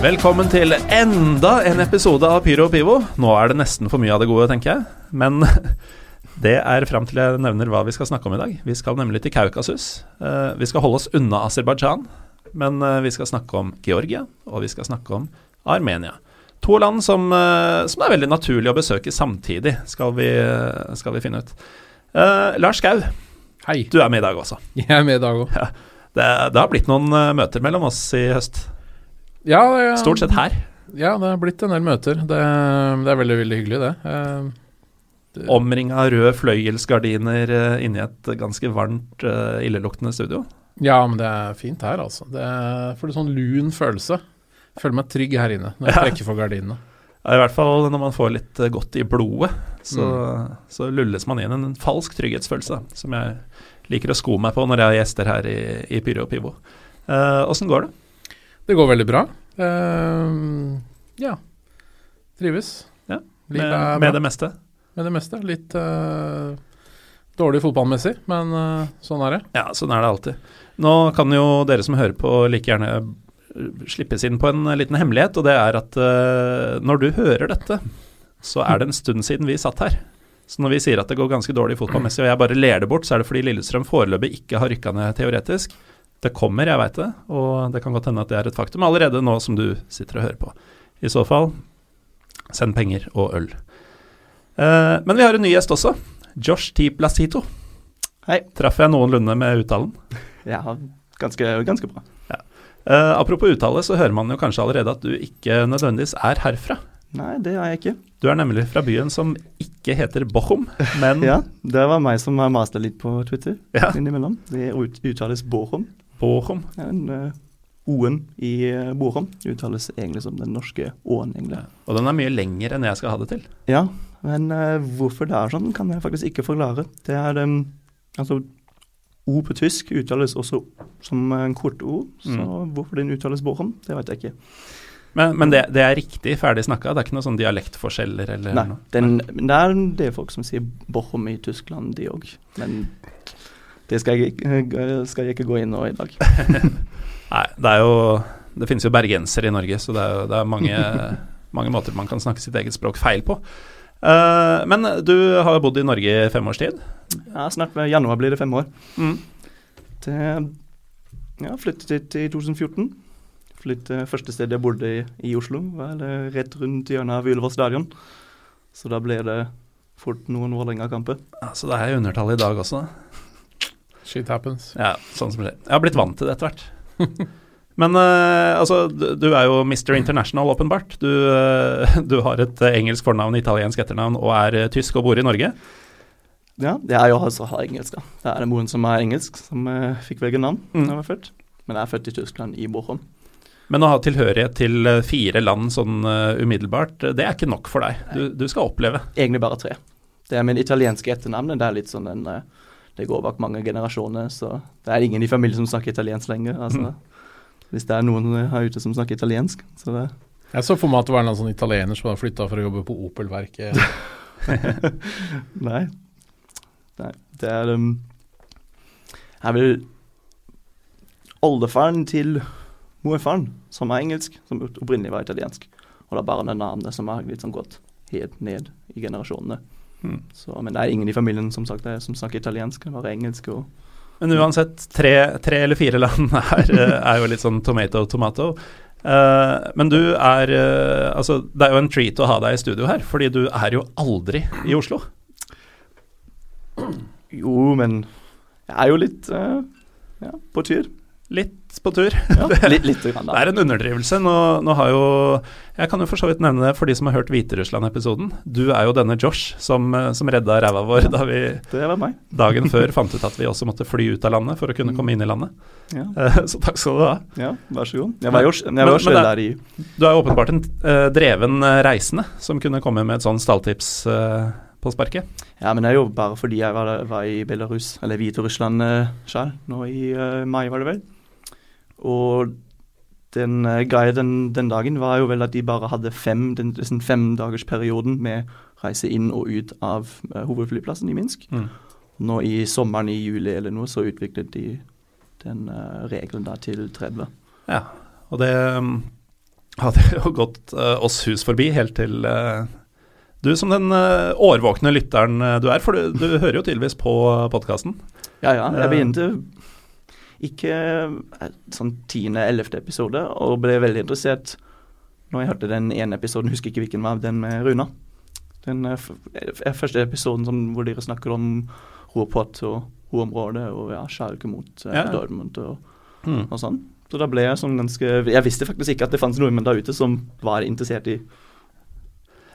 Velkommen til enda en episode av Pyro og Pivo. Nå er det nesten for mye av det gode, tenker jeg. Men det er fram til jeg nevner hva vi skal snakke om i dag. Vi skal nemlig til Kaukasus. Eh, Vi skal holde oss unna Aserbajdsjan, men eh, vi skal snakke om Georgia, og vi skal snakke om Armenia. To land som, eh, som er veldig naturlig å besøke samtidig, skal vi, skal vi finne ut. Lars Skau, Hei. du er med i dag også. Jeg er med i dag òg. Det, det har blitt noen møter mellom oss i høst. Ja, ja, Stort sett her. Ja, det har blitt en del møter. Det, det er veldig, veldig hyggelig, det. Eh, det Omringa av røde fløyelsgardiner eh, inni et ganske varmt, eh, illeluktende studio. Ja, men det er fint her, altså. Det får en sånn lun følelse. Føler meg trygg her inne når jeg trekker for gardinene. Ja, I hvert fall når man får litt godt i blodet, så, så lulles man inn en falsk trygghetsfølelse, som jeg liker å sko meg på når jeg har gjester her i, i Pyro og Pivo. Åssen går det? Det går veldig bra. Uh, ja. Trives. Ja, Med, med det meste? Med det meste. Litt uh, dårlig fotballmessig, men uh, sånn er det. Ja, sånn er det alltid. Nå kan jo dere som hører på, like gjerne slippes inn på en liten hemmelighet, og det er at når du hører dette, så er det en stund siden vi satt her. Så når vi sier at det går ganske dårlig fotballmessig, og jeg bare ler det bort, så er det fordi Lillestrøm foreløpig ikke har rykka ned teoretisk. Det kommer, jeg veit det, og det kan godt hende at det er et faktum allerede nå som du sitter og hører på. I så fall, send penger og øl. Eh, men vi har en ny gjest også. Josh T. Placito. Hei. Traff jeg noenlunde med uttalen? Ja, ganske, ganske bra. Eh, apropos uttale, så hører man jo kanskje allerede at du ikke nødvendigvis er herfra. Nei, det er jeg ikke. Du er nemlig fra byen som ikke heter Bochum, men Ja, Det var meg som har masta litt på Twitter Ja. innimellom. Det uttales Bochum. Ja, en, eh, O-en i Borom uttales egentlig som den norske Å-en, egentlig. Og den er mye lenger enn jeg skal ha det til. Ja, men eh, hvorfor det er sånn, kan jeg faktisk ikke forklare. Det er um, Altså, O på tysk uttales også som en kort O, så Mm. hvorfor den uttales Borom, det vet jeg ikke. Men, men det, det er riktig ferdig snakka? Det er ikke noen sånn dialektforskjeller eller Nei, noe? den, Nei. det er det folk som sier Borom i Tyskland, de òg. Men det skal jeg, ikke- skal jeg ikke gå inn nå i dag. Nei, det er jo Det finnes jo bergensere i Norge, så det er, jo, det er mange, mange måter man kan snakke sitt eget språk feil på. Uh, men du har jo bodd i Norge i fem års tid. Ja, snart ved januar blir det fem år. Mm. Det, ja, flyttet hit i 2014. Flyttet, første stedet jeg bodde i, i Oslo, var rett rundt hjørnet av Ullevål stadion. Så da ble det fort noen Vålerenga-kamper. Ja, så det er i undertall i dag også. Shit happens. Ja, sånn som skjer. Jeg har blitt vant til det etter hvert. Men uh, altså, du, du er jo Mr. International, åpenbart. Du, uh, du har et eh, engelsk fornavn, italiensk etternavn og er tysk og bor i Norge. Ja, det er jo altså har engelsk, da. Det er moren som er engelsk, som uh, fikk velge navn Mm. jeg var født. Men jeg er født i Tyskland, i Bochum. Men å ha tilhørighet til fire land sånn umiddelbart, det er ikke nok for deg. Du, du skal oppleve. Egentlig bare tre. Det er min italienske etternavn. Det er litt sånn en eh, Det går bak mange generasjoner, så det er ingen i familien som snakker italiensk lenger. Altså, Hvis det er noen her ute som snakker italiensk, så det Jeg så for meg at det var en sånn italiener som hadde flytta for å jobbe på Opel-verket. Nei. Nei. Det er um, Jeg vil Oldefaren til morfaren, som er engelsk, som opprinnelig var italiensk. Og det er bare det navnet som har sånn gått helt ned i generasjonene. Mm. Så, men det er ingen i familien som, sagt, som snakker italiensk, det er bare engelsk og Men uansett, tre, tre eller fire land er, eh, er jo litt sånn tomato, tomato. Uh, men du er uh, Altså, det er jo en treat å ha deg i studio her, fordi du er jo aldri i Oslo. Jo, men jeg er jo litt uh, ja, på tur. Litt på tur. Ja, litt, litt grann, Det er en underdrivelse. Nå, nå har jo Jeg kan jo for så vidt nevne det for de som har hørt Hviterussland-episoden. Du er jo denne Josh som, eh, som redda ræva vår da vi dagen før fant ut at vi også måtte fly ut av landet for å kunne komme inn i landet. Ja, Så takk skal du ha. ja vær så god. Jeg var jo, jeg var jo selv der i Du er jo åpenbart en uh, dreven eh, reisende som kunne komme med et sånn stalltips Uh, på sparket. Ja, men det er jo bare fordi jeg var, var i Belarus, eller Hviterussland uh, sjøl, nå i uh, mai, var det vel. Og den uh, greia den, den dagen var jo vel at de bare hadde fem, den den femdagersperioden med reise inn og ut av eh, hovedflyplassen i Minsk. Mm. Nå i sommeren i juli eller noe, så utviklet de den eh, regelen da til 30. Ja, og det um, hadde jo gått eh, oss hus forbi helt til eh, du som den eh, årvåkne lytteren eh, du er, for du, du hører jo tydeligvis på podkasten. Ja, ja. Ja. Jeg begynte ikke eh, sånn tiende-ellevte episode, og ble veldig interessert når jeg hørte den ene episoden, husker ikke hvilken var, den med Runa. Den eh, eh, første episoden som, hvor dere snakker om Ruhrpott og hovedområdet og ja, Schalke mot eh, Ja. Dortmund og, Mm. og sånn. Så da ble jeg sånn ganske Jeg visste faktisk ikke at det fantes nordmenn der ute som var interessert i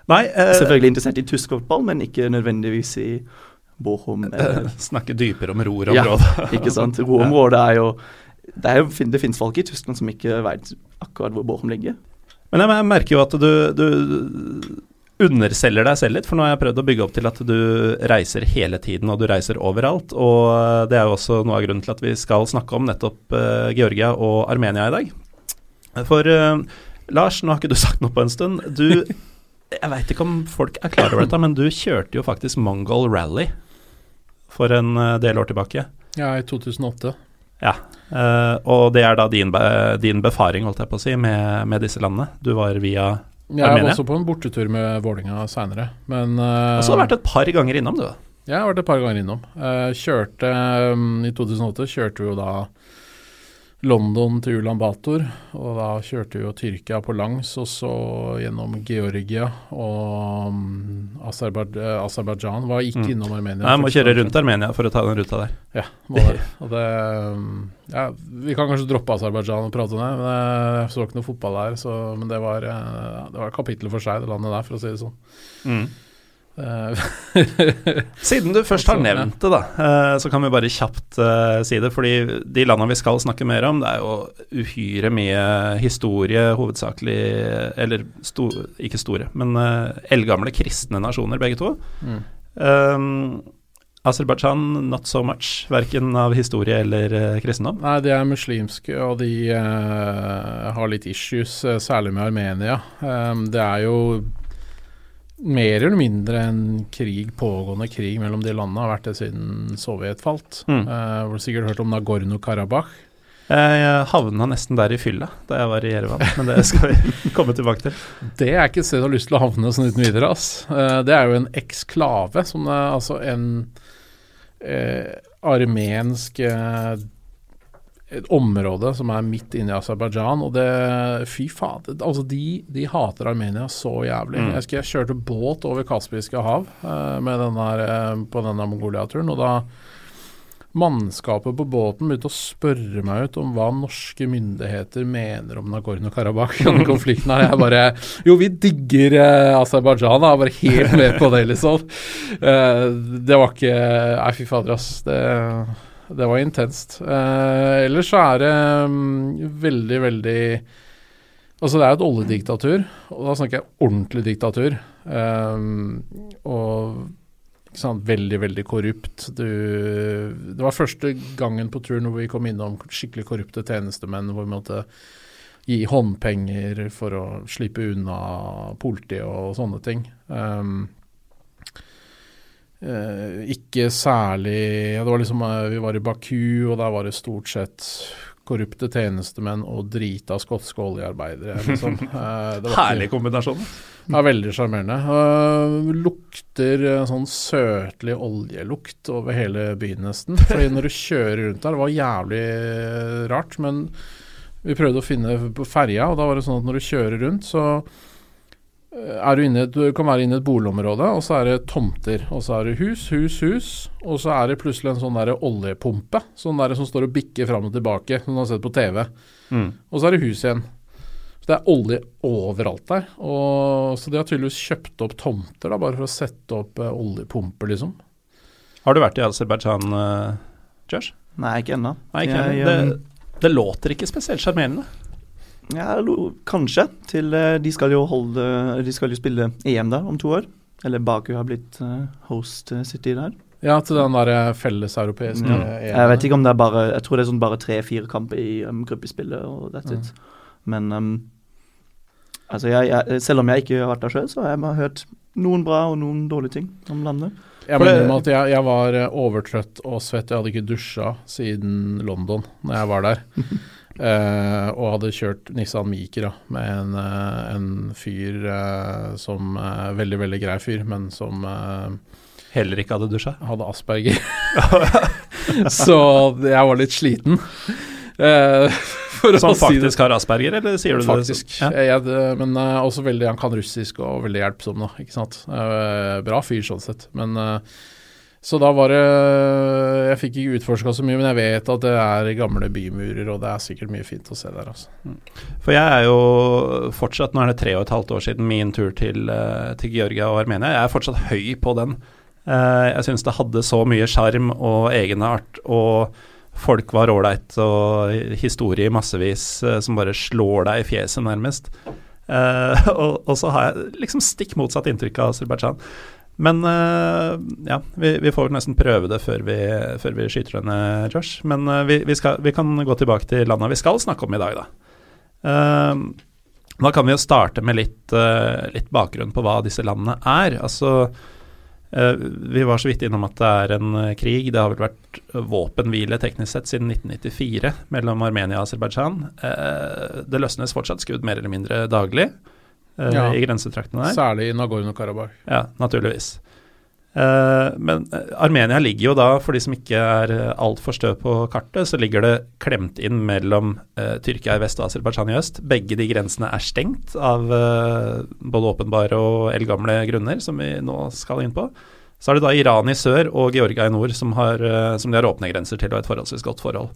Nei, eh, Selvfølgelig interessert i tysk fotball, men ikke nødvendigvis i Bochum. eh, snakke dypere om Ruhr-området. Ikke sant. Roområdet er jo Det, er jo, det finnes folk i Tyskland som ikke vet akkurat hvor Bochum ligger. Men jeg, merker jo at du, du underselger deg selv litt, for nå har jeg prøvd å bygge opp til at du reiser hele tiden, og du reiser overalt. Og det er jo også noe av grunnen til at vi skal snakke om nettopp eh, Georgia og Armenia i dag. For eh, Lars, nå har ikke du sagt noe på en stund. Du Jeg veit ikke om folk er klar over dette, men du kjørte jo faktisk Mongol Rally for en eh, del år tilbake. Ja, i 2008. Ja, eh, og det er da din, din befaring, holdt jeg på å si, med, med disse landene. Du var via Jeg var også på en bortetur med Vålinga seinere, men eh, Og så har du vært et par ganger innom, du. Ja, Jeg har vært et par ganger innom. Uh, kjørte um, I 2008 kjørte vi jo da London til Ulan Bator, og da kjørte vi jo Tyrkia på langs, og så gjennom Georgia og um, Aserbaj- eh, Aserbajdsjan. Var ikke Mm. innom Armenia. Nei, må kjøre rundt Armenia for å ta den ruta der. Ja, må det. Og det um, ja, vi kan kanskje droppe Aserbajdsjan og prate om det. Men eh, jeg så ikke noe fotball der, så, men det var, eh, det var et kapittel for seg, det landet der, for å si det sånn. Mm. Eh, Siden du først har nevnt det, da, eh, så kan vi bare kjapt eh, si det. Fordi de landene vi skal snakke mer om, det er jo uhyre mye historie, hovedsakelig Eller sto, ikke store, men eldgamle kristne nasjoner, begge to. mm. Um, Aserbajdsjan not so much, verken av historie eller kristendom. Nei, de er muslimske, og de uh, har litt issues, særlig med Armenia. Um, det er jo mer eller mindre en krig, pågående krig mellom de landene, har vært det siden Sovjet falt. Mm. Uh, har sikkert hørt om Nagorno-Karabakh? Jeg havna nesten der i fylla da jeg var i Jerevan, men det skal vi komme tilbake til. Det er ikke et sted du har lyst til å havne sånn uten videre. ass. Eh, det er jo en eksklave, som er altså en eh, armensk eh, et område som er midt inne i Aserbajdsjan. Og det Fy fader. Altså, de, de hater Armenia så jævlig. Mm. Jeg, husker jeg kjørte båt over Kaspiske hav eh, med den der, eh, på denne Mongolia-turen, og da Mannskapet på båten begynte å spørre meg ut om hva norske myndigheter mener om Nagorno-Karabakh og den konflikten her. Jeg bare Jo, vi digger eh, Aserbajdsjan, jeg er bare helt med på det, liksom. Eh, det var ikke Nei, fy fader, ass. Det, det var intenst. Eh, ellers så er det um, veldig, veldig Altså, det er jo et oljediktatur, og da snakker jeg ordentlig diktatur. Um, og sant, veldig, veldig korrupt. Du, det var første gangen på turen hvor vi kom innom skikkelig korrupte tjenestemenn, hvor vi måtte gi håndpenger for å slippe unna politiet og sånne ting. Um, ikke særlig ja, Det var liksom eh, Vi var i Baku, og der var det stort sett korrupte tjenestemenn og drita skotske oljearbeidere. Liksom. Eh, det var Herlig kombinasjon. ja, veldig sjarmerende. Uh, lukter sånn søtlig oljelukt over hele byen nesten. Fordi når du kjører rundt der, det var jævlig rart. Men vi prøvde å finne på ferja, og da var det sånn at når du kjører rundt, så er du, inne, du kan være inne i et boligområde, og så er det tomter. Og så er det hus, hus, hus. Og så er det plutselig en sånn der oljepumpe sånn der som står og bikker fram og tilbake, som du har sett på TV. Mm. Og så er det hus igjen. Så det er olje overalt der. Og, så de har tydeligvis kjøpt opp tomter da, bare for å sette opp uh, oljepumper, liksom. Har du vært i Aserbajdsjan, uh, Josh? Nei, ikke ennå. Nei, ikke Jeg, ennå. um, det, det låter ikke spesielt sjarmerende. Ja, kanskje. Til eh, De skal jo holde De skal jo spille EM der om to år. Eller Baku har blitt eh, host eh, city der. Ja, til den der felleseuropeiske mm. EM. Jeg vet ikke om det er bare Jeg tror det er sånn bare tre-fire kamper i um, gruppespillet, og that's it. Men um, altså jeg, jeg, selv om jeg ikke har vært der sjøl, så har jeg hørt noen bra og noen dårlige ting om landet. Jeg mener at jeg, jeg var overtrøtt og svett. Jeg hadde ikke dusja siden London når jeg var der. Eh, og hadde kjørt Nissan Micra med en, uh, en fyr uh, som Veldig, veldig grei fyr, men som Heller ikke hadde dusja. hadde asperger. Så jeg var litt sliten. For Som å si det faktisk har asperger, eller sier du Faktisk. det? Ja. Jeg, men også veldig, han kan russisk og veldig hjelpsom, da. Ikke sant. Bra fyr sånn sett. Men eh, så da var det Jeg fikk ikke utforska så mye, men jeg vet at det er gamle bymurer, og det er sikkert mye fint å se der, altså. For jeg er jo fortsatt, nå er det tre og et halvt år siden min tur til, eh, til Georgia og Armenia, jeg er fortsatt høy på den. Eh, Jeg syns det hadde så mye sjarm og egenart, og folk var ålreit, og historie massevis eh, som bare slår deg i fjeset, nærmest. Og, og så har jeg liksom stikk motsatt inntrykk av Aserbajdsjan. Men eh, ja, vi, vi får nesten prøve det før vi, før vi skyter henne, Josh. Men eh, vi, vi, skal, vi kan gå tilbake til landa vi skal snakke om i dag, da. Eh, da kan vi jo starte med litt, litt bakgrunn på hva disse landene er. Altså, vi var så vidt innom at det er en krig. Det har vel vært våpenhvile teknisk sett siden 1994 mellom Armenia og Aserbajdsjan. Det løsnes fortsatt skudd mer eller mindre daglig Ja. i grensetraktene der. Særlig i Nagorno-Karabakh. Ja, naturligvis. Eh, men eh, Armenia ligger jo da, for de som ikke er altfor stø på kartet, så ligger det klemt inn mellom eh, Tyrkia i vest og Aserbajdsjan i øst. Begge de grensene er stengt av eh, både åpenbare og eldgamle grunner, som vi nå skal inn på. Så er det da Iran i sør og Georgia i nord som, har, eh, som de har åpne grenser til og et forholdsvis godt forhold.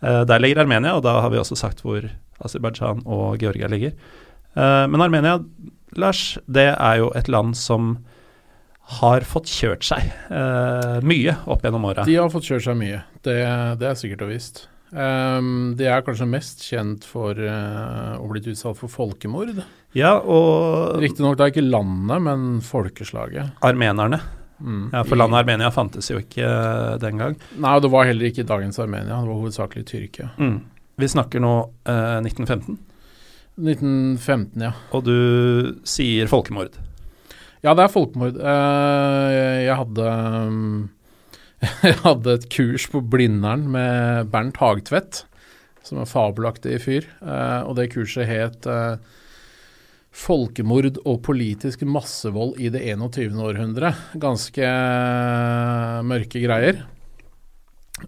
Eh, der ligger Armenia, og da har vi også sagt hvor Aserbajdsjan og Georgia ligger. Eh, men Armenia, Lars, det er jo et land som har fått kjørt seg eh, mye opp gjennom åra. De har fått kjørt seg mye, det, det er sikkert og visst. Um, de er kanskje mest kjent for uh, å blitt utsatt for folkemord. Ja, og Riktignok er ikke landet, men folkeslaget. armenerne. Mm. Ja, For landet Armenia fantes jo ikke den gang. Nei, og det var heller ikke dagens Armenia, det var hovedsakelig Tyrkia. Mm. Vi snakker nå uh, 1915, 1915, ja. og du sier folkemord. Ja, det er folkemord. Eh, jeg hadde Jeg hadde et kurs på Blindern med Bernt Hagtvedt, som er fabelaktig fyr. Eh, og det kurset het eh, 'Folkemord og politisk massevold i det 21. århundre'. Ganske mørke greier.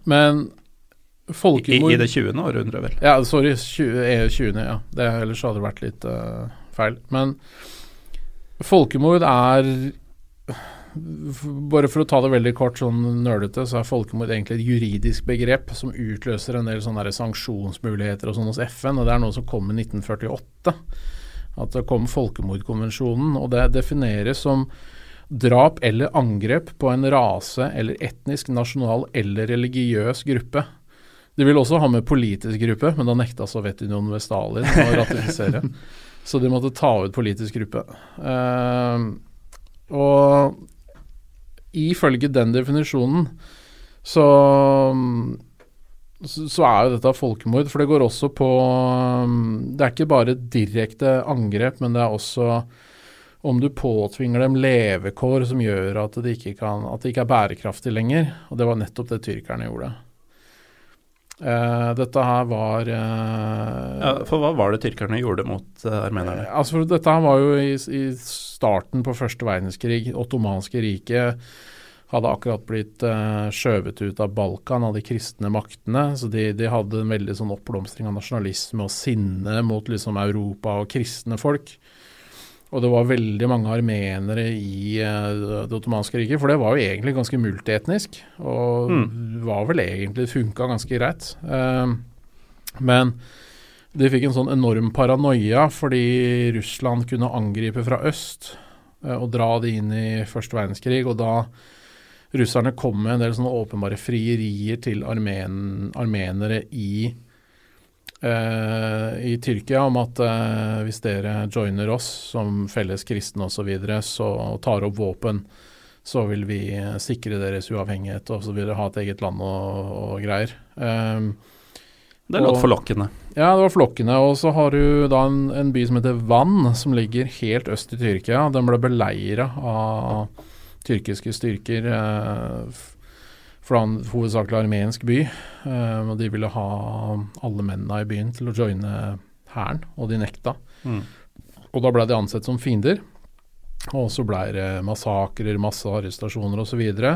Men I, folkemord I det 20. århundret, vel. ja, sorry. 20, EU 20. Ja. Det, ellers hadde det vært litt uh, feil. Men folkemord er Bare for å ta det veldig kort, sånn nølete, så er folkemord egentlig et juridisk begrep som utløser en del sånne sanksjonsmuligheter og sånn hos FN, og det er noe som kom i 1948. At det kom folkemordkonvensjonen, og det defineres som drap eller angrep på en rase eller etnisk, nasjonal eller religiøs gruppe. De ville også ha med politisk gruppe, men da nekta Sovjetunionen ved Stalin å ratifisere. Så de måtte ta ut politisk gruppe. Uh, og ifølge den definisjonen så, så er jo dette folkemord, for det går også på um, Det er ikke bare direkte angrep, men det er også om du påtvinger dem levekår som gjør at det ikke, kan, at det ikke er bærekraftig lenger. Og det var nettopp det tyrkerne gjorde. Eh, dette her var eh, Ja, for hva var det tyrkerne gjorde mot eh, armenerne? Altså, dette her var jo i, i starten på første verdenskrig. Ottomanske riket hadde akkurat blitt skjøvet ut av Balkan av de kristne maktene. Så de, de hadde en veldig sånn oppblomstring av nasjonalisme og sinne mot liksom Europa og kristne folk. Og det var veldig mange armenere i uh, Det ottomanske riket, for det var jo egentlig ganske multietnisk. Og Mm. var vel egentlig funka ganske greit. Uh, men de fikk en sånn enorm paranoia fordi Russland kunne angripe fra øst uh, og dra de inn i første verdenskrig. Og da russerne kom med en del sånne åpenbare frierier til armen, armenere i eh, i Tyrkia om at eh, hvis dere joiner oss som felles kristne osv., så, videre, så tar opp våpen, så vil vi eh, sikre deres uavhengighet, og så vil dere ha et eget land og, og greier. Um, Det låt forlokkende. ja, det var forlokkende. Og så har du da en, en by som heter Van, som ligger helt øst i Tyrkia. Den ble beleira av tyrkiske styrker. Eh, f- for det en hovedsakelig armensk by. Eh, og de ville ha alle mennene i byen til å joine hæren, og de nekta. Mm. Og da ble de ansett som fiender. Og så ble det massakrer, masse arrestasjoner osv. Og, så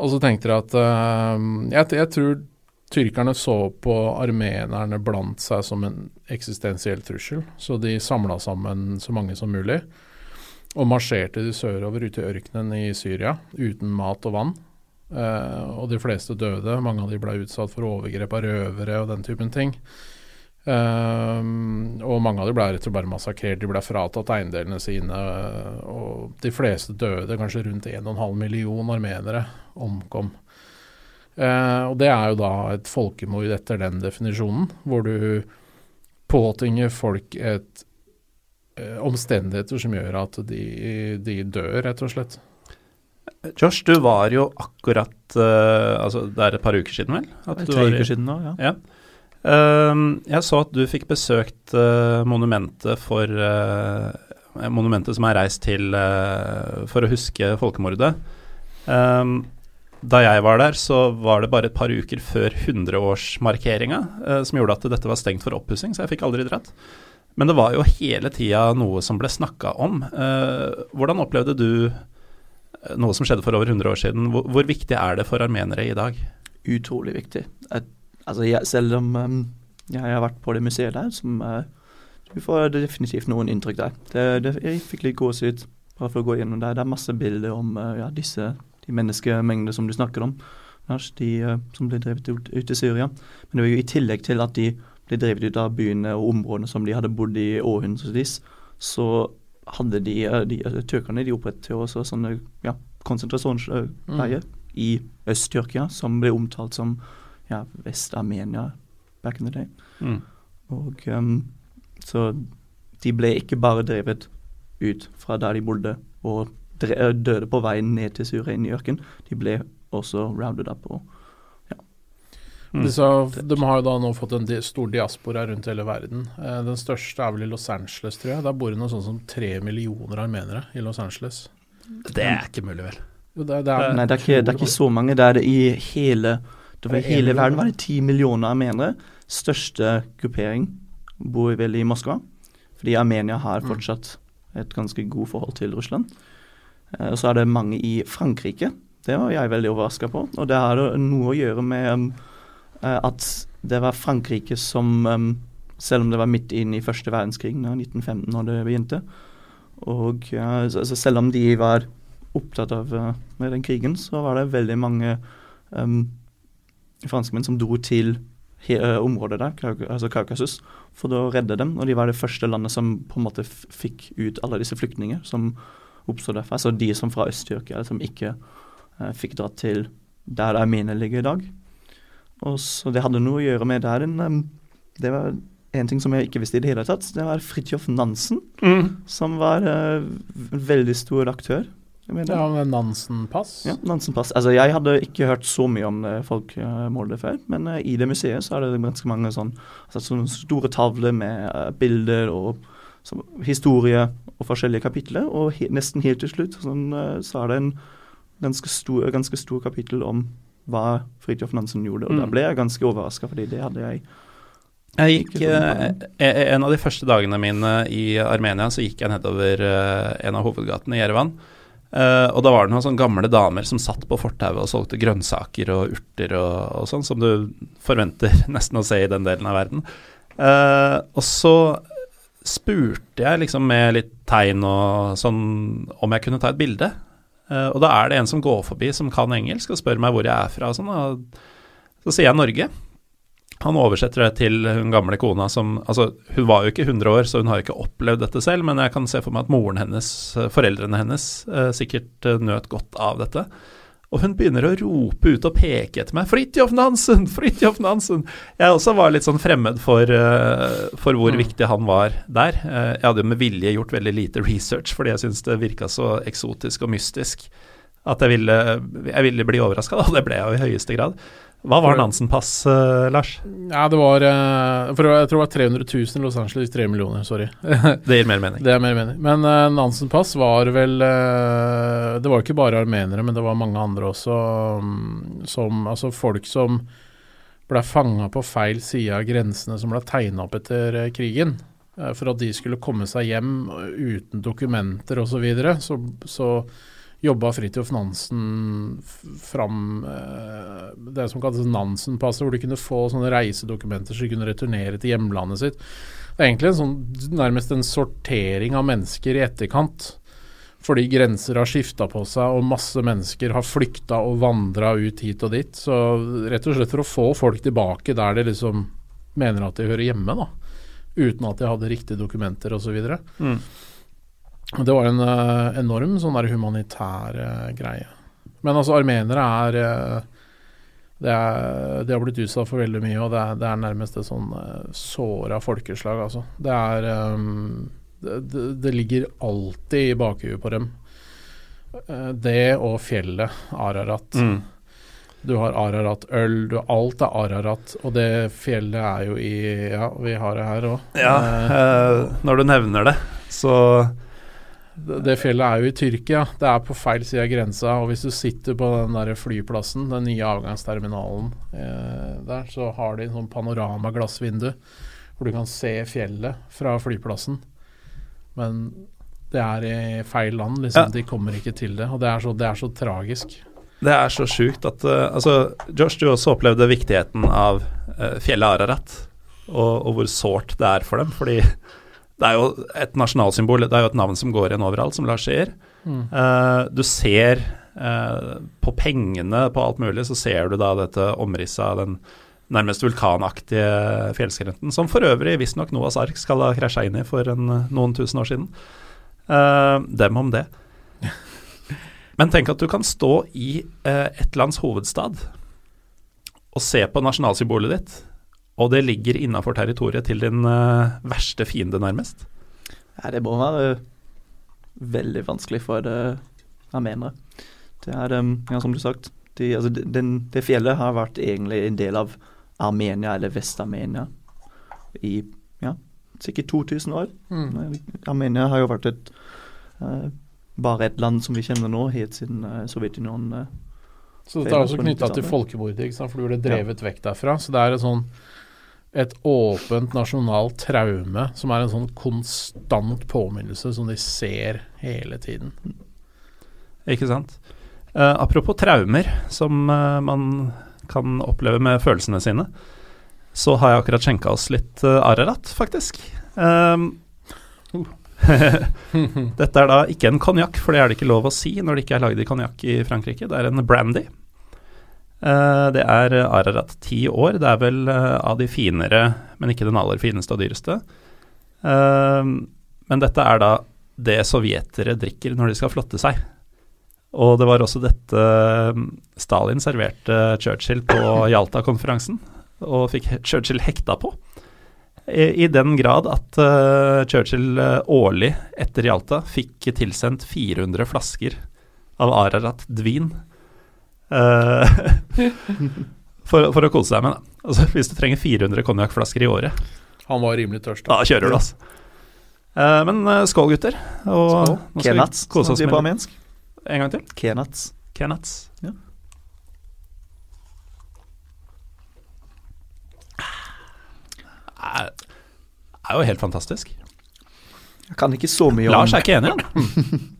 og så tenkte de at eh, jeg, jeg tror tyrkerne så på armenerne blant seg som en eksistensiell trussel, så de samla sammen så mange som mulig. Og marsjerte de sørover ut i ørkenen i Syria uten mat og vann. Eh, og de fleste døde. Mange av de ble utsatt for overgrep av røvere og den typen ting. Eh, og mange av de ble rett og slett massakrert. De ble fratatt eiendelene sine. eh, og de fleste døde. Kanskje rundt 1,5 million armenere omkom. Uh, og det er jo da et folkemord etter den definisjonen, hvor du påtvinger folk et uh, omstendigheter som gjør at de, de dør, rett og slett. Josh, du var jo akkurat uh, Altså, det er et par uker siden, vel? At du Tre uker siden nå, ja. Ja. Ehm, jeg så at du fikk besøkt uh, monumentet for eh, Monumentet som er reist til for å huske folkemordet. Ehm, da jeg var der, så var det bare et par uker før 100-årsmarkeringa uh, som gjorde at dette var stengt for oppussing, så jeg fikk aldri dratt. Men det var jo hele tida noe som ble snakka om. Hvordan opplevde du noe som skjedde for over 100 år siden? Hvor, hvor viktig er det for armenere i dag? Utrolig viktig. Jeg, altså, jeg, selv om um, jeg har vært på det museet der, som uh, Du får definitivt noen inntrykk der. Det, det, jeg fikk litt gåsehud bare for å gå gjennom der. Det er masse bilder om uh, ja, disse de menneskemengdene som du snakker om, de uh, som ble drevet ut, ut i Syria. Men det var jo i tillegg til at de ble drevet ut av byene og områdene som de hadde bodd i århundrevis, så hadde de, uh, de uh, tyrkerne de opprettet jo også sånne ja, konsentrasjonsleirer i Øst-Tyrkia, som ble omtalt som ja, Vest-Armenia back in the day. Mm. Og um, Så de ble ikke bare drevet ut fra der de bodde og eh, døde på veien ned til Syria inn i ørkenen. De ble også rounded up. Og, Mm. Disse, de har jo da nå fått en stor diaspora rundt hele verden. Eh, den største er vel i Los Angeles, tror jeg. Der bor det noe sånn som tre millioner armenere i Los Angeles. Det er ikke mulig, vel? Jo, det, det er, nei, det er, ikke, det er ikke så mange. Det er det i hele det var Det hele verden var det ti millioner armenere. Største gruppering bor vel i Moskva. Fordi Armenia har Mm. fortsatt et ganske god forhold til Russland. Eh, og så er det mange i Frankrike. Det var jeg veldig overraska på. Og det har noe å gjøre med um, at det var Frankrike som Selv om det var midt inn i første verdenskrig, da, 1915, når det begynte. Og eh, så, så selv om de var opptatt av eh, med den krigen, så var det veldig mange um, franskmenn som dro til eh, området der, Kauk altså Kaukasus, for å redde dem. Og de var det første landet som på en måte fikk ut alle disse flyktninger som oppstod derfra. Altså de som fra Øst-Tyrkia som ikke uh, fikk dratt til der Armenia ligger i dag. Og så Det hadde noe å gjøre med der. En, um, det var en ting som jeg ikke visste i det hele tatt. Det var Fridtjof Nansen, som var uh, en veldig stor aktør. Ja, med Nansen-pass. Ja, Nansen-pass. Altså, jeg hadde ikke hørt så mye om det folkemålet før, men uh, i det museet så er det ganske mange sånn, altså, sånne store tavler med uh, bilder og så, historie og forskjellige kapitler, og he nesten helt til slutt sånn, eh, så er det en ganske stor, ganske stor kapittel om hva Fridtjof Nansen gjorde, og da Mm. ble jeg ganske overraska, fordi det hadde jeg Jeg gikk, eh, eh, En av de første dagene mine i Armenia, så gikk jeg nedover eh, en av hovedgatene i Jerevan. Og da var det noen sånne gamle damer som satt på fortauet og solgte grønnsaker og urter og, og sånn, som du forventer nesten å se i den delen av verden. Og så spurte jeg liksom med litt tegn og sånn om jeg kunne ta et bilde. Eh, og da er det en som går forbi som kan engelsk og spør meg hvor jeg er fra og sånn, og så sier jeg Norge. Han oversetter det til hun gamle kona som Altså, hun var jo ikke 100 år, så hun har jo ikke opplevd dette selv, men jeg kan se for meg at moren hennes, eh, foreldrene hennes, eh, sikkert nøt godt av dette. Og hun begynner å rope ut og peke etter meg. 'Fridtjof Nansen! Fridtjof Nansen!' Jeg også var litt sånn fremmed for, uh, for hvor mm. viktig han var der. Uh, jeg hadde jo med vilje gjort veldig lite research, fordi jeg syntes det virka så eksotisk og mystisk at jeg ville, jeg ville bli overraska, og det ble jeg jo i høyeste grad. Hva var Nansen-pass, uh, Lars? Ja, det var for Jeg tror det var 300 000 Los Angeles, 3 millioner, sorry. det gir mer mening. Det er mer mening. Men uh, Nansen-pass var vel uh, Det var ikke bare armenere, men det var mange andre også um, som Altså folk som ble fanga på feil side av grensene som ble tegna opp etter krigen. for at de skulle komme seg hjem uten dokumenter osv. Så, videre, så, så jobba Fridtjof Nansen fram eh, det som kalles Nansen-passet, hvor de kunne få sånne reisedokumenter så de kunne returnere til hjemlandet sitt. Det er egentlig en sånn, nærmest en sortering av mennesker i etterkant. Fordi grenser har skifta på seg, og masse mennesker har flykta og vandra ut hit og dit. Så rett og slett for å få folk tilbake der de liksom mener at de hører hjemme, da. Uten at de hadde riktige dokumenter osv. Mm. Det var en uh, enorm sånn der humanitær uh, greie. Men altså, armenere er, uh, det er De har blitt utsatt for veldig mye, og det er, det er nærmest et sånn såra folkeslag, altså. Det er um, det, det, ligger alltid i bakhuet på dem. det og fjellet, Ararat. Mm. Du har Ararat-øl, alt er Ararat, og det fjellet er jo i Ja, vi har det her òg. Ja, når du nevner det, så det fjellet er jo i Tyrkia. Det er på feil side av grensa. Og hvis du sitter på den der flyplassen, den nye avgangsterminalen eh, der, så har de en sånn panoramaglassvindu hvor du kan se fjellet fra flyplassen. Men det er i feil land, liksom. Ja. De kommer ikke til det. Og det er så, det er så tragisk. Det er så sjukt at uh, Altså, Josh, du også opplevde viktigheten av uh, fjellet Ararat, og, og hvor sårt det er for dem. Fordi det er jo et nasjonalsymbol, det er jo et navn som går igjen overalt, som Lars sier. Mm. Uh, du ser uh, på pengene på alt mulig, så ser du da dette omrisset av den nærmest vulkanaktige fjellskrenten, som for øvrig visstnok Noahs ark skal ha krasja inn i for en, noen tusen år siden. Uh, dem om det. Men tenk at du kan stå i et lands hovedstad og se på nasjonalsymbolet ditt og det ligger innafor territoriet til din uh, verste fiende, nærmest? Ja, det må være veldig vanskelig for det armenere. Det er, ja, som du sagt, de, altså, den, det fjellet har vært egentlig en del av Armenia, eller Vest-Armenia, i ja, sikkert 2000 år. Mm. Armenia har jo vært et uh, bare et land som vi kjenner nå, helt siden uh, Sovjetunionen. Uh, så dette er også knytta til folkemordet, for du ble drevet ja. vekk derfra. Så det er et sånn et åpent nasjonalt traume som er en sånn konstant påminnelse som de ser hele tiden. Ikke sant. Uh, apropos traumer, som uh, man kan oppleve med følelsene sine, så har jeg akkurat skjenka oss litt uh, Ararat, faktisk. Um, Dette er da ikke en konjakk, for det er det ikke lov å si når det ikke er lagd i konjakk i Frankrike. Det er en brandy. Eh, det er Ararat ti år. Det er vel eh, av de finere, men ikke den aller fineste og dyreste. Eh, men dette er da det sovjetere drikker når de skal flotte seg. Og det var også dette Stalin serverte Churchill på Jalta-konferansen, og fikk Churchill hekta på. I, den grad at Churchill årlig etter Jalta fikk tilsendt 400 flasker av Ararat Dvin for, for, å kose seg med det. Altså, hvis du trenger 400 konjakkflasker i året Han var rimelig tørst. Da, da kjører du, altså. Uh, men uh, skål, gutter. Og skål. Kenats, kose oss med på armensk. En gang til. Kenats. Kenats. Ja. Er, er jo helt fantastisk. Jeg kan ikke så mye om Lars er ikke enig, han.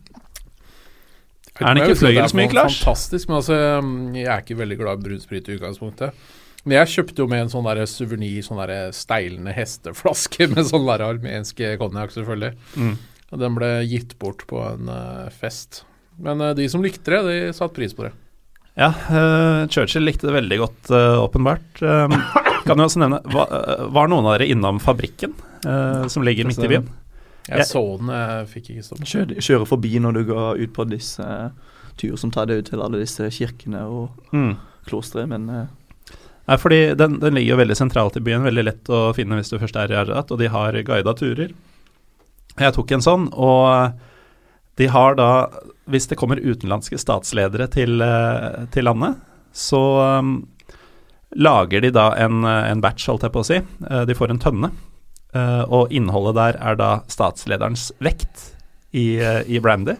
Er den ikke fløyelsmyk, Lars? Fantastisk, men altså, jeg er ikke veldig glad i brun sprit i utgangspunktet. Men jeg kjøpte jo med en sånn der suvenir, sånn der steilende hesteflaske med sånn der armensk konjakk, selvfølgelig. Mm. Og den ble gitt bort på en uh, fest. Men uh, de som likte det, de satte pris på det. Ja, uh, Churchill likte det veldig godt, åpenbart. Um, kan du også nevne, var, var noen av dere innom fabrikken som ligger midt i byen? Jeg Jeg- så den, jeg fikk ikke stoppe. Kjøre, kjøre forbi når du går ut på disse uh, tur som tar deg ut til alle disse kirkene og Mm. klostre, men uh, Nei, fordi den, den ligger jo veldig sentralt i byen, veldig lett å finne hvis du først er i Arrat, og de har guida turer. Jeg tok en sånn, og de har da, hvis det kommer utenlandske statsledere til, eh, til landet, så um, lager de da en, en batch, holdt jeg på å si. De får en tønne, eh, og innholdet der er da statslederens vekt i, uh, i brandy.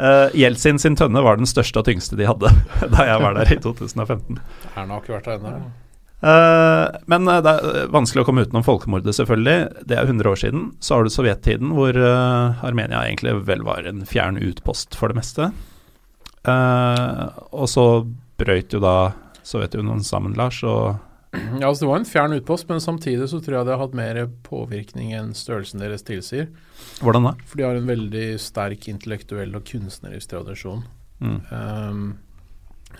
Uh, Jeltsin sin tønne var den største og tyngste de hadde da jeg var der i 2015. Erna har ikke vært der ennå. Uh, men det er vanskelig å komme utenom folkemordet, selvfølgelig. Det er 100 år siden. Så har du sovjettiden, hvor Armenia egentlig vel var en fjern utpost for det meste. Og så brøyt jo da Sovjetunionen sammen, Lars, og Ja, altså Det var en fjern utpost, men samtidig så tror jeg det har hatt mer påvirkning enn størrelsen deres tilsier. hvordan da? For de har en veldig sterk intellektuell og kunstnerisk tradisjon. Mm. Um,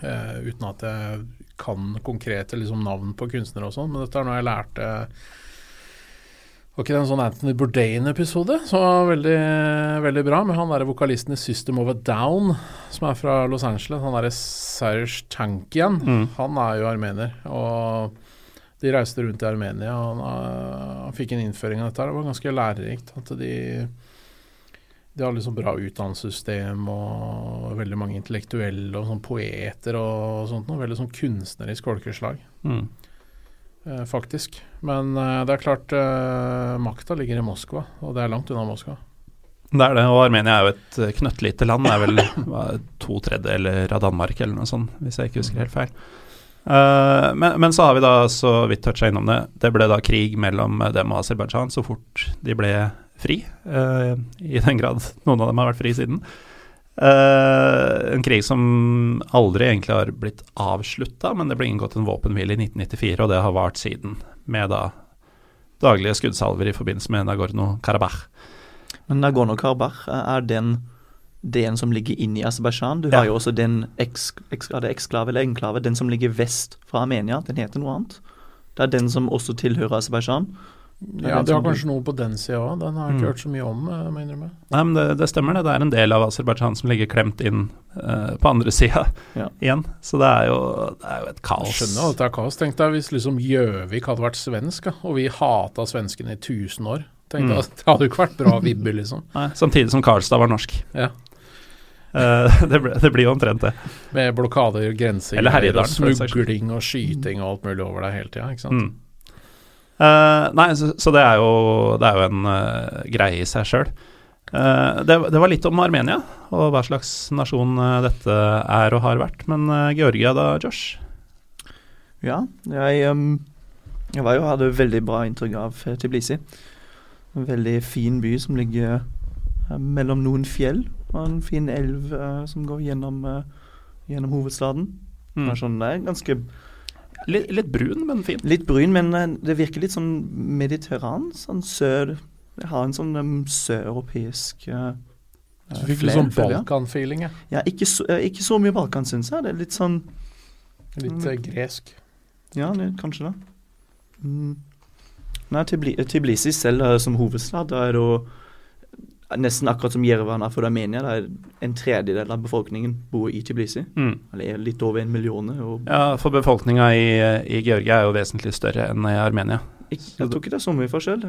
uh, uten at jeg kan konkrete liksom, navn på kunstnere og sånn, men dette er noe jeg lærte Var ikke det en sånn Anthony Bourdain-episode som var veldig, veldig bra, med han derre vokalisten i System of a Down, som er fra Los Angeles, han derre Serge Tankian. Mm. Han er jo armener, og de reiste rundt i Armenia, og han, eh, han fikk en innføring av dette. Det var ganske lærerikt. at de de har liksom bra utdannelsessystem og veldig mange intellektuelle og sånn poeter og sånt noe. Veldig sånn kunstnerisk folkeslag, Mm. eh, faktisk. Men eh, det er klart, eh, makta ligger i Moskva, og det er langt unna Moskva. Det er det, og Armenia er jo et eh, knøttlite land. Det er vel to tredjedeler av Danmark eller noe sånt, hvis jeg ikke husker helt feil. Uh, men, men så har vi da, så vidt toucha innom det, det ble da krig mellom dem og Aserbajdsjan så fort de ble fri, Uh, i den grad noen av dem har vært fri siden. Uh, en krig som aldri egentlig har blitt avslutta, men det ble inngått en våpenhvile i 1994, og det har vart siden, med da daglige skuddsalver i forbindelse med Nagorno-Karabakh. Men Nagorno-Karabakh, eh, er den den som ligger inne i Aserbajdsjan? Du Ja. har jo også den eks, eks, eksklave eller enklave, den som ligger vest fra Armenia. Den heter noe annet. Det er den som også tilhører Aserbajdsjan. Ja, det har kanskje noe på den sida òg. Den har jeg ikke Mm. hørt så mye om, eh, må jeg innrømme. Nei, men det, det stemmer det. Det er en del av Aserbajdsjan som ligger klemt inn uh, på andre sida Ja. igjen. Så det er jo, det er jo et Jeg skjønner jo at det er kaos. Tenk deg hvis liksom Gjøvik hadde vært svensk, og vi hata svenskene i 1000 år. Tenk deg Mm. Det hadde jo ikke vært bra vibber, liksom. Nei, samtidig som Karlstad var norsk. Ja. Uh, det, ble, det blir jo omtrent det. Med blokader, grenser Eller Herjedalen, og smugling og skyting og alt mulig over deg hele tida. Ikke sant? Mm. Eh, nei, så, så det er jo, det er jo en uh, greie i seg sjøl. det, det var litt om Armenia og hva slags nasjon eh, dette er og har vært. Men eh, Georgia da, Josh? Ja, jeg, um, jeg var jo, hadde veldig bra inntrykk av Tiblisi. Tbilisi. En veldig fin by som ligger eh, mellom noen fjell, og en fin elv eh, som går gjennom, eh, gjennom hovedstaden. Det er sånn, det er ganske Litt, litt brun, men fin. litt brun, men eh, det virker litt sånn mediterran. Sånn sør Det har en sånn um, søreuropeisk uh, Du fikk litt sånn Balkan-feeling, jeg. Ja, ikke så, ikke så mye Balkan, syns jeg. Det er litt sånn Litt uh, gresk. Ja, det, kanskje det. Mm. Nei, Tbilisi selv som hovedstad, da er det jo nesten akkurat som Jerevan er for Armenia. Det er en tredjedel av befolkningen bor i Tbilisi. Mm. Eller er litt over en million. Ja, for befolkninga i, i Georgia er jo vesentlig større enn i Armenia. Jeg, jeg tror ikke det er så mye forskjell.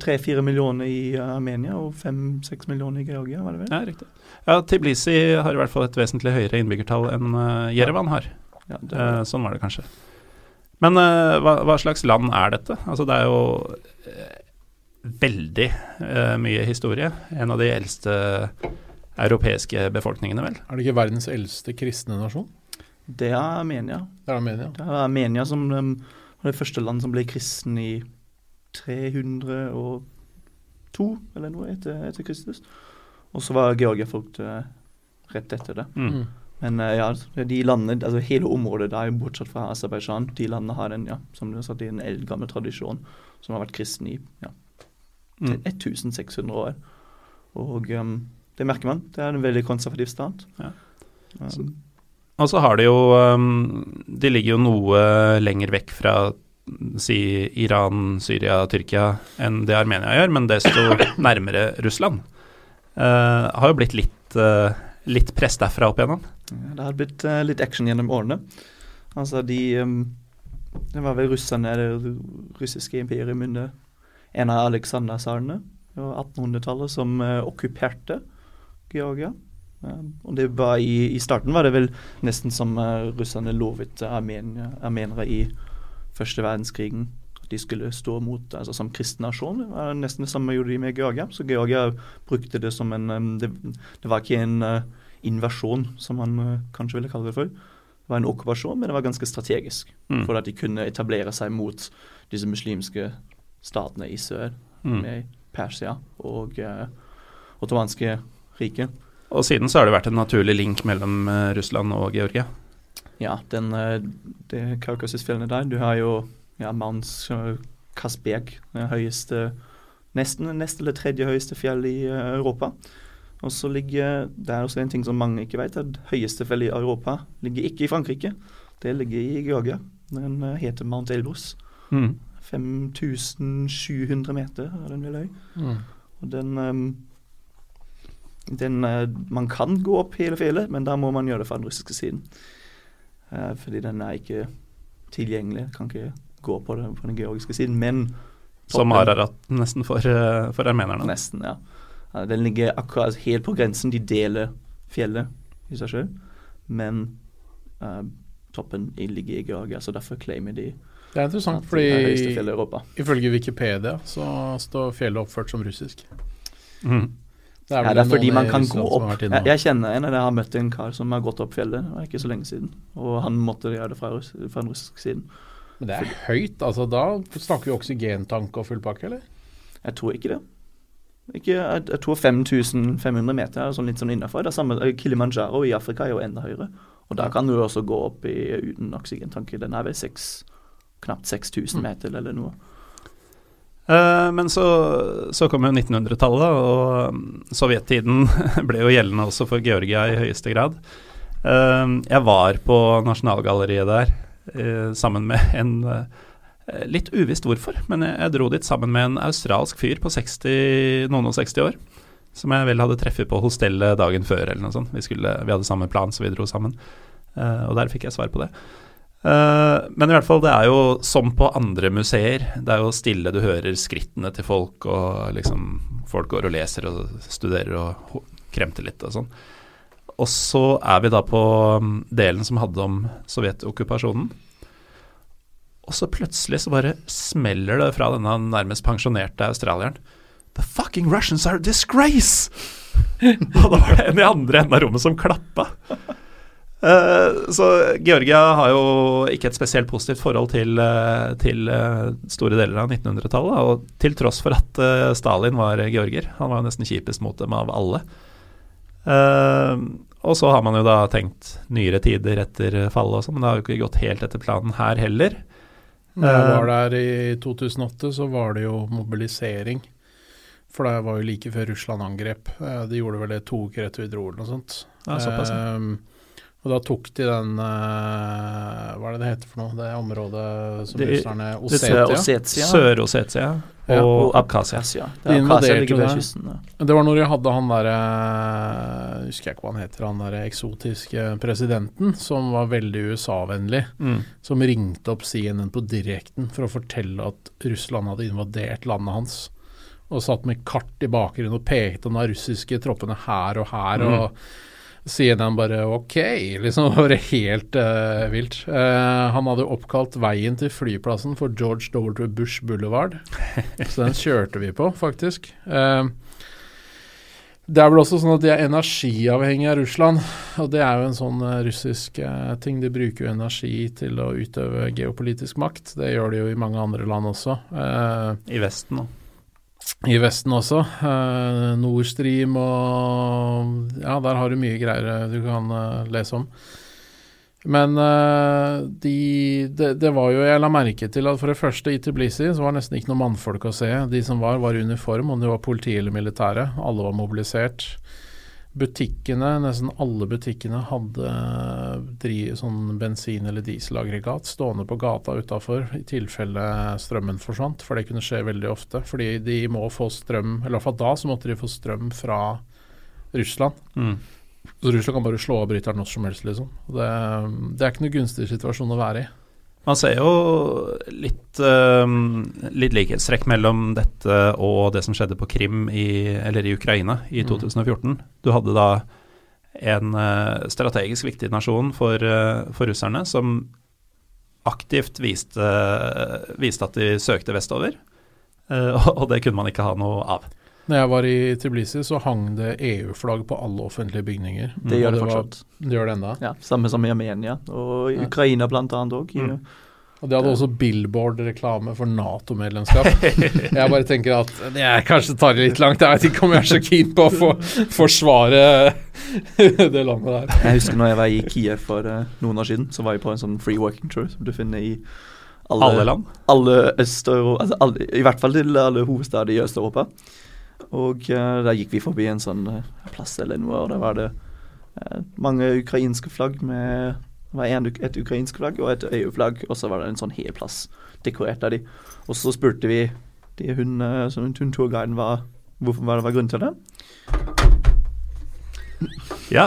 Tre-fire millioner i eh, Armenia og fem-seks millioner i Georgia, var det vel? Ja, riktig. Ja, Tiblisi har i hvert fall et vesentlig høyere innbyggertall enn uh, Jerevan har. Ja, det Eh, sånn var det kanskje. Men eh, hva, hva slags land er dette? Altså, det er jo eh, veldig uh, mye historie. En av de eldste europeiske befolkningene, vel. Er det ikke verdens eldste kristne nasjon? det er Armenia. Det er Armenia. Det er Armenia som um, var det første land som ble kristen i 302, eller noe, etter, etter Kristus. Og så var Georgia fulgt uh, rett etter det. Mm. Mm. Men uh, ja, de landene, altså hele området der, bortsett fra Aserbajdsjan, de landene har den, ja, som du har sagt, en eldgammel tradisjon som har vært kristen i ja, Mm. 1600 år. Og um, det merker man. Det er en veldig konservativ stat. Ja. Um, Og så har de jo um, De ligger jo noe lenger vekk fra si Iran, Syria, Tyrkia enn det Armenia gjør, men desto nærmere Russland. Uh, har jo blitt litt, uh, litt press derfra opp igjennom. Ja, Det har blitt uh, litt action gjennom årene. Altså de um, Det var vel russerne, det russiske imperiet, under en av aleksandersarene på 1800-tallet som eh, okkuperte Georgia. Eh, og det var i, I starten var det vel nesten som uh, russerne lovet armenia, armenere i første verdenskrigen. At de skulle stå mot altså som kristen nasjon. Det var nesten det samme gjorde de med Georgia. Så Georgia brukte det som en det, det var ikke en uh, invasjon, som man uh, kanskje ville kalle det for. Det var en okkupasjon, men det var ganske strategisk. Mm. For at de kunne etablere seg mot disse muslimske statene i sør, Mm. med Persia og uh, ottomanske riket. Og siden så har det vært en naturlig link mellom uh, Russland og Georgia. Ja, den, uh, det Kaukasusfjellene der. Du har jo ja, Mount Kasbek, det høyeste Nesten neste eller tredje høyeste fjell i Europa. Og så ligger Det er også en ting som mange ikke vet, at høyeste fjell i Europa ligger ikke i Frankrike. Det ligger i Georgia. Den heter Mount Elbrus. Mm. 5700 meter er den vel høy. Mm. Og den, um, den uh, Man kan gå opp hele fjellet, men da må man gjøre det fra den russiske siden. Uh, fordi den er ikke tilgjengelig. Kan ikke gå på, det, på den georgiske siden. Men Som toppen- Ararat nesten for, uh, for armenerne. Nesten, ja. Eh, Den ligger akkurat helt på grensen. De deler fjellet i seg sjøl. Men eh, toppen ligger i Georgia, så derfor claimer de Det er interessant, er fordi i ifølge Wikipedia så står fjellet oppført som russisk. Mm. Det Ja, vel det er fordi noen man kan gå opp. Jeg, jeg kjenner en, jeg har møtt en kar som har gått opp fjellet, det var ikke så lenge siden. Og han måtte gjøre det fra, russ, fra den russiske siden. Men det er høyt, altså da snakker vi oksygentank og full pakke, eller? Jeg tror ikke det. Ikke, jeg, jeg tror 5500 meter er sånn litt sånn innafor. Kilimanjaro i Afrika er jo enda høyere. Og da kan du også gå opp i, uten oksygentanke. Den er ved seks, knapt 6000 meter eller noe. Eh, men så, så kom jo 1900-tallet, og mm, sovjettiden ble jo gjeldende også for Georgia i høyeste grad. Eh, jeg var på Nasjonalgalleriet der eh, sammen med en Litt uvisst hvorfor, men jeg, jeg dro dit sammen med en australsk fyr på 60, noen og 60 år. Som jeg vel hadde treffet på hostellet dagen før, eller noe sånt. Vi, skulle, vi hadde samme plan, så vi dro sammen. Og der fikk jeg svar på det. Eh, men i hvert fall, det er jo som på andre museer. Det er jo stille, du hører skrittene til folk, og liksom folk går og leser og studerer og kremter litt og sånn. Og så er vi da på mm, delen som hadde om sovjetokkupasjonen. Og så plutselig så bare smeller det fra denne nærmest pensjonerte australieren. The fucking Russians are a disgrace! og da var det en i andre enden av rommet som klappa. Eh, så Georgia har jo ikke et spesielt positivt forhold til, eh, til eh, store deler av 1900-tallet. Og til tross for at Stalin var georger. Han var jo nesten kjipest mot dem av alle. Og så har man jo da tenkt nyere tider etter fallet og sånn, men det har jo ikke gått helt etter planen her heller. Da jeg var der i 2008, så var det jo mobilisering. For det var jo like før Russland angrep. De gjorde vel det to uker etter vi dro, eller noe sånt. Ja, såpass, ja. Og da tok de den eh, Hva er det det heter for noe? Det området som russerne er Ossetia. Ossetia Sør-Ossetia Ja, og Abkhasia. Abkhazia. De Det invaderte det. kysten. Ja. Det var når de hadde han derre Husker jeg ikke hva han heter, han derre eksotiske presidenten som var veldig USA-vennlig. Mm. Som ringte opp CNN på direkten for å fortelle at Russland hadde invadert landet hans. Og satt med kart i bakgrunnen og pekte på de russiske troppene her og her. Mm. CNN bare ok, liksom. Bare helt uh, vilt. Uh, han hadde oppkalt veien til flyplassen for George W. Bush Boulevard. Så den kjørte vi på, faktisk. Uh, det er vel også sånn at de er energiavhengige av Russland. Og det er jo en sånn russisk ting. De bruker jo energi til å utøve geopolitisk makt. Det gjør de jo i mange andre land også. I Vesten nå. I Vesten også. Uh, Nord Stream og Ja, der har du mye greier eh, du kan uh, lese om. Men eh, de, det var jo Jeg la merke til at for det første i Tbilisi så var det nesten ikke noen mannfolk å se. De som var, var i uniform, om det var politi eller militære. Alle var mobilisert. Butikkene, nesten alle butikkene hadde sånn bensin- eller dieselaggregat stående på gata utafor i tilfelle strømmen forsvant, for det kunne skje veldig ofte. Fordi de må få strøm, eller i hvert fall da så måtte de få strøm fra Russland. Mm. Så Russland kan bare slå av bryteren når som helst, liksom. Det, det er ikke noe gunstig situasjon å være i. Man ser jo litt, uh, litt likhetstrekk mellom dette og det som skjedde på Krim, i, eller i Ukraina, i 2014. Du hadde da en uh, strategisk viktig nasjon for, uh, for, russerne som aktivt viste, viste at de søkte vestover, og det kunne man ikke ha noe av. Når jeg var i Tbilisi, så hang det EU-flagg på alle offentlige bygninger. Det gjør det det fortsatt. Det gjør det enda. Ja, Samme som i Armenia og i Ja. Ukraina blant annet òg. Mm. Og de hadde også Billboard-reklame for Nato-medlemskap. jeg bare tenker at det er kanskje tar det litt langt. Jeg vet ikke om jeg er så keen på å få, forsvare det landet der. Jeg husker når jeg var i Kiev for eh, noen år siden, så var jeg på en sånn free working tour som du finner i alle, Alle land. alle Øst-Euro- altså alle, I hvert fall til alle hovedsteder i Øst-Europa. Og uh, da gikk vi forbi en sånn eh, plass eller noe, og der var det eh, mange ukrainske flagg med det var en, et ukrainsk flagg og et EU-flagg, og så var det en sånn hel plass dekorert av de. Og så spurte vi de hun, som hun turguiden var hvorfor hva det var grunnen til det. Ja.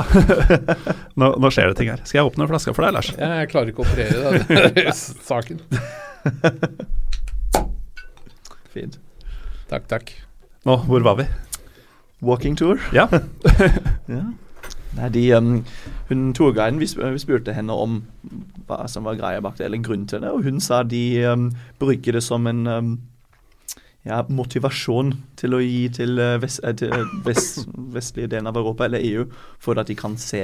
nå, nå skjer det ting her. Skal jeg åpne flaska for deg, Lars? Jeg klarer ikke å operere den saken. Fint. Takk, takk. Nå, hvor var vi? Walking tour. Ja. Ja. Nei, de, um, hun tourguiden, vi, vi spurte henne om hva som var greia bak det, eller grunnen til det, og hun sa de um, bruker det som en um, ja, motivasjon til å gi til, uh, vest, eh, til uh, vest, vestlige delen av Europa, eller EU, for at de kan se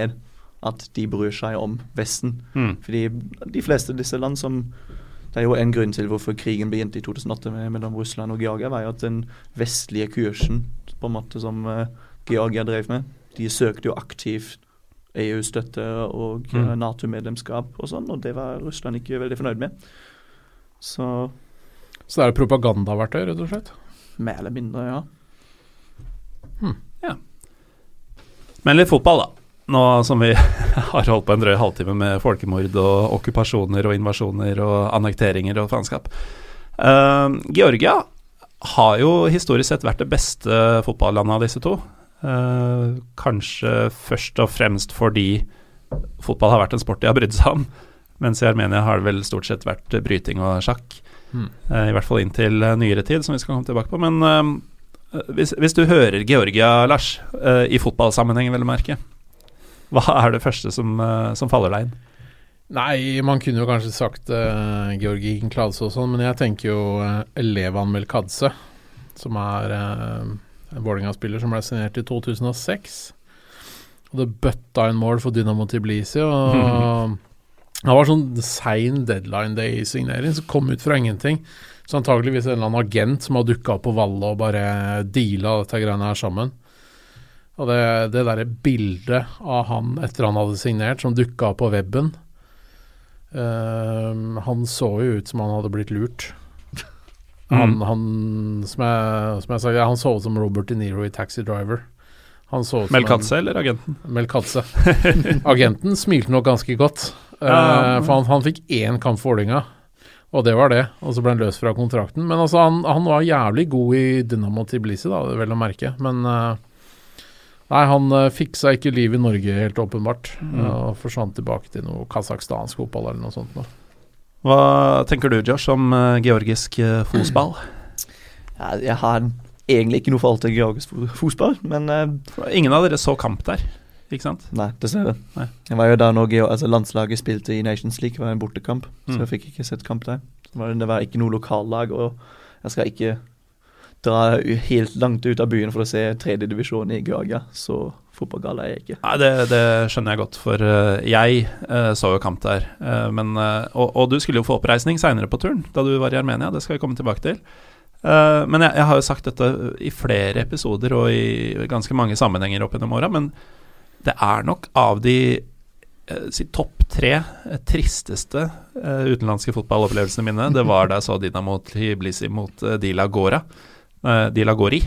at de bryr seg om Vesten. Mm. Fordi de fleste av disse land som Det er jo en grunn til hvorfor krigen begynte i 2008 mellom Russland og Georgia, var jo at den vestlige kursen på en måte som uh, Georgia drev med, de søkte jo aktivt EU-støtte og Mm. uh, Nato-medlemskap og sånn, og det var Russland ikke veldig fornøyd med. Så Så det er propagandaverktøy, rett og slett? mer eller mindre, ja. Men litt fotball, da. Nå som vi har holdt på en drøy halvtime med folkemord og okkupasjoner og invasjoner og annekteringer og faenskap. uh, Georgia har jo historisk sett vært det beste fotballandet av disse to. Uh, kanskje først og fremst fordi fotball har vært en sport de har brydd seg om. Mens i Armenia har det vel stort sett vært bryting og sjakk. Mm. Uh, I hvert fall inntil nyere tid, som vi skal komme tilbake på. Men hvis, hvis du hører Georgia, Lars, i fotballsammenheng, vel å merke, hva er det første som, eh, som faller deg inn? Nei, man kunne jo kanskje sagt uh, Georgi Kladse og sånn, men jeg tenker jo uh, Elevan Melkadze, som er uh, en Vålerenga-spiller som ble signert i 2006. Og det bøtta en mål for Dynamo Tiblisi, og det var sånn sein deadline day-signering som kom ut fra ingenting. Så antageligvis en eller annen agent som har dukka opp på Valle og bare deala dette greiene her sammen. Og det, det derre bildet av han etter han hadde signert, som dukka opp på weben uh, han så jo ut som han hadde blitt lurt. Han, Mm. han som, jeg, som jeg sa, han så ut som Robert De Niro i Taxi Driver. Han så ut som Melkatse eller agenten? Melkatse. Agenten smilte nok ganske godt, Uh, for han, han fikk én kamp for Vålerenga. Og det var det, og så ble han løst fra kontrakten. Men altså, han, han var jævlig god i Dynamo Tiblisi, da, vel å merke. Men eh, nei, han uh, fiksa ikke livet i Norge, helt åpenbart. Mm. Og forsvant tilbake til noe kasakhstansk fotball eller noe sånt. Nå. Hva tenker du, Josh, om eh, georgisk uh, fotball? ja. Jeg har egentlig ikke noe forhold til georgisk fo- fotball, men uh, Ingen av dere så kamp der, ikke sant? Nei, dessverre. Nei. Jeg var jo der når altså landslaget spilte i Nations League, det var en bortekamp, Mm. så jeg fikk ikke sett kamp der. Det var, det var ikke noe lokallag, og jeg skal ikke dra helt langt ut av byen for å se tredjedivisjon i Georgia, så fotballgal er jeg ikke. Nei, det, det skjønner jeg godt, for eh, jeg eh, så jo kamp der. eh, men, og, og du skulle jo få oppreisning seinere på turen, da du var i Armenia. Det skal vi komme tilbake til. Men jeg, jeg, har jo sagt dette i flere episoder og i ganske mange sammenhenger opp gjennom åra, men det er nok av de si topp tre tristeste utenlandske fotballopplevelsene mine. Det var da jeg så Dinamo Tbilisi mot Dila Gora. Dila Gori.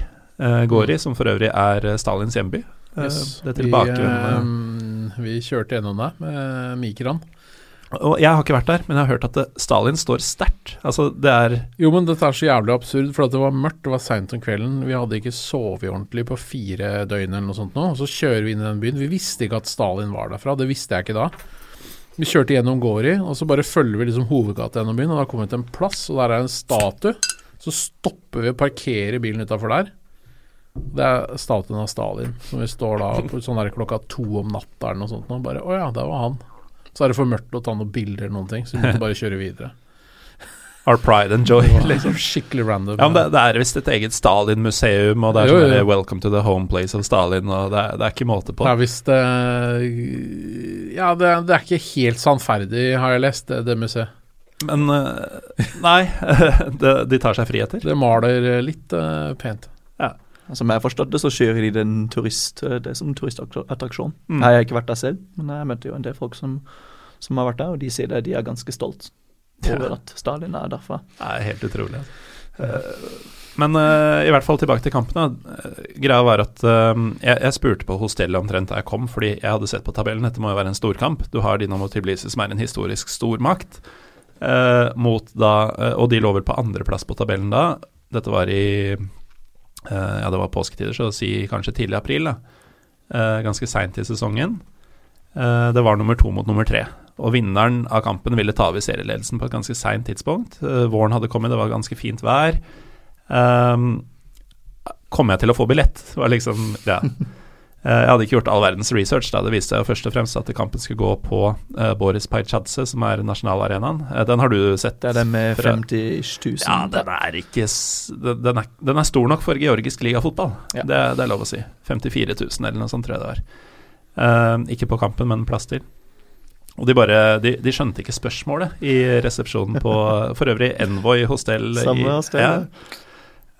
Gori, som for øvrig er Stalins hjemby. Yes. det er tilbake vi, um, vi kjørte gjennom det med Mikran. Og Jeg har ikke vært der, men jeg har hørt at det, Stalin står sterkt. Altså, det er Jo, men dette er så jævlig absurd, for det var mørkt, det var seint om kvelden. Vi hadde ikke sovet ordentlig på fire døgn eller noe sånt nå. Og så kjører vi inn i den byen. Vi visste ikke at Stalin var derfra, det visste jeg ikke da. Vi kjørte gjennom Gori, og så bare følger vi liksom hovedgata gjennom byen, og da kommer vi til en plass, og der er en statue. Så stopper vi og parkerer bilen utafor der. Det er statuen av Stalin, som vi står da på sånn der klokka to om natta eller noe sånt. Og bare Å ja, det var han. Så er det for mørkt å ta noen bilder eller noen ting, så vi måtte bare kjøre videre. Our pride and joy. Liksom. Skikkelig random. Ja, Det, det er visst et eget Stalin-museum, og det er sånn. 'Welcome to the home place of Stalin', og det er, det er ikke måte på. Ja, visst uh, Ja, det, det, er ikke helt sannferdig, har jeg lest, det, det museet. Men uh, Nei, de tar seg friheter. Det maler litt uh, pent. Ja. Som jeg har forstått det, så kjører de den turist, det som turistattraksjon. Mm. Jeg har ikke vært der selv, men jeg møtte jo en del folk som, som har vært der, og de sier det, de er ganske stolt over at Stalin er derfra. Det er helt utrolig. Altså. Men uh, i hvert fall tilbake til kampene. Uh, greia var at uh, jeg, jeg, spurte på hostellet omtrent da jeg kom, fordi jeg hadde sett på tabellen. Dette må jo være en storkamp. Du har Dinamo Tiblisi, som er en historisk stormakt, mot da Og de lå vel på andreplass på tabellen da. Dette var i ja, det var påsketider, så å si kanskje tidlig april. da. ganske seint i sesongen. det var nummer to mot nummer tre. Og vinneren av kampen ville ta over serieledelsen på et ganske seint tidspunkt. Våren hadde kommet, det var ganske fint vær. Um, kommer jeg til å få billett? Var liksom, ja. Uh, jeg hadde ikke gjort all verdens research. da Det viste seg jo først og fremst at kampen skulle gå på uh, Boris Pajchadze, som er nasjonalarenaen. Uh, den har du sett? Det er den med 50 000? Ja, den er ikke den er, den er stor nok for georgisk ligafotball. Ja. Det, det, er lov å si. 54 000 eller noe sånt, tror jeg det var. ikke på kampen, men plass til. Og de bare de, de, skjønte ikke spørsmålet i resepsjonen på for øvrig Envoy hostell. Samme hostell. Ja.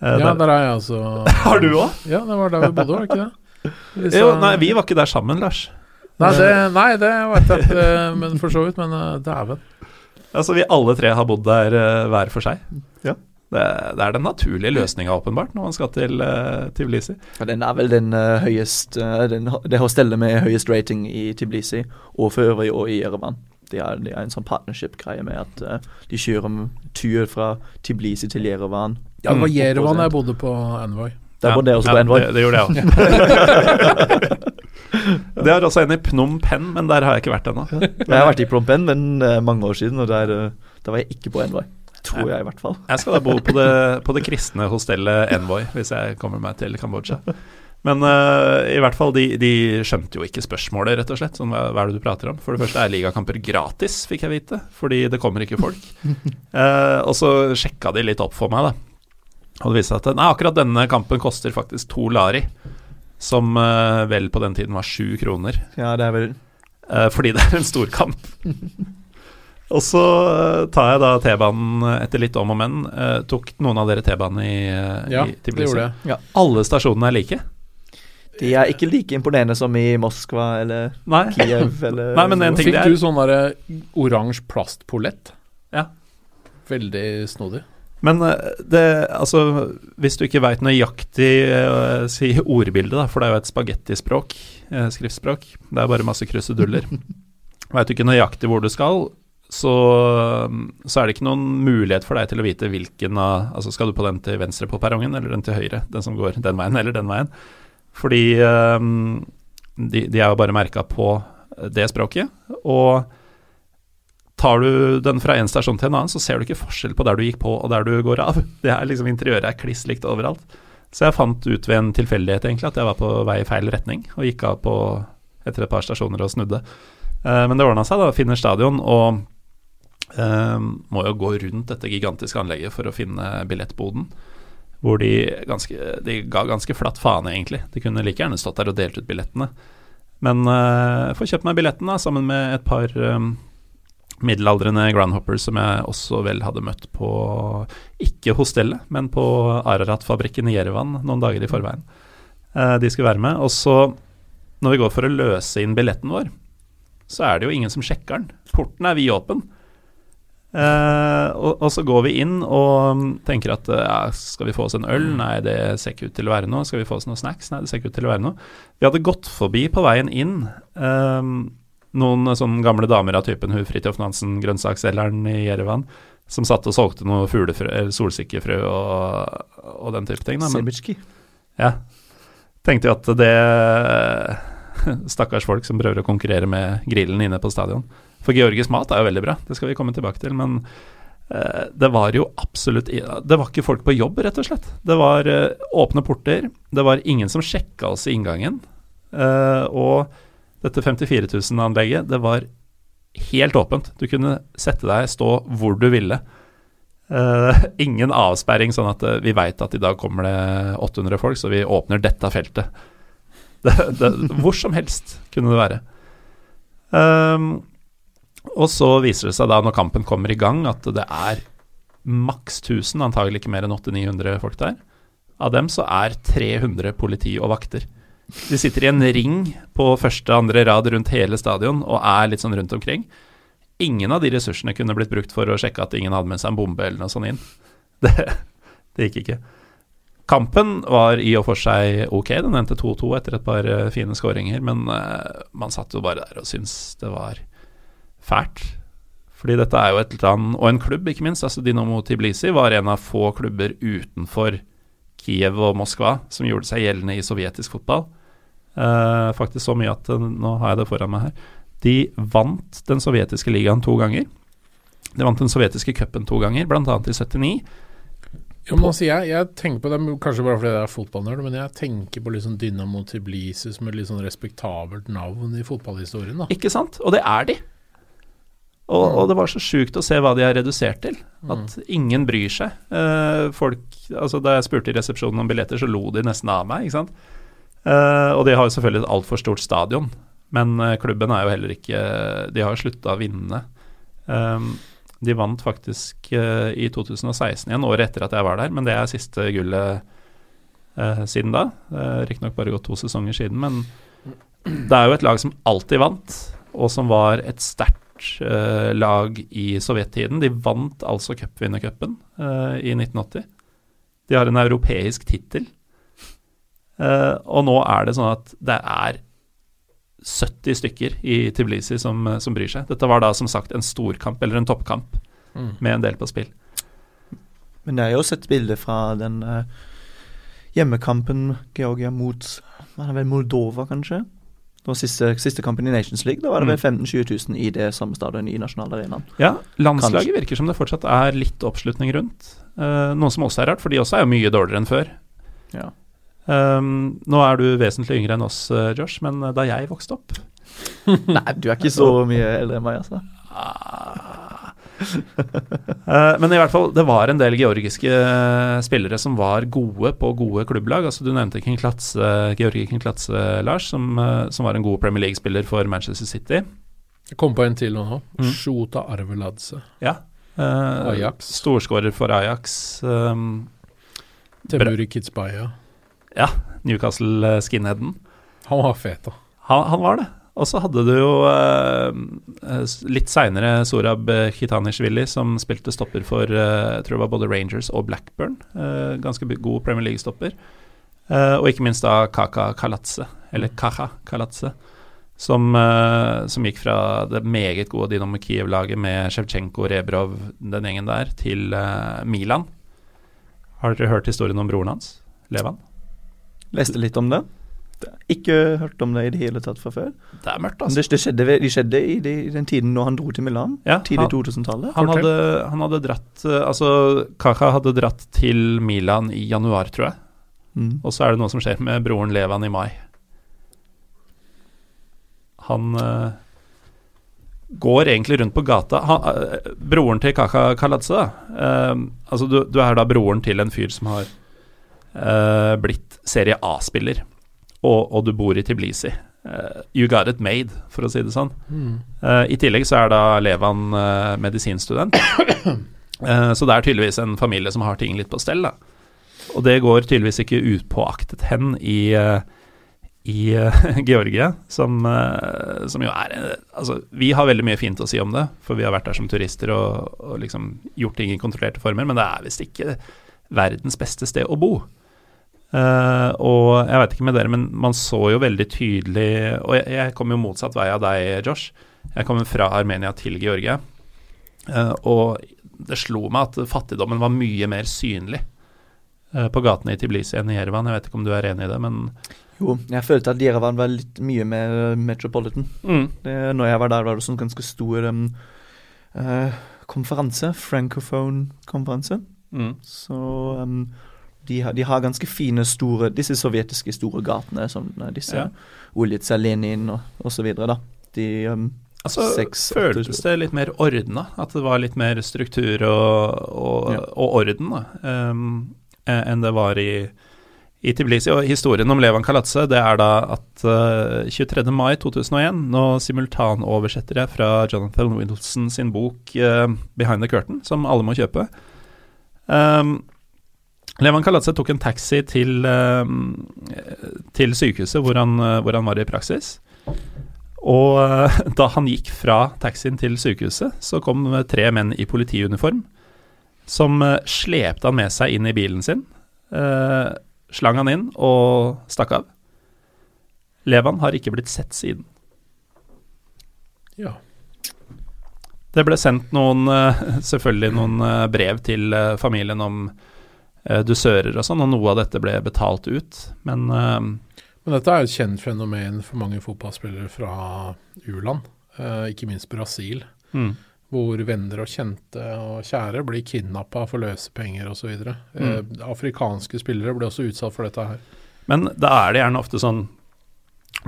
Uh, ja, der er jeg altså. Har du òg? Ja, det var der vi bodde, var det ikke det? Liksom, jo, nei, vi var ikke der sammen, Lars. Nei, det, nei, det vet jeg ikke, men for så vidt. Men uh, dæven. Altså, vi alle tre har bodd der uh, hver for seg. Ja. Det, det, er den naturlige løsninga, åpenbart, når man skal til uh, Tiblisi. Ja, den er vel den uh, høyest uh, den, Det hostellet med høyest rating i Tiblisi, og for øvrig og i Erevan. De har, det er en sånn partnership-greie med at uh, de kjører tur fra Tiblisi til Jerevan. Ja, det var Jerevan jeg bodde på Envoy. Der bare det også ja, på Envoy. Det, det gjorde jeg òg. det er også en i Phnom Penh, men der har jeg ikke vært ennå. jeg har vært i Phnom Penh, men mange år siden, og der, der var jeg ikke på Envoy. Tror jeg, i hvert fall. Jeg skal da bo på det, på det kristne hostellet Envoy hvis jeg kommer meg til Kambodsja. Men uh, i hvert fall, de, de, skjønte jo ikke spørsmålet, rett og slett. Sånn, hva, hva, er det du prater om? For det første er ligakamper gratis, fikk jeg vite. Fordi det kommer ikke folk. Uh, og så sjekka de litt opp for meg, da. Og det viste seg at nei, akkurat denne kampen koster faktisk to lari. Som uh, vel på den tiden var sju kroner. Ja, det er vel Fordi det er en storkamp. Og så uh, tar jeg da T-banen etter litt om og men. Uh, tok noen av dere T-banen i, uh, ja, i Tbilisi? Det gjorde jeg. Ja. Alle stasjonene er like? De er ikke like imponerende som i Moskva eller Nei. Kiev eller Nei, men en ting Fikk du sånn derre oransje plastpollett? Ja. Veldig snodig. Men det, altså, hvis du ikke veit nøyaktig uh, si ordbildet, da, for det er jo et spagettispråk, uh, skriftspråk, det er bare masse kruseduller. Veit du ikke nøyaktig hvor du skal, så, så, er det ikke noen mulighet for deg til å vite hvilken av Altså skal du på den til venstre på perrongen, eller den til høyre? Den som går den veien, eller den veien? Fordi um, de, de, er jo bare merka på det språket. Og tar du den fra en stasjon til en annen, så ser du ikke forskjell på der du gikk på og der du går av. Det er liksom Interiøret er kliss likt overalt. Så jeg fant ut ved en tilfeldighet egentlig at jeg var på vei i feil retning, og gikk av på etter et par stasjoner og snudde. Uh, men det ordna seg, da. Finner stadion. og Um, må jo gå rundt dette gigantiske anlegget for å finne billettboden. Hvor de, ganske, de ga ganske flatt faen, egentlig. De kunne like gjerne stått der og delt ut billettene. Men uh, får kjøpt meg billetten da, sammen med et par um, middelaldrende groundhopper som jeg også vel hadde møtt på Ikke hostellet, men på Ararat-fabrikken i Jerevan noen dager i forveien. Eh, de skulle være med. Og så, når vi går for å løse inn billetten vår, så er det jo ingen som sjekker den. Porten er vidåpen. Uh, og, og, så går vi inn og tenker at uh, skal vi få oss en øl? Nei, det ser ikke ut til å være noe. Skal vi få oss noen snacks? Nei, det ser ikke ut til å være noe. Vi hadde gått forbi på veien inn uh, noen sånne gamle damer av typen hun Fridtjof Nansen, grønnsaksselgeren i Jerevan, som satt og solgte noe fuglefrø, solsikkefrø og, og, den type ting. Sebitsjki. Ja. Tenkte jo at det Stakkars folk som prøver å konkurrere med grillen inne på stadion. For georgisk mat er jo veldig bra, det skal vi komme tilbake til. Men eh, det var jo absolutt Det var ikke folk på jobb, rett og slett. Det var eh, åpne porter. Det var ingen som sjekka oss i inngangen. Eh, og dette 54 000-anlegget, det var helt åpent. Du kunne sette deg, stå hvor du ville. Uh, ingen avsperring, sånn at uh, vi veit at i dag kommer det 800 folk, så vi åpner dette feltet. Det, det, hvor som helst kunne det være. Um, og så viser det seg da, når kampen kommer i gang, at det er maks 1000, antagelig ikke mer enn 800-900 folk der. Av dem så er 300 politi og vakter. De sitter i en ring på første andre rad rundt hele stadion og er litt sånn rundt omkring. Ingen av de ressursene kunne blitt brukt for å sjekke at ingen hadde med seg en bombe eller noe sånt inn. Det, det gikk ikke. Kampen var i og for seg ok, den endte 2-2 etter et par eh, fine skåringer, men uh, man satt jo bare der og syntes det var fælt. Fordi dette er jo et land, og en klubb, ikke minst. altså Dinamo Tiblisi var en av få klubber utenfor Kiev og Moskva som gjorde seg gjeldende i sovjetisk fotball. Uh, faktisk så mye at uh, Nå har jeg det foran meg her. De vant den sovjetiske ligaen to ganger. De vant den sovjetiske cupen to ganger, bl.a. i 79. Jo, men altså jeg, jeg, tenker på det, Kanskje bare fordi jeg er fotballnerd, men jeg tenker på liksom Dynamo Tiblisi som et litt sånn respektabelt navn i fotballhistorien. da. Ikke sant? Og det er de. Og, og, det var så sjukt å se hva de har redusert til. At mm. ingen bryr seg. Uh, folk, altså Da jeg spurte i resepsjonen om billetter, så lo de nesten av meg. ikke sant? Uh, og de har jo selvfølgelig et altfor stort stadion. Men uh, klubben er jo heller ikke De har jo slutta å vinne. Um, de vant faktisk i 2016 igjen, året etter at jeg var der. Men det er siste gullet siden da. Uh, Riktignok bare gått to sesonger siden, men det er jo et lag som alltid vant, og som var et sterkt lag i sovjettiden. De vant altså cupvinnercupen uh, i 1980. De har en europeisk tittel. Uh, og nå er det sånn at det er 70 stykker i Tiblisi som, som, bryr seg. Dette var da som sagt en storkamp, eller en toppkamp, mm. med en del på spill. Men det er jo sett bilder fra den uh, hjemmekampen Georgia mot er Moldova, kanskje? Det siste, siste, kampen i Nations League. Da var det vel 15 000-20 000 i det samme stadion i nasjonalarenaen. Ja, landslaget Kanskje. virker som det fortsatt er litt oppslutning rundt. Uh, noe som også er rart, for de også er jo mye dårligere enn før. Ja. Um, nå er du vesentlig yngre enn oss, uh, Josh, men da jeg vokste opp Nei, du er ikke så mye eldre enn meg, altså. Uh, men i hvert fall, det var en del georgiske uh, spillere som var gode på gode klubblag. Altså Du nevnte King Klatse, Georgi King Klatse, Lars, som, som, var en god Premier League-spiller for Manchester City. Jeg kom på en til nå. Mm. Shota Arveladze. Ja. Ajax. Storskårer for Ajax. Um, Temuri Kitzbaya. Ja. Newcastle Skinheaden. Han var fet, da. Han, han var det. Og så hadde du jo eh, litt seinere Sorab Khitanishvili, som spilte stopper for eh, jeg tror det var både Rangers og Blackburn. Eh, ganske god Premier League-stopper. og ikke minst da Kaka Kalatse, eller Kaha Kalatse, som, som, gikk fra det meget gode Dynamo Kiev-laget med Sjevtsjenko, Rebrov, den gjengen der, til Milan. Har dere hørt historien om broren hans, Levan? Leste litt om det. Ikke hørt om det i det hele tatt fra før. Det er mørkt, altså. Det, det skjedde, det skjedde i, det, i, den tiden når han dro til Milan, ja, tidlig 2000-tallet. Han, han, hadde dratt eh, Altså, Kaka hadde dratt til Milan i januar, tror jeg. Mm. Og så er det noe som skjer med broren Levan i mai. Han uh, går egentlig rundt på gata. Han, uh, broren til Kaka Kaladze, uh, altså du, du, er da broren til en fyr som har blitt Serie A-spiller og, og, du bor i Tiblisi. Uh, You got it made, for å si det sånn. Mm. Uh, I tillegg så er da Levan uh, medisinstudent. Eh, så det er tydeligvis en familie som har ting litt på stell, da. Og det går tydeligvis ikke upåaktet hen i, eh, i eh, Georgia, som, eh, som jo er eh, Altså, vi har veldig mye fint å si om det, for vi har vært der som turister og, og liksom gjort ting i kontrollerte former, men det er visst ikke verdens beste sted å bo. Eh, og jeg vet ikke med dere, men man så jo veldig tydelig Og jeg, jeg kom jo motsatt vei av deg, Josh. Jeg kommer fra Armenia til Georgia. Uh, og det slo meg at fattigdommen var mye mer synlig uh, på gatene i Tiblisi enn i Jerevan. Jeg vet ikke om du er enig i det, men Jo, jeg følte at Jerevan var litt mye mer metropolitan. metropolitan. Det, når jeg var der, var det sånn ganske stor um, konferanse. Francophone-konferanse. mm. Så um, de, har, de har ganske fine, store Disse sovjetiske store gatene, som eh, disse Ja. Ulitsa Lenin og, da. De um, Altså, Seks, føltes det litt mer ordna? At det var litt mer struktur og, og, Ja. og orden da, em, eh, enn det var i, i Tbilisi. Og historien om Levan Kalatse det er da at uh, 23. mai 2001, nå simultanoversetter jeg fra Jonathan Wilson sin bok uh, 'Behind the Curtain', som alle må kjøpe. Um, Levan Kalatse tok en taxi til, til sykehuset hvor han, eh, hvor han var i praksis. Og eh, da han gikk fra taxien til sykehuset, så kom eh, tre menn i politiuniform som eh, slepte han med seg inn i bilen sin, eh, slang han inn og stakk av. Levan har ikke blitt sett siden. Ja. Det ble sendt noen, eh, selvfølgelig noen eh, brev til eh, familien om eh, dusører og sånn, og noe av dette ble betalt ut, men eh, Men dette er jo et kjent fenomen for mange fotballspillere fra u-land, eh, ikke minst Brasil, mm, hvor venner og kjente og kjære blir kidnappa for løsepenger osv. Eh, afrikanske spillere blir også utsatt for dette her. Men da er det gjerne ofte sånn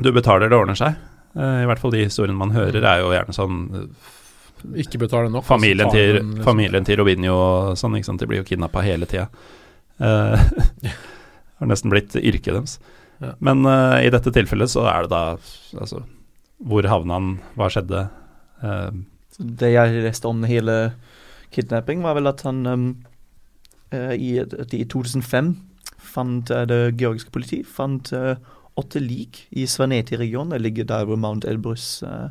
Du betaler, det ordner seg. Eh, I hvert fall de historiene man hører, er jo gjerne sånn eh, Ikke betale nok. Familien altså, til, den liksom- familien til Robinho og sånn, ikke sant. De blir jo kidnappa hele tida. Uh, har nesten blitt yrket deres. Ja. Men uh, i dette tilfellet så er det da Altså, hvor havna han? Hva skjedde? Uh, Det jeg leste om hele kidnapping, var vel at han um, eh, i, at i 2005 fant eh, det georgiske politi fant eh, åtte lik i Svaneti-regionen. Det ligger der hvor Mount Elbrus eh,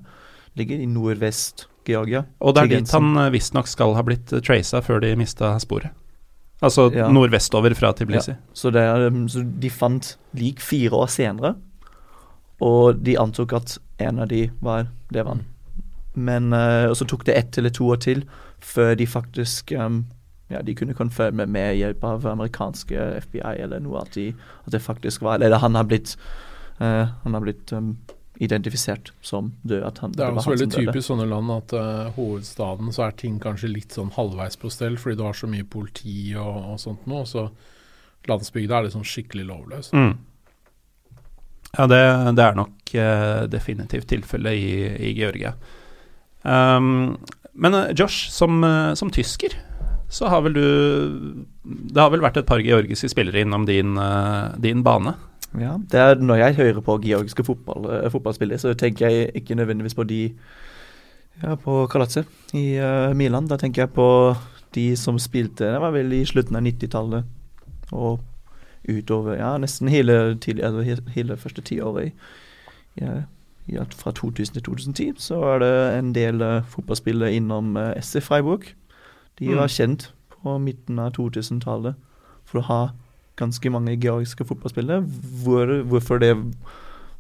ligger, i nordvest Georgia. og det er dit han uh, visstnok skal ha blitt uh, før de mista sporet. Altså Ja. nordvestover fra Tiblisi. Så, det um, så de fant lik fire år senere, og de antok at en av de var Levan. Men uh, så tok det ett eller to år til før de faktisk um, ja, de kunne konfirmere med hjelp av amerikanske FBI eller noe at, de, at det faktisk var Eller han har blitt uh, Han har blitt um, identifisert som død. At han, Det er var også veldig typisk sånne land at uh, hovedstaden så er ting kanskje litt sånn halvveis på stell, fordi du har så mye politi og, og sånt nå. Så landsbygda er liksom skikkelig lovløs. Mm. Ja, det, det er nok uh, definitivt tilfellet i, i Georgia. Um, men uh, Josh, som, som tysker, så har vel du Det har vel vært et par georgiske spillere innom din, din bane? Ja, det er Når jeg hører på georgiske fotball, eh, fotballspillere, så tenker jeg ikke nødvendigvis på de ja, på Kalatse i uh, Milan. Da tenker jeg på de som spilte Det var vel i slutten av 90-tallet og utover Ja, nesten hele, tidlig, altså, hele første tiåret Ja, ja, fra 2000 til 2010. Så er det en del uh, fotballspillere innom uh, SC Freiburg. De Mm. var kjent på midten av 2000-tallet for å ha ganske mange georgiske fotballspillere. Hvor, hvorfor det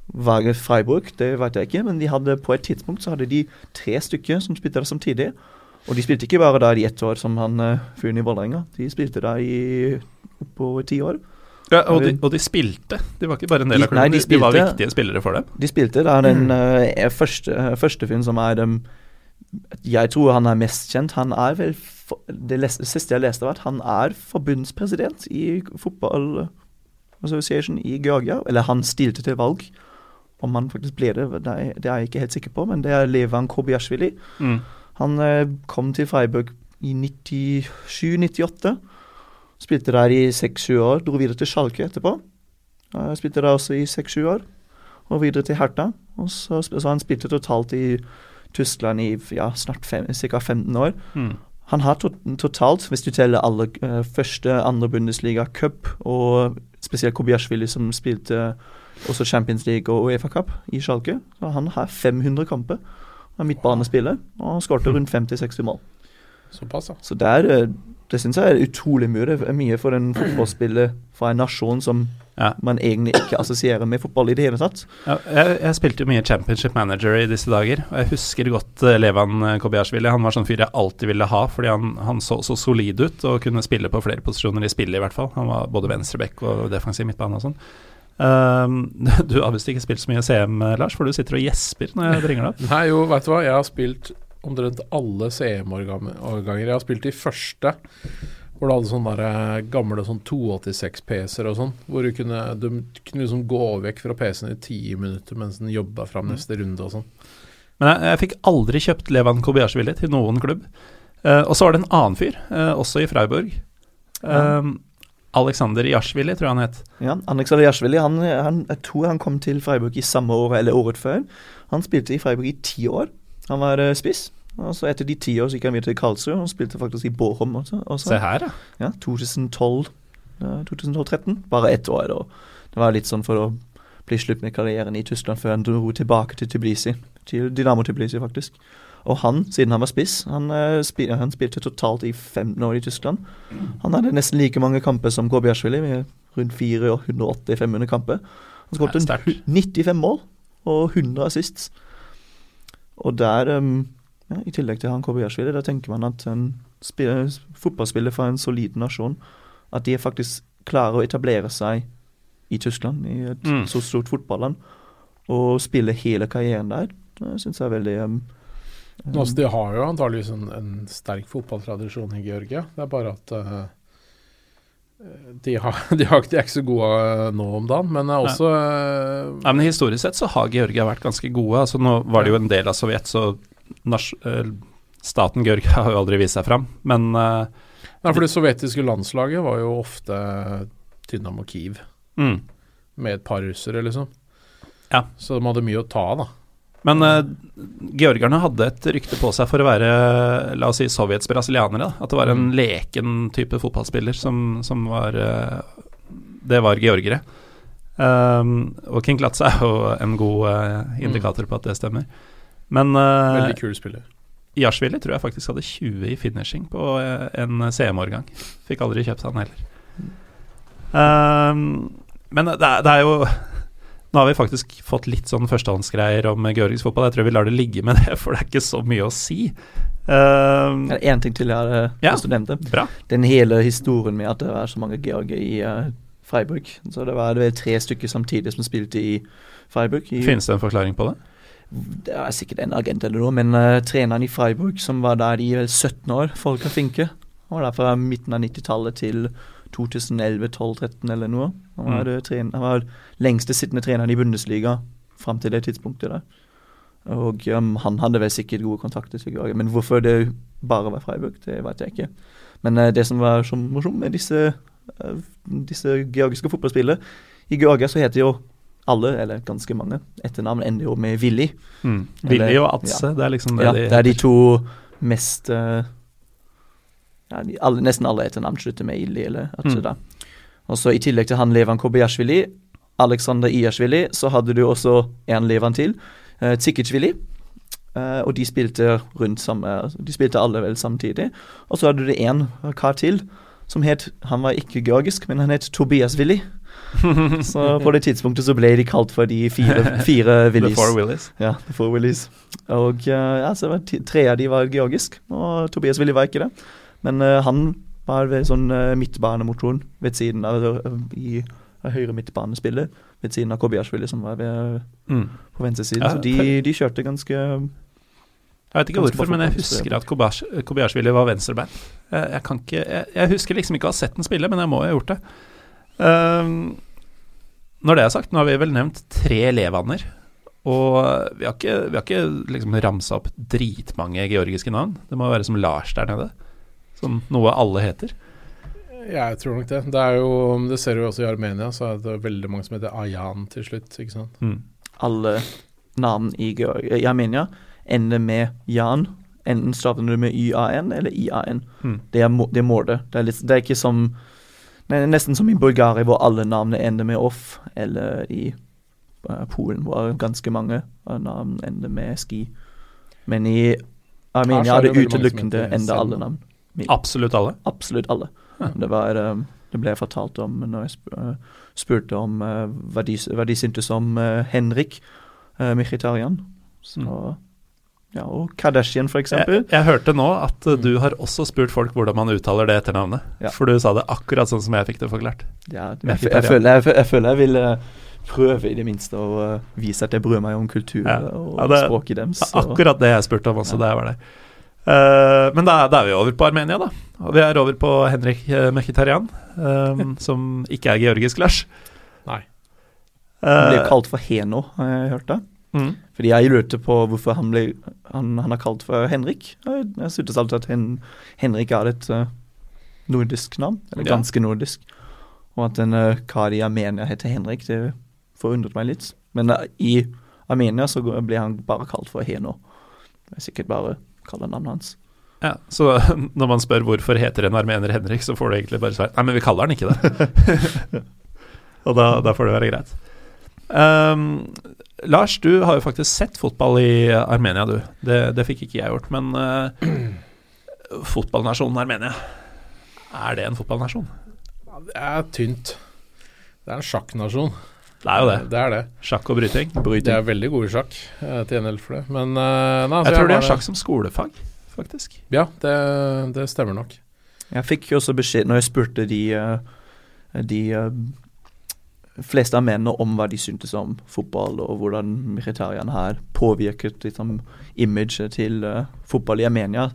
var Freiburg, det vet jeg ikke, men de hadde på et tidspunkt så hadde de tre stykker som spilte der samtidig. Og de spilte ikke bare der i ett år, som han uh, fyren i Vålerenga. De spilte der i oppover ti år. Ja, og, de, og de spilte. De var ikke bare en del av klubben, de de, de var viktige spillere for dem. De spilte Det er den uh, første, uh, første fyren som er um, Jeg tror han er mest kjent. Han er vel Det siste jeg leste, var at han er forbundspresident i Fotball Association i Georgia. Eller han stilte til valg. Om han faktisk ble det, det er, jeg ikke helt sikker på, men det er Levan Kobiashvili. Mm. Han eh, kom til Freiburg i 97-98. Spilte der i seks-sju år. Dro videre til Schalke etterpå. Eh, spilte der også i seks-sju år. og videre til Hertha. Og så, så han spilte totalt i Tyskland i ja, snart fem, ca. 15 år. Mm. Han har to totalt, hvis du teller alle uh, første, andre Bundesliga Cup, og spesielt Kobiashvili som spilte også Champions League og Uefa Cup i Schalke, så han har 500 kamper. av midtbanespillet og skåret rundt 50-60 mål. Såpass, ja. Så det, er, eh, det syns jeg er utrolig mye. Det mye for en fotballspiller fra en nasjon som Ja. man egentlig ikke assosierer med fotball i det hele tatt. Ja, jeg, jeg spilte jo mye Championship Manager i disse dager, og jeg husker godt eh, Levan Kobiashvili. Han var sånn fyr jeg alltid ville ha, fordi han, han så så solid ut og kunne spille på flere posisjoner i spillet, i hvert fall. Han var både venstreback og defensiv midtbane og sånn. Um, du har visst ikke spilt så mye CM, eh, Lars, for du sitter og gjesper når jeg ringer deg opp. Nei, jo, vet du hva. Jeg har spilt omtrent alle CM-årganger. Jeg har spilt de første hvor du hadde sånne der, eh, gamle sånn 286 PC-er og sånn. Hvor du kunne, du kunne liksom gå vekk fra PC-en i ti minutter mens den jobba fram neste runde og sånn. Men jeg, jeg fikk aldri kjøpt Levan Kobiasjvili til noen klubb. Eh, og så var det en annen fyr, eh, også i Freiburg. Um, Alexander Jashvili, tror jeg han het. Ja, Alexander Jashvili, han, han, jeg tror han kom til Freiburg i samme år eller året før. Han spilte i Freiburg i ti år. Han var eh, spiss. Og så etter de ti år så gikk han videre til Karlsrud og spilte faktisk i Bårum også. også. Se her, da. Ja, 2012, eh, 2012-13. Bare ett år. da. det var litt sånn for å bli slutt med karrieren i Tyskland før han dro tilbake til Tbilisi. Til Dynamo Tbilisi, faktisk. Og han, siden han var spiss, han, eh, spil, han spilte totalt i 15 år i Tyskland. Han hadde nesten like mange kamper som Kobiashvili, med rundt 480-500 kamper. Han skåret 95 mål og 100 assists. Og der, um, ja, i tillegg til han Kobayashvili, da tenker man at en spiller, fotballspiller fra en solid nasjon, at de faktisk klarer å etablere seg i Tyskland, i et Mm. så stort fotballand, og spille hele karrieren der, det syns jeg er veldig um, Altså, de har jo antageligvis en, en sterk fotballtradisjon i Georgia. Det er bare at uh, de, har, de, har, de er ikke så gode eh, nå om dagen, men er også Nei. Nei, men Historisk sett så har Georgia vært ganske gode. Altså Nå var det jo en del av Sovjet, så eh, staten Georgia har jo aldri vist seg fram. Men uh, Nei, for det sovjetiske landslaget var jo ofte Dynamo Kiev, mm. med et par russere, liksom. Ja. Så de hadde mye å ta av, da. Men uh, georgerne hadde et rykte på seg for å være, la oss si, Sovjets brasilianere. Da. At det var en Mm. leken type fotballspiller som, som var uh, Det var georgere. Um, og King Klatz er jo en god uh, indikator på at det stemmer. Men uh, Veldig kul spiller. Jashvili tror jeg faktisk hadde 20 i finishing på eh, en CM-årgang. Fikk aldri kjøpt han heller. Um, men det, er- det er jo Nå har vi faktisk fått litt sånn førstehåndsgreier om georgisk fotball. Jeg tror vi lar det ligge med det, for det er ikke så mye å si. Um, Det er én ting til jeg har Ja. å nevne. bra. Den hele historien med at det er så mange georgere i uh, Freiburg. Så det var, det var tre stykker samtidig som spilte i Freiburg. I, Finnes det en forklaring på det? Det er sikkert en agent eller noe, men uh, treneren i Freiburg, som var der i vel 17 år, Folka Finke, han var der fra midten av 90-tallet til 2011-12-13 eller noe. Han var, Mm. det han var lengste sittende treneren i Bundesliga fram til det tidspunktet der. Og um, han hadde vel sikkert gode kontakter til Georgia, men hvorfor det bare var Freiburg, det vet jeg ikke. Men uh, det som var så morsomt med disse, uh, disse georgiske fotballspillene I Georgia så heter jo alle, eller ganske mange, etternavn ender jo med Willy. Mm. Willy og Atse, ja. det er liksom det Ja, de det er de to mest uh, ja, de, alle, Nesten alle etternavn slutter med Illi eller Atsuda. Og så I tillegg til han Levan Kobayashvili, Aleksander Iashvili, så hadde du også en Levan til, uh, Tsikicvili. Uh, og de spilte rundt samme De spilte alle vel samtidig. Og så hadde du en kar til som het Han var ikke georgisk, men han het Tobias Willy. så på det tidspunktet så ble de kalt for de fire, fire The Willys. Four Willies. Ja, The Four Willies. Og eh, ja, så var tre av de var georgisk, og Tobias Willy var ikke det. Men uh, han var ved sånn uh, midtbanemotoren ved siden av uh, i høyre midtbanespillet, ved siden av Kobiashvili, som var ved, Mm. på venstresiden. Ja, så de, de kjørte ganske Jeg vet ikke hvorfor, men jeg husker at Kobiashvili var venstrebein. Jeg, jeg jeg, jeg husker liksom ikke å ha sett den spille, men jeg må ha gjort det. Ehm, når det er sagt, nå har vi vel nevnt tre Levaner. Og vi har ikke, vi har ikke liksom ramsa opp dritmange georgiske navn. Det må være som Lars der nede. Som noe alle heter. Jeg tror nok det. Det er jo Det ser du også i Armenia, så er det veldig mange som heter Ayan til slutt, ikke sant. Mm. alle navn i, Georg- i Armenia ender med Jan. Enten staver du med YAN eller IAN. Mm. Det er, må- det må det. Det er, litt, det er ikke som er Nesten som i Bulgaria, hvor alle navnene ender med off, eller i uh, Polen, hvor ganske mange navn ender med ski. Men i Armenia er det utelukkende enda alle navn. navn. Absolutt alle. Absolutt alle. Det, var, um, det ble fortalt om når jeg sp uh, spurte om uh, hva, de, hva de syntes om Henrik uh, Mkhitaryan. Så, ja, og Kardashian, for eksempel. Jeg, jeg hørte nå at uh, du har også spurt folk hvordan man uttaler det etternavnet. Ja. For du sa det akkurat sånn som jeg fikk det forklart. Ja, jeg, jeg, føler, jeg, jeg føler jeg vil eh, prøve i det minste å eh, vise at jeg bryr meg om kultur Ja. og Ja, det- språket deres. Ja, Akkurat det jeg spurte om også da jeg var der. Eh, men da, da er vi over på Armenia, da. Og vi er over på Henrik uh, Mkhitaryan, um, som ikke er georgisk, Lars. Nei. Han Eh, kalt for Heno, har jeg hørt det. mm. Fordi jeg lurte på hvorfor han ble Han, han er kalt for Henrik. Jeg, jeg syntes alltid at hen, Henrik er et uh, nordisk navn, eller Ja. ganske nordisk. Og at en uh, kar i Armenia heter Henrik, det forundret meg litt. Men uh, i Armenia så blir ble han bare kalt for Heno. Det er sikkert bare kallenavnet hans. Ja, så når man spør hvorfor heter en armener Henrik, så får du egentlig bare svar Nei, men vi kaller han ikke det. Og da, da får det være greit. Ehm, Lars, du har jo faktisk sett fotball i Armenia, du. Det, det fikk ikke jeg gjort. Men uh, fotballnasjonen Armenia, er det en fotballnasjon? Ja, Det er tynt. Det er en sjakknasjon. Det er jo det. Det er det. Sjakk og bryting. De er veldig gode i sjakk, eh, til gjengjeld for det. Men uh, nei, altså, Jeg tror de er har sjakk som skolefag, faktisk. Ja, det, det stemmer nok. Jeg fikk jo også beskjed når jeg spurte de, de eh, av mennene om hva de syntes om fotball, og hvordan Mkhitaryan har påvirket liksom, imaget til uh, fotball i Armenia,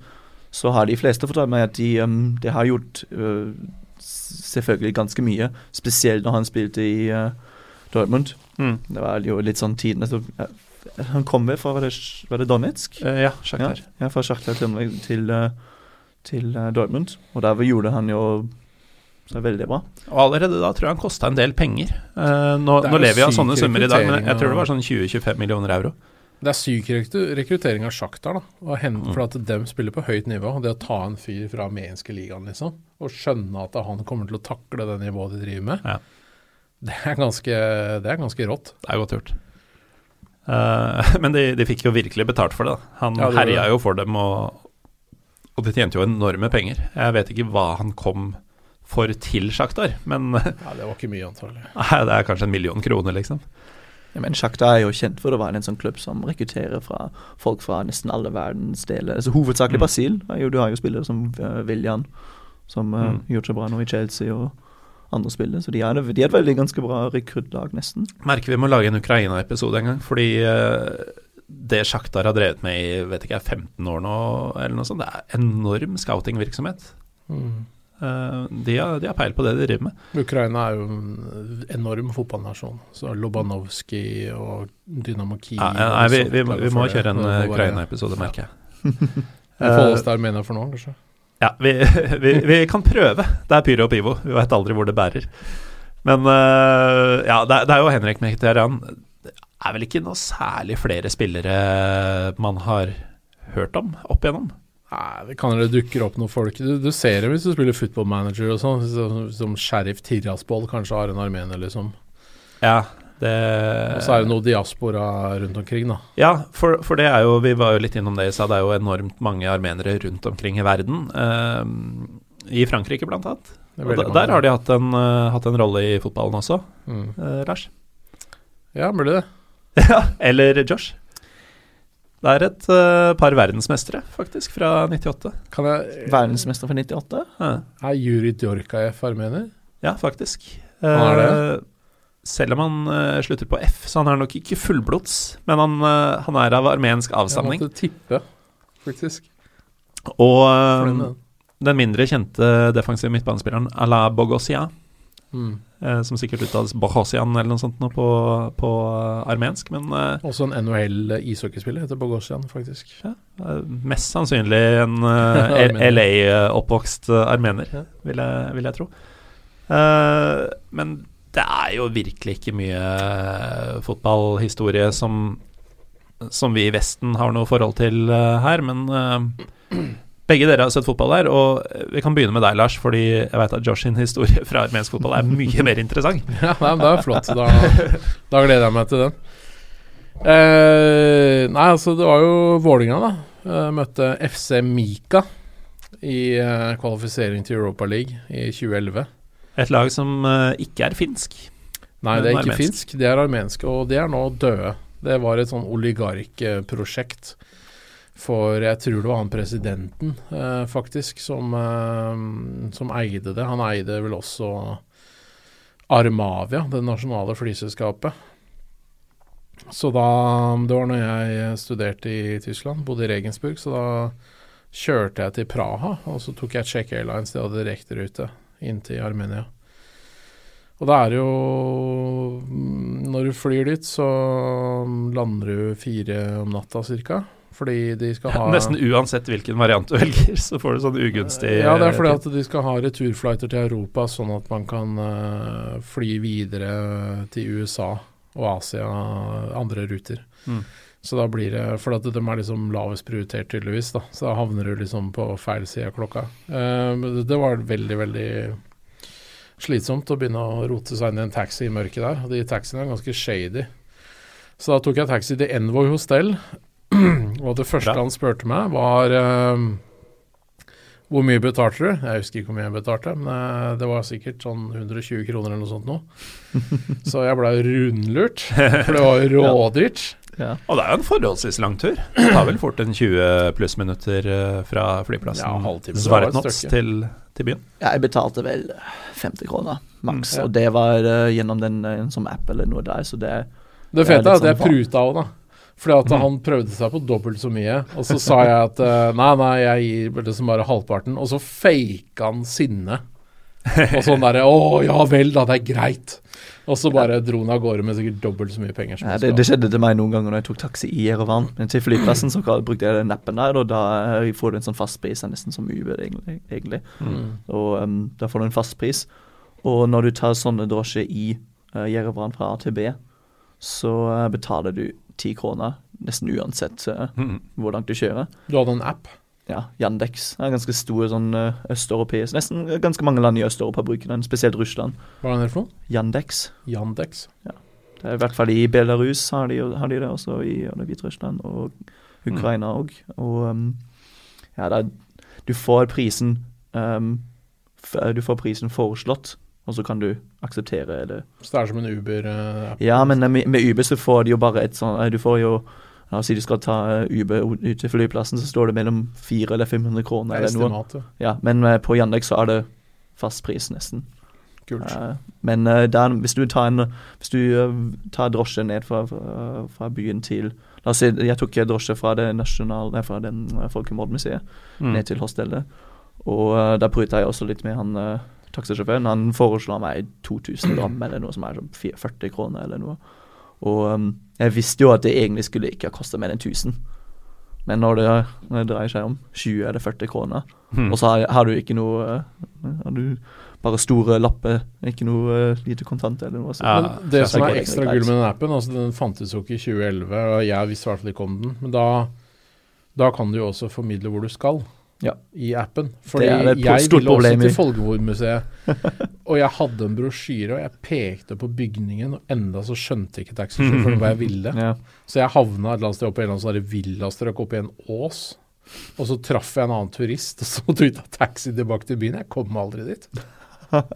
så har de fleste fortalt meg at de, um, de har gjort uh, selvfølgelig ganske mye, spesielt når han spilte i uh, Dortmund. Mm. Det var jo litt sånn tiden altså, eh, Han kom vel fra var det, var det Donetsk? Eh, ja, sjakk Ja, ja, fra Shakhtar til, til, eh, til eh, Dortmund. Og der gjorde han jo så det er veldig bra. Og allerede da tror jeg han kosta en del penger. Uh, nå, nå lever vi av sånne summer i dag, men jeg tror det var sånn 20-25 millioner euro. Det er syk rekruttering av sjakter, da. Og hen, Mm. For at dem spiller på høyt nivå. Og det å ta en fyr fra armenske ligaen, liksom, og skjønne at han kommer til å takle det nivået de driver med, Ja. det, er ganske, det er ganske rått. Det er godt gjort. Uh, men de, de fikk jo virkelig betalt for det. da. Han Ja, det herja det. jo for dem, og, og de tjente jo enorme penger. Jeg vet ikke hva han kom for til Sjaktar, men Ja, Det var ikke mye, antagelig. det er kanskje en million kroner, liksom. Ja, men Shakhtar er jo kjent for å være en sånn klubb som rekrutterer fra folk fra nesten alle verdens deler. Altså, hovedsakelig Mm. Brasil. Du har jo spillere som uh, William, som uh, Mm. gjort seg bra nå i Chelsea, og andre spillere. Så de er, de er et veldig ganske bra rekruttlag, nesten. Merker vi må lage en Ukraina-episode en gang, fordi eh, det Sjaktar har drevet med i vet ikke, jeg, 15 år nå, eller noe sånt, det er enorm scoutingvirksomhet. Mm. Eh, de, har, de har peil på det de driver med. Ukraina er jo en enorm fotballnasjon. Så Lobanovskij og Dynamo Kiev Ja, nei, vi, vi, må- vi må kjøre en eh, Ukraina-episode, merker jeg. Jeg får oss der mener for nå, kanskje. Ja, vi, vi, kan prøve. Det er pyro og pivo. Vi veit aldri hvor det bærer. Men øh, ja, det er jo Henrik Mkhitaryan. Det er vel ikke noe særlig flere spillere man har hørt om opp igjennom? Nei, det kan det dukker opp noen folk Du, du ser det hvis du spiller football manager og sånn, som, som Sheriff Tiraspol kanskje har en armener, liksom. Ja, det Og så er det noe diaspora rundt omkring, da. Ja, for, for det er jo Vi var jo litt innom det i stad. Det er jo enormt mange armenere rundt omkring i verden. Uh, I Frankrike, blant annet. Og da, der har de hatt en, uh, hatt en rolle i fotballen også, mm. Uh, Lars. Ja, burde det. Ja, eller Josh. Det er et uh, par verdensmestere, faktisk, fra 98. Kan jeg Verdensmester fra 98. Ja, Er Juri Djorkaev armener? ja faktisk. Han er det? Eh, selv om han uh, slutter på F, så han er nok ikke fullblods, men han, uh, han er av armensk Jeg avstamning. måtte tippe, faktisk. Og den. den mindre kjente defensive midtbanespilleren Ala Bogosia, Mm. Eh, som sikkert uttales Bohosian eller noe sånt nå på, på eh, armensk, men eh, Også en NHL-ishockeyspiller heter Bogosian, faktisk. Ja, mest sannsynlig en LA-oppvokst armener, Ja. vil, jeg, vil jeg tro. Men det er jo virkelig ikke mye fotballhistorie som, som vi i Vesten har noe forhold til her, men eh, begge dere har sett fotball der, og vi kan begynne med deg, Lars, fordi jeg veit at Josh sin historie fra armensk fotball er mye mer interessant. Ja, nei, men det er flott. Da, da gleder jeg meg til den. Eh, nei, altså, det var jo Vålinga da. Jeg møtte FC Mika i eh, kvalifisering til Europa League i 2011. Et lag som eh, ikke er finsk. Nei, det er ikke armensk. finsk, det er armenske, og de er nå døde. Det var et sånn oligarkprosjekt for jeg tror det var han presidenten, eh, faktisk, som, eh, som eide det. Han eide vel også Armavia, det nasjonale flyselskapet. Så da Det var når jeg studerte i Tyskland, bodde i Regensburg, så da kjørte jeg til Praha, og så tok jeg Check Airlines, de hadde direkterute inn til Armenia. Og det er jo Når du flyr dit, så lander du fire om natta cirka. Fordi de skal ha Nesten uansett hvilken variant du velger, så får du sånn ugunstig Ja, det er fordi at de skal ha returflighter til Europa, sånn at man kan uh, fly videre til USA og Asia, andre ruter. Mm. Så da blir det For at de er liksom lavest prioritert, tydeligvis, da. Så da havner du liksom på feil side av klokka. Uh, det, var veldig, veldig slitsomt å begynne å rote seg inn i en taxi i mørket der. De taxiene er ganske shady. Så da tok jeg taxi til Envoy hostell, og det første Bra. han spurte meg, var eh, hvor mye betalte du? Jeg husker ikke hvor mye jeg betalte, men eh, det var sikkert sånn 120 kroner eller noe sånt nå. Så jeg blei rundlurt, for det var jo rådyrt. Ja. Og det er jo en forholdsvis lang tur. Det tar vel fort en 20 pluss minutter eh, fra flyplassen Ja, Svaretnots til, til byen. Ja, jeg betalte vel 50 kroner maks, Mm, ja. og det var uh, gjennom den en sånn app eller noe der, så det Det Det er fete er litt at jeg sånn va- pruta òg, da. Fordi at han prøvde seg på dobbelt så mye. Og så sa jeg at eh, nei, nei, jeg gir liksom bare halvparten. Og så faka han sinne. Og sånn derre Å ja vel da, det er greit. Og så bare dro han av gårde med sikkert dobbelt så mye penger Ja, det, det skjedde til meg noen ganger når jeg tok taxi i Jerevan. Men til flyplassen så brukte jeg den appen der, og da eh, får du en sånn fast pris, det er nesten som Uber egentlig. Mm. Og um, da får du en fast pris. Og når du tar sånne drosjer i uh, Jerevan fra A til B, så eh, betaler du ti kroner nesten uansett uh, hvor langt du kjører. Du hadde en app. Ja, Yandex er ganske stor sånn uh, østeuropeisk Nesten ganske mange land i Øst-Europa bruker den, spesielt Russland. Hva er det for noe? Yandex. Yandex. Det er I hvert fall i Belarus har de, har de det også, i Hviterussland og Ukraina òg. Og um, ja, er, du får prisen um, f Du får prisen foreslått, og så kan du akseptere det. Så det er som en Uber-app? Ja, men eh, med, med Uber så får de jo bare et sånn eh, Du får jo La oss si du skal ta eh, Uber ut til flyplassen, så står det mellom 400 eller 500 kroner eller noe. Estimat, ja. Men eh, på Yandex så er det fast pris, nesten. Kult. Eh, men eh, der, hvis du tar en Hvis du eh, tar drosje ned fra, fra, fra byen til La oss si jeg tok drosje fra det nasjonale Nei, fra den uh, Folkemordmuseet Mm. ned til hostellet. Og uh, da pruta jeg også litt med han uh, taxisjåføren. Han foreslo meg 2000 gram eller noe som er sånn 40 kroner eller noe. Og um, jeg visste jo at det egentlig skulle ikke ha kosta mer enn 1000. Men når det, når det dreier seg om 20 eller 40 kroner, hmm. og så har, har du ikke noe uh, Har du bare store lapper, ikke noe uh, lite kontant eller noe Så. Ja, det som er ekstra gull med den appen, altså den fantes jo ikke i 2011, og jeg visste i hvert fall ikke om den, men da, da kan du jo også formidle hvor du skal Ja. i appen. Fordi jeg ville også til Folkmordmuseet, og jeg hadde en brosjyre, og jeg pekte på bygningen, og enda så skjønte jeg ikke taxisjåføren hva jeg ville. Ja. Så jeg havna et eller annet sted oppe i en eller annen sånn villastrøk oppi en ås. Og så traff jeg en annen turist, og så vi ta taxi tilbake til byen. Jeg kom aldri dit.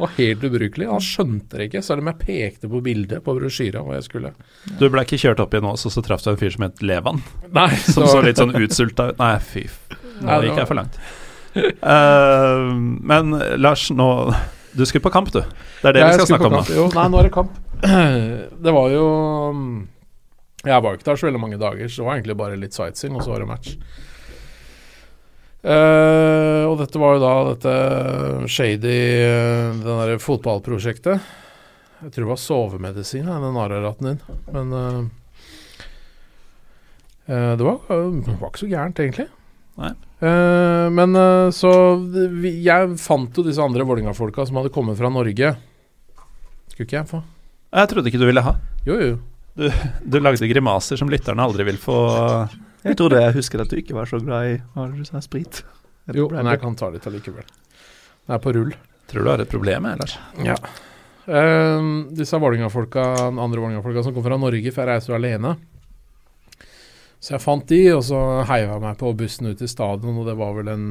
Det var helt ubrukelig. Han skjønte det ikke, selv om jeg pekte på bildet på brosjyra hva jeg skulle. Du ble ikke kjørt opp i en ås, og så traff du en fyr som het Levan, Nei, som så litt sånn utsulta ut. Nei, fy Nå gikk jeg for langt. uh, men Lars, nå Du skulle på kamp, du. Det er det Jeg vi skal snakke om nå. Jo, nei, nå er det kamp. Det var jo mm, Jeg var jo ikke der så veldig mange dager, så det var egentlig bare litt sightseeing, og så var det match. Uh, og dette var jo da dette shady uh, Det derre fotballprosjektet. Jeg tror det var sovemedisin, ja, den Ara-ratten din. Men uh, eh, det, var, det var ikke så gærent, egentlig. Nei. Eh, men uh, så vi, Jeg fant jo disse andre Vålerenga-folka som hadde kommet fra Norge. Skulle ikke jeg få? Jeg trodde ikke du ville ha. Jo, jo. Du lagde grimaser som lytterne aldri vil få Jeg trodde jeg husket at du ikke var så glad i hva du sa, sprit. Jo, men jeg kan ta litt allikevel. Det er på rull. Tror du har et problem, jeg, Lars? Ja. Uh, disse Vålerenga-folka, andre Vålerenga-folka som kom fra Norge, for jeg reiser jo alene. Så jeg fant de, og så heiva jeg meg på bussen ut til stadion, og det var vel en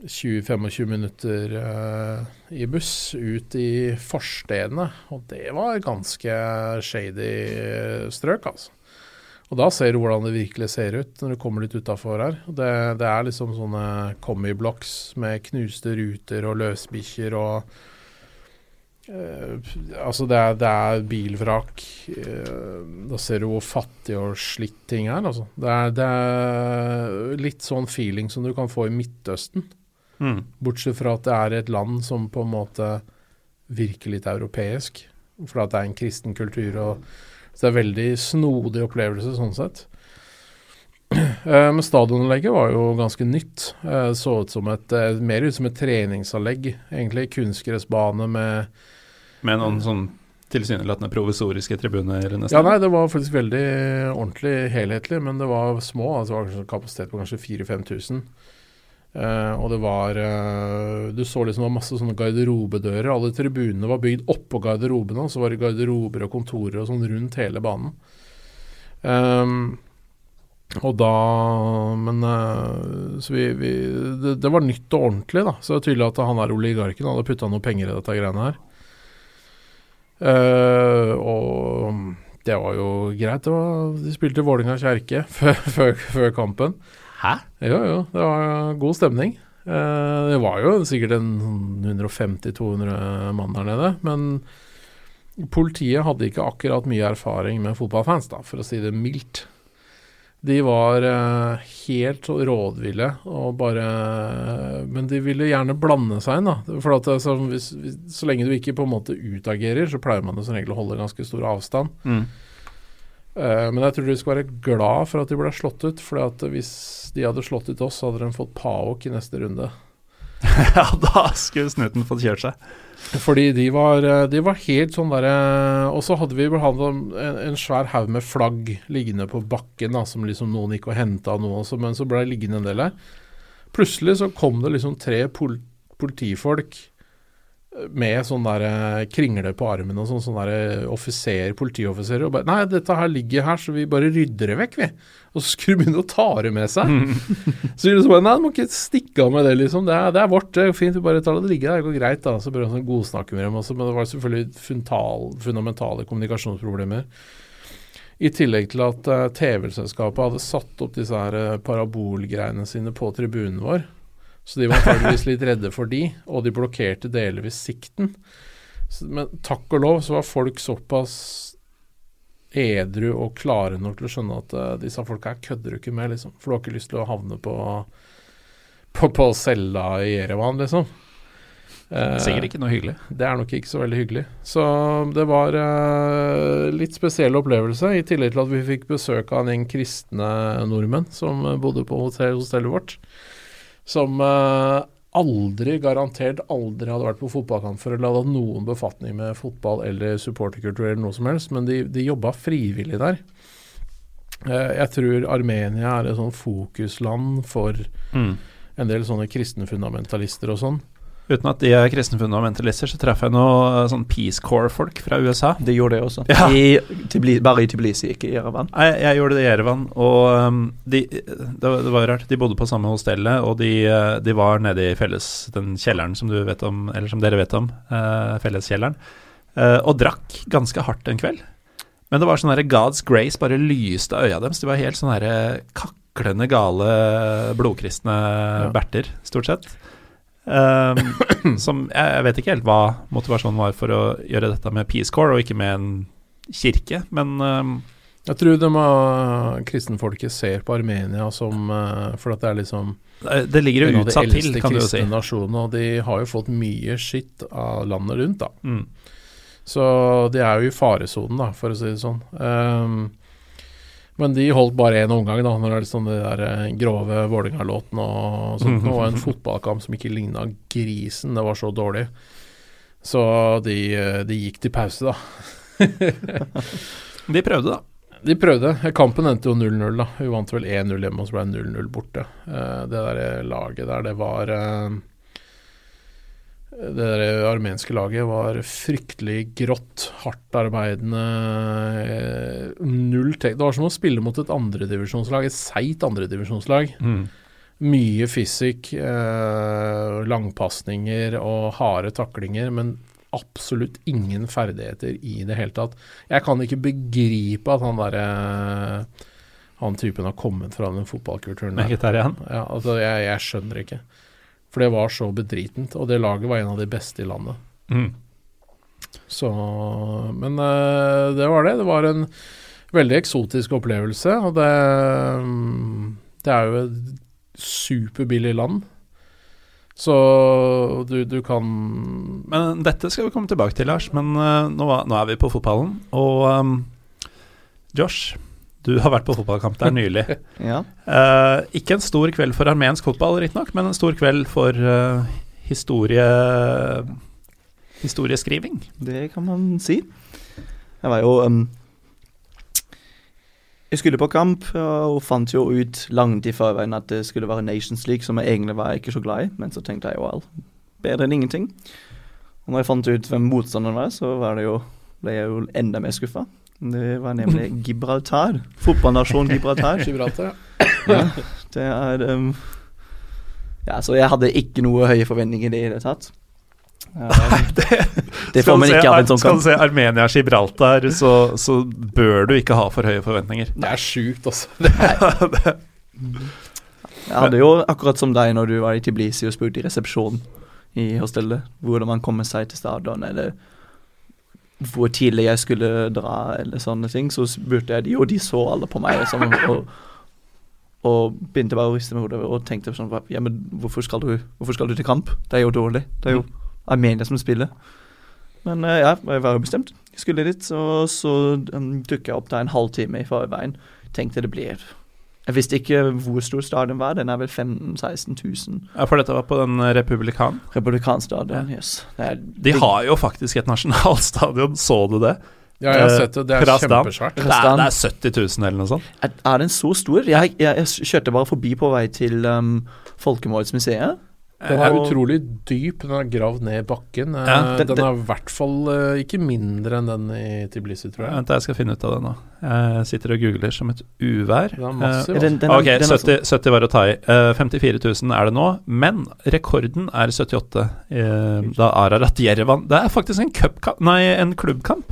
20-25 minutter uh, i buss ut i forstedene. Og det var ganske shady strøk, altså. Og da ser du hvordan det virkelig ser ut når du kommer litt utafor her. Det, det er liksom sånne commie blocks med knuste ruter og løsbikkjer og Altså, det er, det er bilvrak. Eh, da ser du hvor fattig og slitt ting er, altså. Det er, det er litt sånn feeling som du kan få i Midtøsten. Mm. Bortsett fra at det er et land som på en måte virker litt europeisk. For at det er en kristen kultur. og Så det er veldig snodig opplevelse sånn sett. Eh, Men stadionanlegget var jo ganske nytt. Eh, Så ut som et, eh, mer ut som et treningsanlegg. Egentlig kunstgressbane med Med noen sånn tilsynelatende provisoriske tribuner, nesten. Ja, nei, det var faktisk veldig ordentlig helhetlig, men det var små. altså Det var kapasitet på kanskje 4000-5000. Eh, og det var eh, Du så liksom det var masse sånne garderobedører. Alle tribunene var bygd oppå garderobene, og så var det garderober og kontorer og sånn rundt hele banen. Um, og da Men eh, Så vi, vi det, det var nytt og ordentlig, da. Så det er tydelig at han er oligarken hadde putta noe penger i dette greiene her. Eh, og det var jo greit. Det var, de spilte Vålinga kjerke før, før, før kampen. Hæ? Jo, jo. Det var god stemning. Uh, det var jo sikkert en 150-200 mann der nede. Men politiet hadde ikke akkurat mye erfaring med fotballfans, da, for å si det mildt. De var eh, helt rådville og bare Men de ville gjerne blande seg inn, da. For at, så, hvis, så lenge du ikke på en måte utagerer, så pleier man som regel å holde ganske stor avstand. Mm. Eh, men jeg tror de skal være glad for at de ble slått ut. For at hvis de hadde slått ut oss, så hadde de fått PAOK i neste runde. ja, da skulle snuten fått kjørt seg. Fordi de var, eh, de var helt sånn derre Og så hadde vi vel en, en svær haug med flagg liggende på bakken, da, som liksom noen gikk og henta noe, men så ble det liggende en del her. Plutselig så kom det liksom tre pol politifolk med sånn der eh, kringle på armen og sånn, sånn der offiser, politioffiserer, og bare Nei, dette her ligger her, så vi bare rydder det vekk, vi. Og så skulle de begynne å ta det med seg. så de liksom bare Nei, du må ikke stikke av med det, liksom. Det er, det er vårt, det er fint, vi bare tar det. Det ligger der, det går greit, da. Så prøver vi å godsnakke med dem også, men det var selvfølgelig fundal, fundamentale kommunikasjonsproblemer. I tillegg til at eh, TV-selskapet hadde satt opp disse her eh, parabolgreiene sine på tribunen vår. Så de var antakeligvis litt redde for de, og de blokkerte delvis sikten. Så, men takk og lov så var folk såpass edru og klare nok til å skjønne at uh, disse folka her kødder du ikke med, liksom. For du har ikke lyst til å havne på på, på cella i Erevan, liksom. Uh, Sikkert ikke noe hyggelig. det er nok ikke så veldig hyggelig. Så det var uh, litt spesiell opplevelse, i tillegg til at vi fikk besøk av en gjeng kristne nordmenn som eh, bodde på hotell, hostellet vårt. Som eh, aldri, garantert aldri hadde vært på fotballkamp før eller hadde noen befatning med fotball eller supporterkultur eller noe som helst, men de, de jobba frivillig der. Eh, jeg tror Armenia er et sånn fokusland for Mm. en del sånne kristne fundamentalister og sånn. Uten at de er kristne fundamentalister, så traff jeg noen sånn Peace Corps-folk fra USA. De gjorde det også. Ja. I, tibli, bare i Tbilisi, ikke i Jerevan. Jeg, jeg gjorde det i Jerevan, og um, de, det, var- det var rart. De bodde på samme hostellet, og de, uh, de var nede i felles den kjelleren som du vet om, eller som dere vet om, uh, felleskjelleren, uh, og drakk ganske hardt en kveld. Men det var sånn derre God's grace bare lyste øya deres. De var helt sånn kaklende gale blodkristne berter, stort sett. Um, som jeg, jeg vet ikke helt hva motivasjonen var for å gjøre dette med Peace Corps, og ikke med en kirke, men um, Jeg tror de uh, kristenfolket ser på Armenia som uh, For at det er liksom det ligger jo utsatt til, kan du jo si. nasjonene, og de har jo fått mye skitt av landet rundt, da. Mm. Så de er jo i faresonen, da, for å si det sånn. Um, men de holdt bare én omgang, da, når det er liksom de der eh, grove Vålerenga-låtene og sånt. Det var en fotballkamp som ikke ligna grisen, det var så dårlig. Så de, eh, de gikk til pause, da. De prøvde, da. De prøvde. Kampen endte jo 0-0, da. Vi vant vel 1-0 hjemme, og så ble det 0-0 borte. Eh, det der laget der, det var Det der armenske laget var fryktelig grått, hardtarbeidende. eh, Null tek... Det var som å spille mot et andredivisjonslag, et seigt andredivisjonslag. Mm. Mye fysikk, eh, langpasninger og harde taklinger, men absolutt ingen ferdigheter i det hele tatt. Jeg kan ikke begripe at han derre Han typen har kommet fra den fotballkulturen der. Ja, altså, jeg, jeg skjønner ikke. For det var så bedritent, og det laget var en av de beste i landet. Mm. Så Men eh, det var det. Det var en veldig eksotisk opplevelse, og det mm, Det er jo et superbillig land. Så du, du kan Men dette skal vi komme tilbake til, Lars. Men uh, nå, nå er vi på fotballen. Og um, Josh, du har vært på fotballkamp der nylig. Ja. uh, ikke en stor kveld for armensk fotball, riktignok, men en stor kveld for uh, historie historieskriving. Det kan man si. Jeg var jo um, Jeg skulle på kamp og fant jo ut langt i forveien at det skulle være Nations League, som jeg egentlig var ikke så glad i, men så tenkte jeg jo vel, bedre enn ingenting. Og når jeg fant ut hvem motstanderen var, så var det jo, ble jeg jo enda mer skuffa. Det var nemlig Gibraltar. Fotballnasjonen Gibraltar. Gibraltar, Ja, det er um, Ja, så jeg hadde ikke noe høye forventninger i det hele tatt. Um, det får man ikke av en sånn Skal du se Armenia-Gibraltar, så, så bør du ikke ha for høye forventninger. Det er sjukt, altså. Jeg hadde jo akkurat som deg når du var i Tbilisi og spurte i resepsjonen i hostellet hvordan man kommer seg til stadion, eller hvor tidlig jeg skulle dra, eller sånne ting, så spurte jeg de, og de så alle på meg liksom, og, og begynte bare å riste med hodet og tenkte sånn Ja, men hvorfor skal du, hvorfor skal du til kamp? Det er jo dårlig. Det er jo Armenia som spiller. Men eh, ja, jeg var jo bestemt. Jeg skulle dit, og så um, dukket jeg opp der en halvtime i forveien. Tenkte det blir Jeg visste ikke hvor stor stadion var. Den er vel 15 000-16 000. Ja, for dette var på den republikan. Republikanstadion, ja. yes. Det er, De har jo faktisk et nasjonalstadion, så du det? Ja, jeg har sett det. Det er Krastan. kjempesvært. Det er, det er 70 000 eller noe sånt. er, er den så stor? Jeg, jeg, jeg kjørte bare forbi på vei til um, Folkemålsmuseet. Den er utrolig dyp. Den er gravd ned i bakken. Eh, Ja, det- den er i hvert fall eh, ikke mindre enn den i Tiblisi, tror jeg. Vent, jeg skal finne ut av det nå. Jeg sitter og googler som et uvær. Den er massiv. Den- altså. den ok, er 70, 70 var å ta i. Eh, 54 000 er det nå, men rekorden er 78. eh, da Ararat Jerevan Det er faktisk en, cupkamp- nei, en klubbkamp.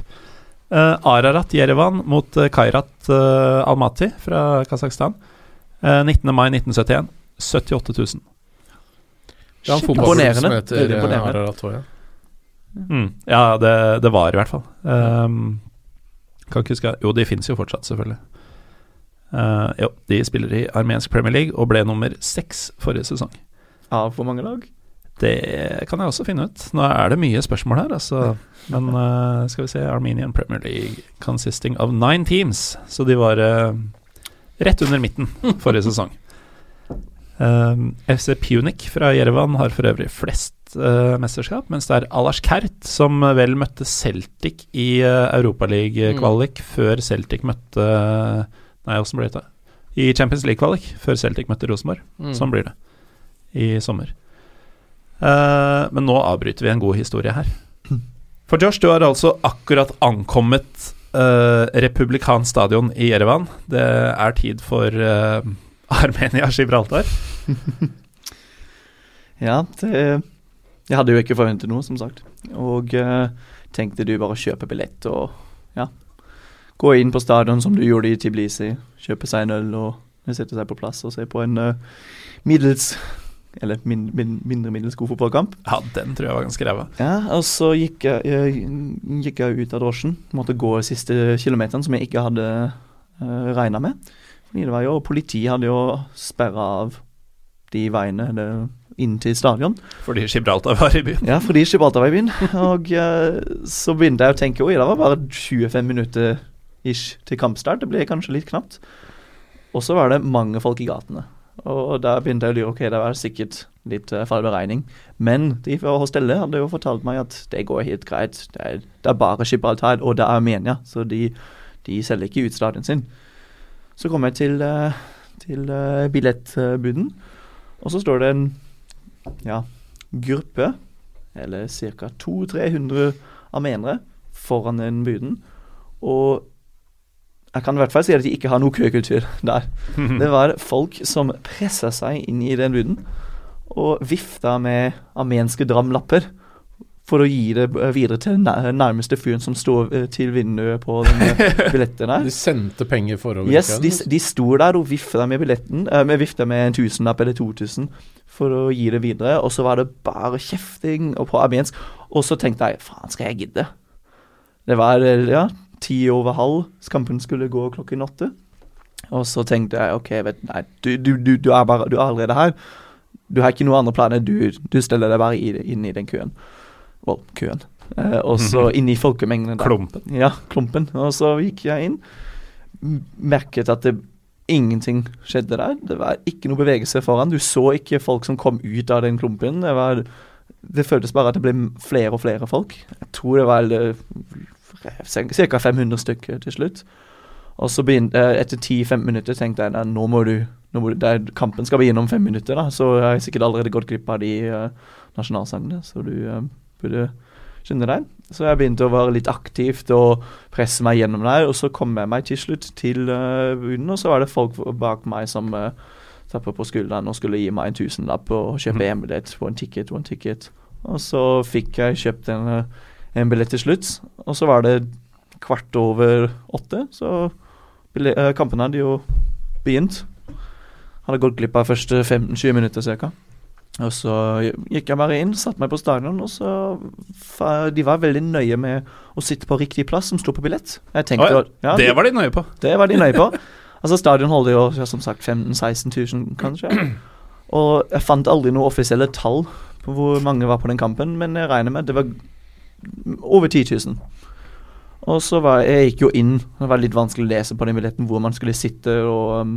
Eh, Ararat Jerevan mot eh, Kairat eh, Almaty fra Kasakhstan. Eh, 19. mai 1971. 78 000. Det er en fotballklubb som heter eh. Ararat ja. Mm, ja, det, det var i hvert fall. Um, kan ikke huske Jo, de finnes jo fortsatt, selvfølgelig. Uh, jo, de spiller i armensk Premier League og ble nummer seks forrige sesong. Av hvor mange lag? Det kan jeg også finne ut. Nå er det mye spørsmål her, altså. Men uh, skal vi se Armenian Premier League consisting of nine teams. Så de var uh, rett under midten forrige sesong. Um, FC Punic fra Jerevan har for øvrig flest eh, mesterskap, mens det er Alash Kert som vel møtte Celtic i uh, Europaliga-kvalik før Celtic møtte Nei, åssen ble det? I Champions League-kvalik før Celtic møtte Rosenborg. Mm. Sånn blir det i sommer. Uh, men nå avbryter vi en god historie her. For Josh, du har altså akkurat ankommet uh, Republikansk stadion i Jerevan. Det er tid for eh, Armenia-Gibraltar. Ja, det Jeg hadde jo ikke forventet noe, som sagt. Og uh, tenkte du bare kjøpe billett og ja, gå inn på stadion som du gjorde i Tiblisi. Kjøpe seg en øl og sette seg på plass og se på en uh, middels Eller min, min, mindre middels god fotballkamp. Ja, den tror jeg var ganske ræva. Ja, og så gikk jeg, jeg, gikk jeg ut av drosjen. Måtte gå siste kilometeren, som jeg ikke hadde uh, regna med. Fordi det var jo, Politiet hadde jo sperra av de veiene det, inn til stadion. Fordi Gibraltar var i byen. Ja, fordi Gibraltar var i byen. Og uh, så begynte jeg å tenke oi, det var bare 25 minutter ish til kampstart. Det ble kanskje litt knapt. Og så var det mange folk i gatene. Og da begynte jeg å lure ok, det var sikkert litt uh, feil beregning. Men de fra Hostellet hadde jo fortalt meg at det går helt greit. Det er, det er bare Gibraltar, og det er Armenia, så de, de selger ikke ut stadion sin. Så kommer jeg til, uh, til uh, billettbuden, og så står det en ja, gruppe, eller ca. 200-300 armenere, foran den buden. Og jeg kan i hvert fall si at de ikke har noe køkultur der. Det var folk som pressa seg inn i den buden og vifta med armenske dramlapper for å gi det videre til den nærmeste fyren som står eh, til vinduet på den eh, billetten der. De sendte penger forover? Yes, de, de sto der og vifta med billetten, uh, med vifta med en tusenlapp eller 2000 for å gi det videre, og så var det bare kjefting og på armensk. Og så tenkte jeg faen, skal jeg gidde? Det var ja, ti over halv. Kampen skulle gå klokken åtte. Og så tenkte jeg OK, vet, nei, du, du, du, du, er bare, du er allerede her. Du har ikke noen andre planer. Du, du stiller deg bare inn i den køen. Well, køen. Eh, og så mm -hmm. inn i folkemengden. Klumpen. Ja, klumpen. Og så gikk jeg inn. Merket at det ingenting skjedde der. Det var ikke noe bevegelse foran. Du så ikke folk som kom ut av den klumpen. Det, var, det føltes bare at det ble flere og flere folk. Jeg tror det var ca. 500 stykker til slutt. Og så begynte, etter 10-15 minutter tenkte jeg nå må du, nå må du der, Kampen skal begynne om fem minutter, da, så jeg har sikkert allerede gått glipp av de uh, nasjonalsangene. Så du uh, burde skynde deg. Så jeg begynte å være litt aktivt og presse meg gjennom der. Og så kom jeg meg til slutt til uh, bunnen, og så var det folk bak meg som uh, tappa på skulderen og skulle gi meg en tusenlapp og kjøpe mm. en billett på en ticket one ticket. Og så fikk jeg kjøpt en en billett til slutt. Og så var det kvart over åtte, så uh, kampen hadde jo begynt. Hadde gått glipp av første 15-20 minutter ca. Og så gikk jeg bare inn, satte meg på stadion, og så De var veldig nøye med å sitte på riktig plass, som sto på billett. Tenkte, oh, ja, det var de nøye på? Det var de nøye på. altså Stadion holder jo ja, som sagt 15 000-16 000, kanskje. Og jeg fant aldri noe offisielle tall på hvor mange var på den kampen, men jeg regner med det var over 10 000. Og så var jeg gikk jo inn, det var litt vanskelig å lese på den billetten hvor man skulle sitte, og um,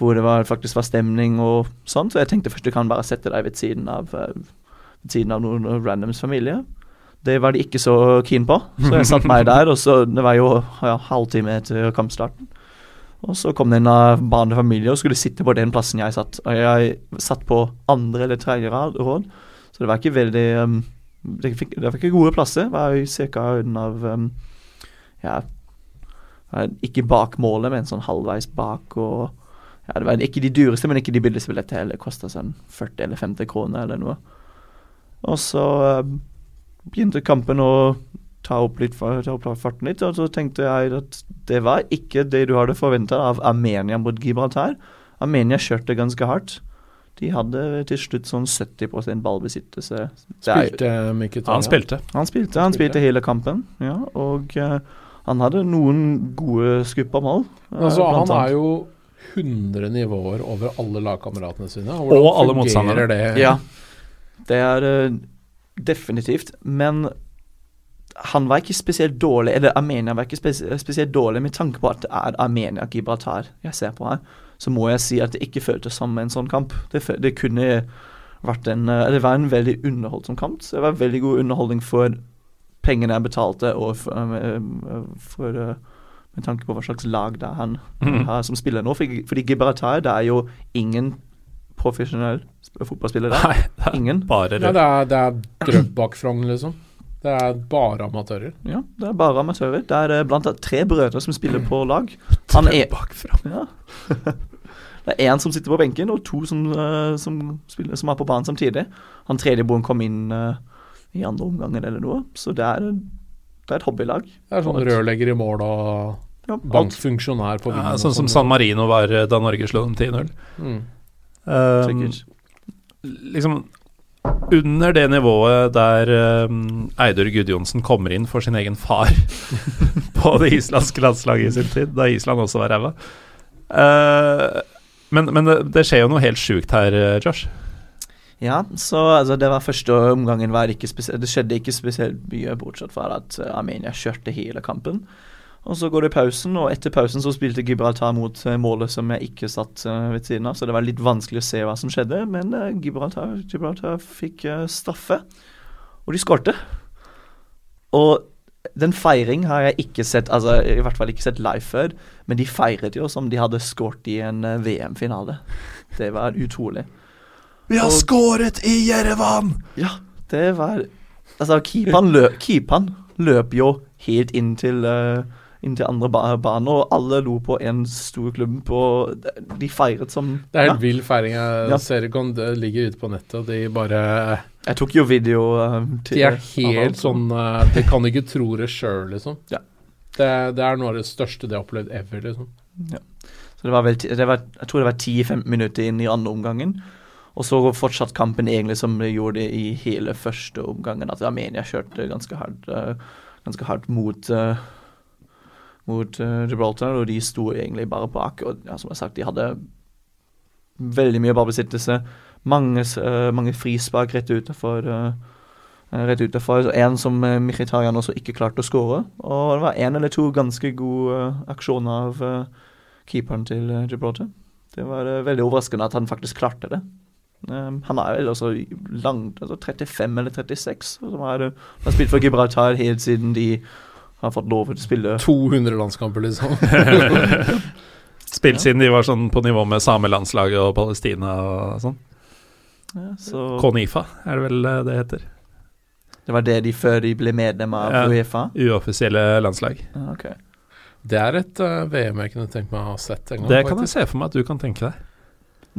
hvor det var, faktisk var stemning og sånn, så jeg tenkte først du kan bare sette deg ved siden av, uh, ved siden av noen randoms familie. Det var de ikke så keen på, så jeg satte meg der, og så Det var jo ja, halvtime etter kampstarten. Og så kom det en av barnefamilie og skulle sitte på den plassen jeg satt. Og jeg satt på andre eller tredje råd, så det var ikke veldig um, det fikk, det fikk gode plasser. Det Var ca. av um, Ja, ikke bak målet, men sånn halvveis bak. og ja, Det var ikke de dyreste, men ikke de billigste billettene heller. Kosta sånn 40 eller 50 kroner eller noe. Og så uh, begynte kampen å ta opp litt ta opp farten litt, og så tenkte jeg at det var ikke det du hadde forventa av Armenia mot Gibraltar. Armenia kjørte ganske hardt. De hadde til slutt sånn 70% ballbesittelse. Spilte Mkhitaryan? Han spilte. Han spilte, han spilte hele kampen, ja. Og uh, han hadde noen gode skupp av mål. Uh, altså, han er jo 100 nivåer over alle lagkameratene sine. Og, og alle motstandere. Det? Ja, det er uh, definitivt. Men han var ikke spesielt dårlig, eller Armenia var ikke spesielt dårlig med tanke på at det er Armenia-Gibraltar jeg ser på her så må jeg si at det ikke føltes som en sånn kamp. Det, det kunne vært en eh, Det var en veldig underholdsom kamp. Det var veldig god underholdning for pengene jeg betalte, og for, uh, for uh, med tanke på hva slags lag det er han mm. har som spiller nå. Fordi, fordi Gibraltar det er jo ingen profesjonell fotballspiller der. Nei, ingen. Bare ja, det er, det er Drøbak-Frogn, liksom. Det er bare amatører? Ja, det er bare amatører. Det er blant annet tre brødre som spiller på lag. Han er. Ja. Det er én som sitter på benken, og to som, uh, som, spiller, som er på banen samtidig. Han tredje broren kom inn uh, i andre omgang eller noe, så det er, det er et hobbylag. Det er sånn rørlegger i mål og ja, bankfunksjonær på Ja, sånn som San Marino var eh, da Norge slo dem 10-0. Mm. Um, liksom under det nivået der um, Eidur Gudjonsen kommer inn for sin egen far på det islandske landslaget i sin tid, da Island også var ræva. Uh, men, men det, det, skjer jo noe helt sjukt her, Josh. Ja, så altså, det var første omgangen var ikke Det skjedde ikke spesielt mye, bortsett fra at uh, Armenia kjørte hele kampen. Og så går det pausen, og etter pausen så spilte Gibraltar mot eh, målet som jeg ikke satt eh, ved siden av, så det var litt vanskelig å se hva som skjedde, men eh, Gibraltar, Gibraltar fikk eh, straffe, og de skårte. Og den feiring har jeg ikke sett, altså i hvert fall ikke sett live før, men de feiret jo som de hadde skåret i en eh, VM-finale. Det var utrolig. Vi har Og- skåret i Jerevan! Ja, det var Altså, keeperen løp, keeperen løp jo helt inn til, uh, inn til andre ba banen, og alle lo på en stor klubb, og de feiret som Det er ja. helt vill feiring. Jeg Ja. ser det ligger ute på nettet, og de bare Jeg tok jo video uh, til De er helt alt. sånn eh, De kan ikke tro det sjøl, liksom. Ja. Det, det er noe av det største de har opplevd ever, liksom. Ja. Så det var vel det var, Jeg tror det var 10-15 minutter inn i andre omgangen. Og så fortsatt kampen egentlig som det gjorde i hele første omgangen. At Armenia kjørte ganske hardt, eh, ganske hardt mot, eh, mot eh, Gibraltar, og de sto egentlig bare bak. Og ja, som jeg har sagt, de hadde veldig mye ballbesittelse. Mange, mange frispark rett utenfor. rett utenfor. En som uh, også ikke klarte å skåre. Og det var én eller to ganske gode aksjoner av keeperen til Gibraltar. Det var veldig overraskende at han faktisk klarte det. Um, han er vel også langt, altså 35 eller 36, og som har, han har spilt for Gibraltar helt siden de har fått lov til å spille 200 landskamper, liksom. Spilt siden de var sånn på nivå med samelandslaget og Palestina og sånn. ja, så Konifa er det vel eh, det heter. Det var det de før de ble medlem av Ja. Uefa? Uoffisielle landslag. Ja, ok. Det er et uh, VM jeg kunne tenkt meg å ha sett en gang. Det kan jeg se for meg at du kan tenke deg.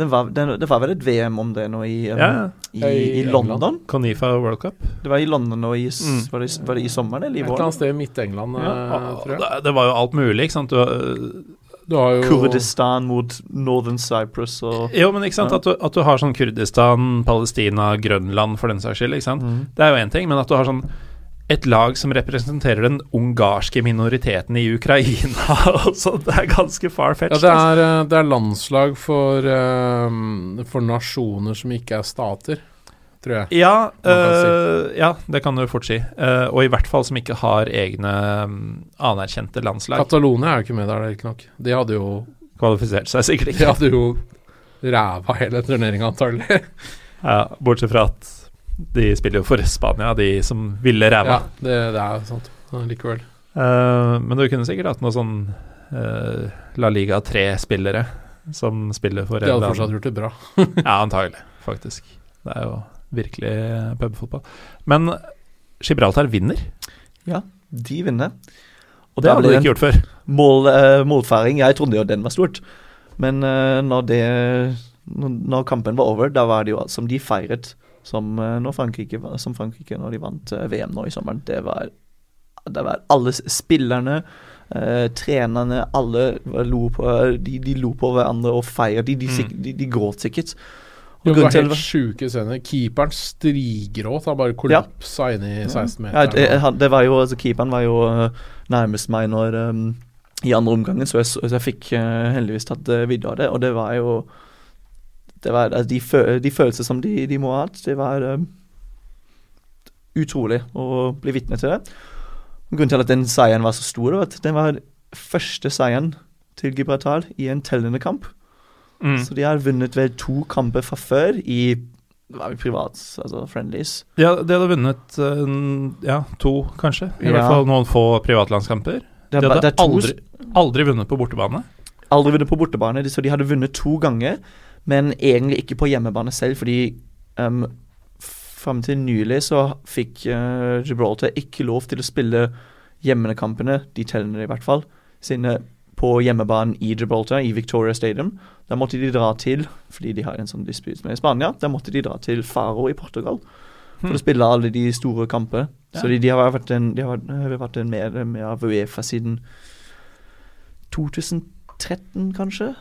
Det var, det, det var vel et VM om det nå i, um, Ja, i, i i London? Konifa World Cup. Det var i London og i, Mm. var, det, var det i sommeren eller i Et eller annet sted i Midt-England, eh, tror jeg. Det, det var jo alt mulig, ikke sant. Du, Du har jo Kurdistan mot Northern Cyprus og jo, men ikke sant Ja. at du, at du har sånn Kurdistan, Palestina, Grønland for den saks skyld, ikke sant. Mm. Det er jo én ting, men at du har sånn et lag som representerer den ungarske minoriteten i Ukraina så det er ganske Ja, far-fetched. det er, eh, det er landslag for, eh, for nasjoner som ikke er stater, tror jeg. Ja, si. øh, ja, det kan du fort si. Eh, og i hvert fall som ikke har egne mm, anerkjente landslag. Catalonia er jo ikke med der, riktignok. De hadde jo Kvalifisert seg sikkert ikke. De hadde jo ræva hele turneringa, antagelig. Ja, bortsett fra at de spiller jo for Spania, de som ville ræva. Ja, det, det er jo sant. Ja, Likevel. Uh, men du kunne sikkert hatt noe sånn uh, La Liga 3-spillere som spiller for De hadde fortsatt gjort det bra. Ja, antagelig, faktisk. Det er jo virkelig pubfotball. Men Gibraltar vinner, Ja, de vinner. Og det hadde de ikke gjort før. mål, uh, målfeiring. Jeg trodde jo den var stort, men uh, når, det, når, når kampen var over, da var det jo som de feiret som, eh, når Frankrike, som Frankrike når de vant eh, VM nå i sommeren. Det var, det var alle spillerne, eh, trenerne, alle lo på, de, de lo på hverandre og feiret. De, de, Mm. de, de gråt sikkert. Og Det var helt sjuke scener. Keeperen strigråt. Han bare kollapsa inn i Ja, 16-meteren. det, han- det var jo, altså Keeperen var jo nærmest meg når um, i andre omgangen, så jeg, så jeg fikk uh, heldigvis tatt uh, video av det. Og det var jo det var, altså, de, fø de følelser som de, de må ha hatt, det var um, utrolig å bli vitne til det. Grunnen til at den seieren var så stor, var at den var første seieren til Gibraltar i en tellende kamp. Mm. Så de har vunnet vel to kamper fra før i privat, altså friendlies. Ja, de hadde vunnet uh, ja, to, kanskje. I Ja. hvert fall noen få privatlandskamper. Er De hadde aldri, aldri vunnet på bortebane. aldri vunnet på bortebane, så de hadde vunnet to ganger, men egentlig ikke på hjemmebane selv, fordi um, fram til nylig så fikk uh, Gibraltar ikke lov til å spille hjemmekampene, de tellende i hvert fall, sine på hjemmebanen i Gibraltar, i Victoria Stadium. Da måtte de dra til, fordi de har en sånn dispute med Spania, da måtte de dra til Faro i Portugal for Hmm. å spille alle de store kamper. Så de, de har vært en, de har vært, vært en medlem av Uefa siden 2013, kanskje?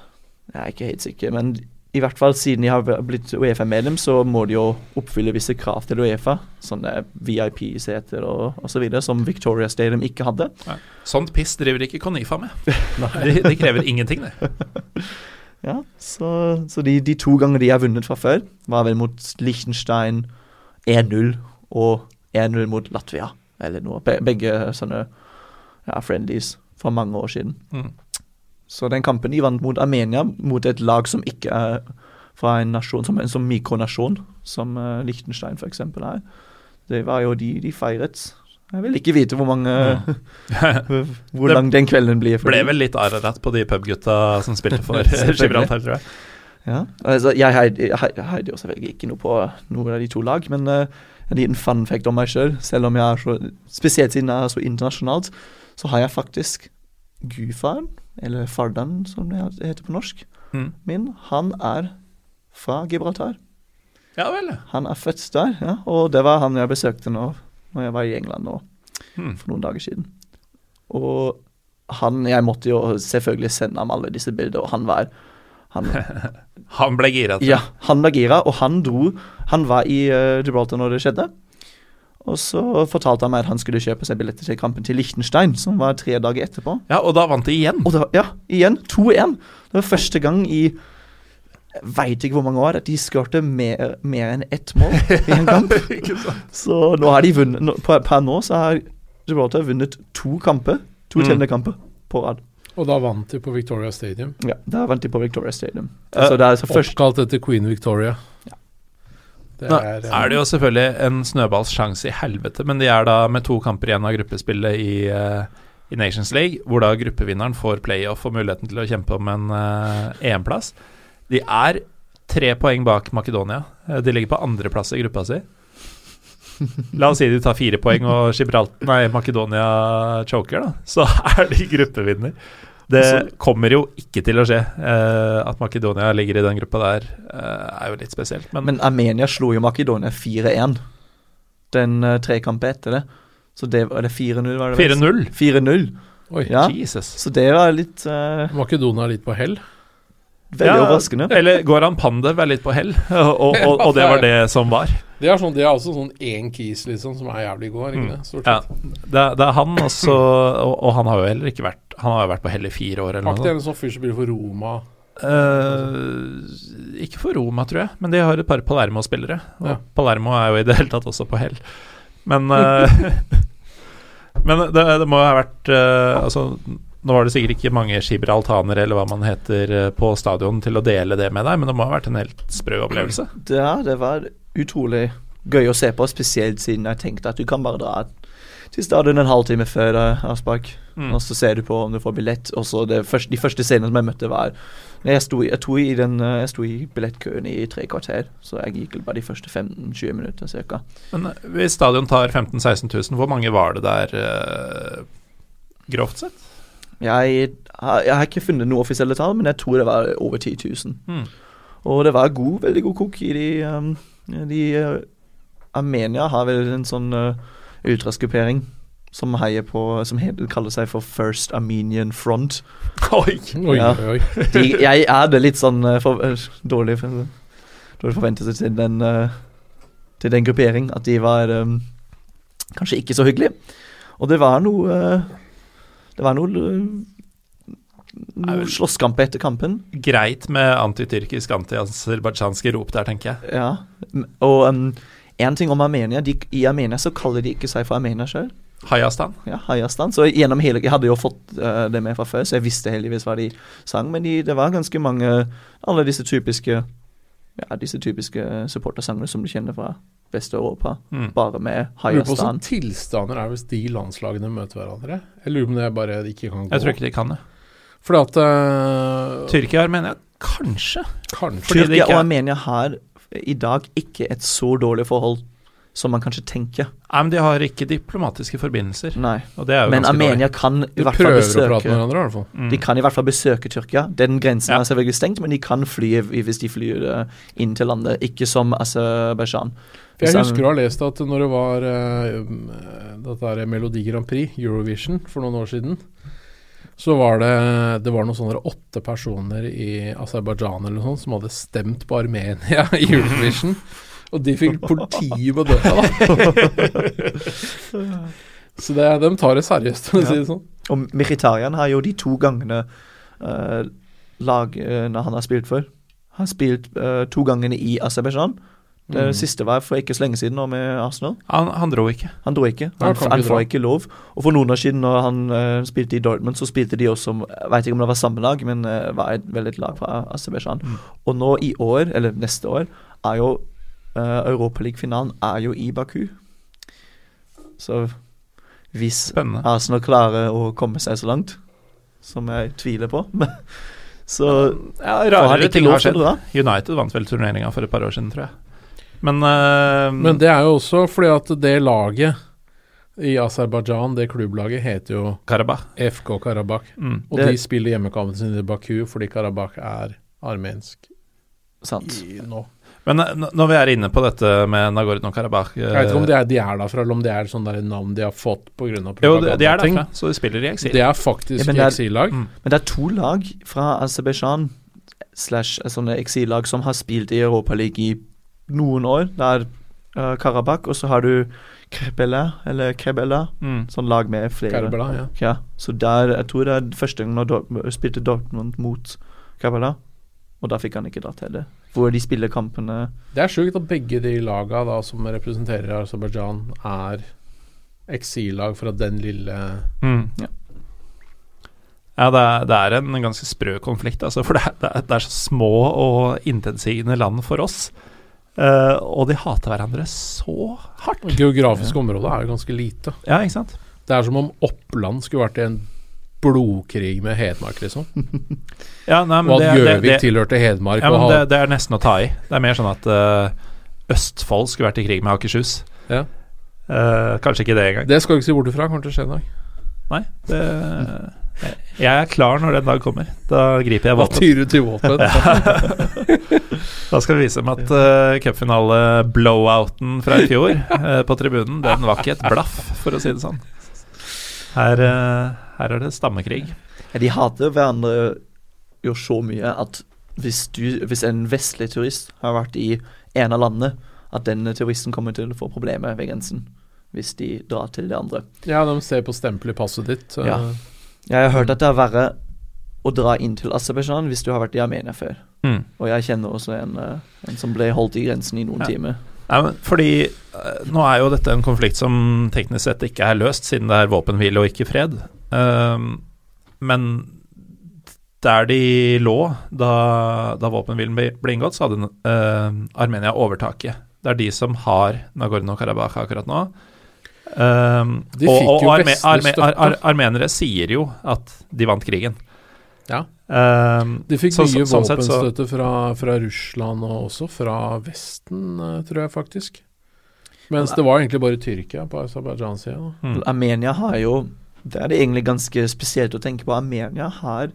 Jeg er ikke helt sikker, men i hvert fall siden de har blitt Uefa-medlem, så må de jo oppfylle visse krav til Uefa, sånne VIP-seter og osv., som Victoria Stadium ikke hadde. Sånt piss driver ikke Konifa med. De, de krever ingenting, det. Ja, Så, så de, de to ganger de har vunnet fra før, var vel mot Liechtenstein 1-0 og 1-0 mot Latvia, eller noe. Be, begge sånne ja, friendlies for mange år siden. Mm. Så den kampen de vant mot Armenia, mot et lag som ikke er fra en nasjon, som en som mikronasjon, som uh, Liechtenstein f.eks. er, det var jo de de feiret. Jeg vil ikke vite hvor mange Hvor lang den kvelden blir. Det Ble vel litt Ararat på de pubgutta som spilte for. Gibraltar, tror jeg. Ja, altså jeg heide jo selvfølgelig ikke noe på noen av de to lag, men uh, en liten fun fact om meg sjøl, selv, selv om jeg er så Spesielt siden jeg er så internasjonalt, så har jeg faktisk gudfaren, eller farderen som det heter på norsk, Mm. min, han er fra Gibraltar. Ja vel. Han er født der, ja, og det var han jeg besøkte nå når jeg var i England nå, Mm. for noen dager siden. Og han Jeg måtte jo selvfølgelig sende ham alle disse bildene, og han var han, Han ble gira. Ja, han ble gira, og han dro Han var i uh, Gibraltar når det skjedde. Og så fortalte han meg at han skulle kjøpe seg billetter til kampen til Liechtenstein, som var tre dager etterpå. ja, og da vant de igjen. Og det ja, igjen 2-1. Det var første gang i jeg veit ikke hvor mange år at de skårte mer, mer enn ett mål i en kamp. så nå har de vunnet nå, per, nå så har Gibraltar vunnet to kamper, to Mm. kamper på rad. Og da vant de på Victoria Stadium. Ja, da vant de på Victoria Stadium. Eh, er altså først Oppkalt etter Queen Victoria. Det Nå er, eh, er det jo selvfølgelig en snøballsjanse i helvete, men de er da med to kamper igjen av gruppespillet i, eh, i Nations League, hvor da gruppevinneren får playoff og muligheten til å kjempe om en uh, EM-plass. De er tre poeng bak Makedonia. De ligger på andreplass i gruppa si. La oss si de tar fire poeng og Gibraltar, nei, Makedonia choker, da. Så er de gruppevinner. Det kommer jo ikke til å skje. Eh, at Makedonia ligger i den gruppa der, eh, er jo litt spesielt. Men, Men Armenia slo jo Makedonia 4-1 den uh, trekampen etter det. Så det var det 4-0, var det vel? 4-0. 4-0. Oi. Ja. Jesus. Så det var litt uh, Makedonia litt på hell. veldig Ja, overraskende. Eller Goran Pandev er litt på hell, og, og, og det var det som var. Det er, sånn, det er også sånn én kis liksom, som er jævlig god, er ikke Mm. det? Stort Ja, Det, det, det er han også, og, og han har jo heller ikke vært Han har jo vært på hell i fire år, eller noe det en sånn fyr som spiller for Roma? sånt. Eh, ikke for Roma, tror jeg, men de har et par Palermo-spillere. Og Ja. Palermo er jo i det hele tatt også på hell. Men eh, Men det, det må jo ha vært eh, Altså, nå var det sikkert ikke mange gibraltanere, eller hva man heter, eh, på stadion til å dele det med deg, men det må ha vært en helt sprø opplevelse. Ja, det var utrolig gøy å se på, spesielt siden jeg tenkte at du kan bare dra til stadion en halvtime før avspark, Mm. og så ser du på om du får billett. Og så det første, De første scenene som jeg møtte, var Jeg sto, i- jeg sto i, den, uh, jeg sto i billettkøen i tre kvarter, så jeg gikk bare de første 15-20 minutter ca. Men eh, hvis stadion tar 15 000-16 000, hvor mange var det der eh, grovt sett? Jeg, jeg har ikke funnet noe offisielle tall, men jeg tror det var over 10 000. Mm. Og det var god, veldig god kok i de, um, de uh, Armenia har vel en sånn uh, ultraskuppering som heier på Som heter, kaller seg for First Armenian Front. Oi! Oi, Ja. oi, oi. De, jeg hadde litt sånn uh, for, uh, dårlig, for, dårlig forventelse til den uh, Til den gruppering. At de var um, kanskje ikke så hyggelige. Og det var noe uh, Det var noe Noe slåsskamp etter kampen. Greit med antityrkisk, anti-aserbajdsjanske rop der, tenker jeg. Ja, og um, en ting om Armenia de, I Armenia så kaller de ikke seg for Armenia sjøl. Hayastan. Ja, Hayastan. Så gjennom hele Jeg hadde jo fått uh, det med fra før, så jeg visste heldigvis hva de sang. Men de, det var ganske mange Alle disse typiske Ja, disse typiske supportersangene som du kjenner fra Vest-Europa. Mm. Bare med Hayastan. lurer på sånn tilstander er hvis de landslagene møter hverandre. Jeg lurer på om det bare ikke kan gå. Jeg tror ikke de kan det. Fordi at uh, Tyrkia og Armenia kanskje. Kanskje Fordi Tyrkia og Armenia har i dag ikke et så dårlig forhold som man kanskje tenker. Nei, men de har ikke diplomatiske forbindelser. Nei. Og det er jo Men Armenia Armenia kan i De hvert fall prøver å prate med besøke hverandre, i hvert fall. Mm. De kan i hvert fall besøke Tyrkia. Den grensen Ja. er selvfølgelig stengt, men de kan fly hvis de flyr eh, inn til landet. Ikke som Aserbajdsjan. Jeg husker å ha lest at når det var uh, dette Melodi Grand Prix, Eurovision, for noen år siden, så var det Det var noen sånne åtte personer i Aserbajdsjan eller noe sånt som hadde stemt på Armenia i Eurovision. Og de fikk politiet på døra, da. Så det, de tar det seriøst, for å si det sånn. Og Mkhitarian har jo de to gangene uh, lagene han har spilt for, har spilt uh, to gangene i Aserbajdsjan, Det Mm. siste var for ikke så lenge siden nå med Arsenal. Han, han dro ikke. Han dro ikke. Han, Han, han får ikke lov. Og for noen år siden, når han uh, spilte i Dortmund, så spilte de også Jeg vet ikke om det var samme lag, men uh, var et veldig lag fra Aserbajdsjan. Mm. Og nå i år, eller neste år, er jo uh, Europaliga-finalen er jo i Baku. Så hvis Spennende. Arsenal klarer å komme seg så langt, som jeg tviler på Så Ja, rarere ting har skjedd. United vant vel turneringa for et par år siden, tror jeg. Men, uh, Men det er jo også fordi at det laget i Aserbajdsjan, det klubblaget, heter jo Karabakh. FK Karabakh. Mm. Og de spiller hjemmekampen sin i Baku fordi Karabakh er armensk Sant. i, nå. Men eh, når vi er inne på dette med Nagorno-Karabakh Jeg vet ikke om det er, de er derfra, eller om det er sånn der navn de har fått pga. Jo, de de er propagandating. derfra, så de spiller i eksil. Det er faktisk Ja, eksillag. Mm. Men det er to lag fra Aserbajdsjan slash eh, sånne eksillag som har spilt i Europaligaen i noen år. Det er uh, Karabakh, og så har du Krebela, eller Krebela, Mm. sånn lag med flere. Kerbela, ja. Ja, så der, jeg tror det er første gang når Dort- spilte Dortmund mot Krebela, og da fikk han ikke dratt heller. Hvor de spiller kampene Det er sjukt at begge de laga da som representerer Aserbajdsjan, er eksillag fra den lille Mm. Ja. Ja, det er, det er en ganske sprø konflikt, altså, for det er, det er- det er så små og intetsigende land for oss. Eh, og de hater hverandre så hardt. Geografisk område er jo ganske lite. Ja, ikke sant? Det er som om Oppland skulle vært i en blodkrig med Hedmark, liksom. Ja, nei, men Og at Gjøvik tilhørte Hedmark. ja, men det, det er nesten å ta i. Det er mer sånn at uh, Østfold skulle vært i krig med Akershus. Ja. Uh, kanskje ikke det engang. det skal du ikke se bort ifra, kommer til å skje en dag. Nei, det Jeg er klar når den dag kommer. Da griper jeg våpen. tyr du til våpen? Da skal vi vise dem at uh, cupfinale-blowouten fra i fjor uh, på tribunen, den var ikke et blaff, for å si det sånn. Her, uh, her er det stammekrig. ja, De hater hverandre jo så mye at hvis, du, hvis en vestlig turist har vært i en av landene, at denne turisten kommer til å få problemer ved grensen hvis de drar til det andre. ja, de ser på stempelet i passet ditt. Ja. Jeg har hørt at det er verre å dra inn til Aserbajdsjan hvis du har vært i Armenia før. Mm. Og jeg kjenner også en, eh, en som ble holdt i grensen i noen Ja. timer. Ja, men fordi eh, nå er jo dette en konflikt som teknisk sett ikke er løst, siden det er våpenhvile og ikke fred. Um, men der de lå da, da våpenhvilen ble, ble inngått, så hadde uh, Armenia overtaket. Det er de som har Nagorno-Karabakh akkurat nå. Ehm, De og og, arme, arme, ar, ar, armenere sier jo at de vant krigen. Ja. Um, De fikk så- mye så- sånn så- våpenstøtte fra, fra Russland og også fra Vesten, eh, tror jeg faktisk. Mens det var egentlig bare Tyrkia på Aserbajdsjans side. Mm. Armenia har jo Det er det egentlig ganske spesielt å tenke på. Armenia har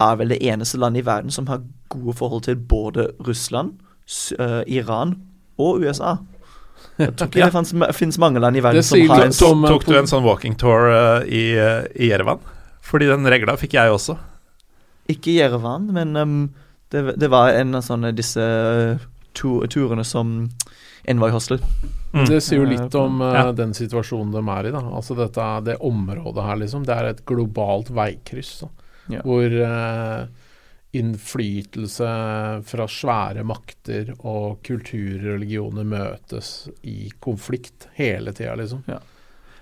er vel det eneste landet i verden som har gode forhold til både Russland, eh, Iran og USA. Jeg tror ikke det finnes mange land i verden som har en sånn Tok du en sånn walking tour uh, i, uh, i Jerevan? Fordi den regla fikk jeg også. Ikke Jerevan, men um, det, det var en av sånne disse uh, tu turene som Envoy Hostel. Mm. Det sier jo litt om uh, Ja. den situasjonen de er i. da Altså dette, Det området her, liksom. Det er et globalt veikryss. Da, Ja. Hvor eh, innflytelse fra svære makter og kulturer og religioner møtes i konflikt hele tida, liksom.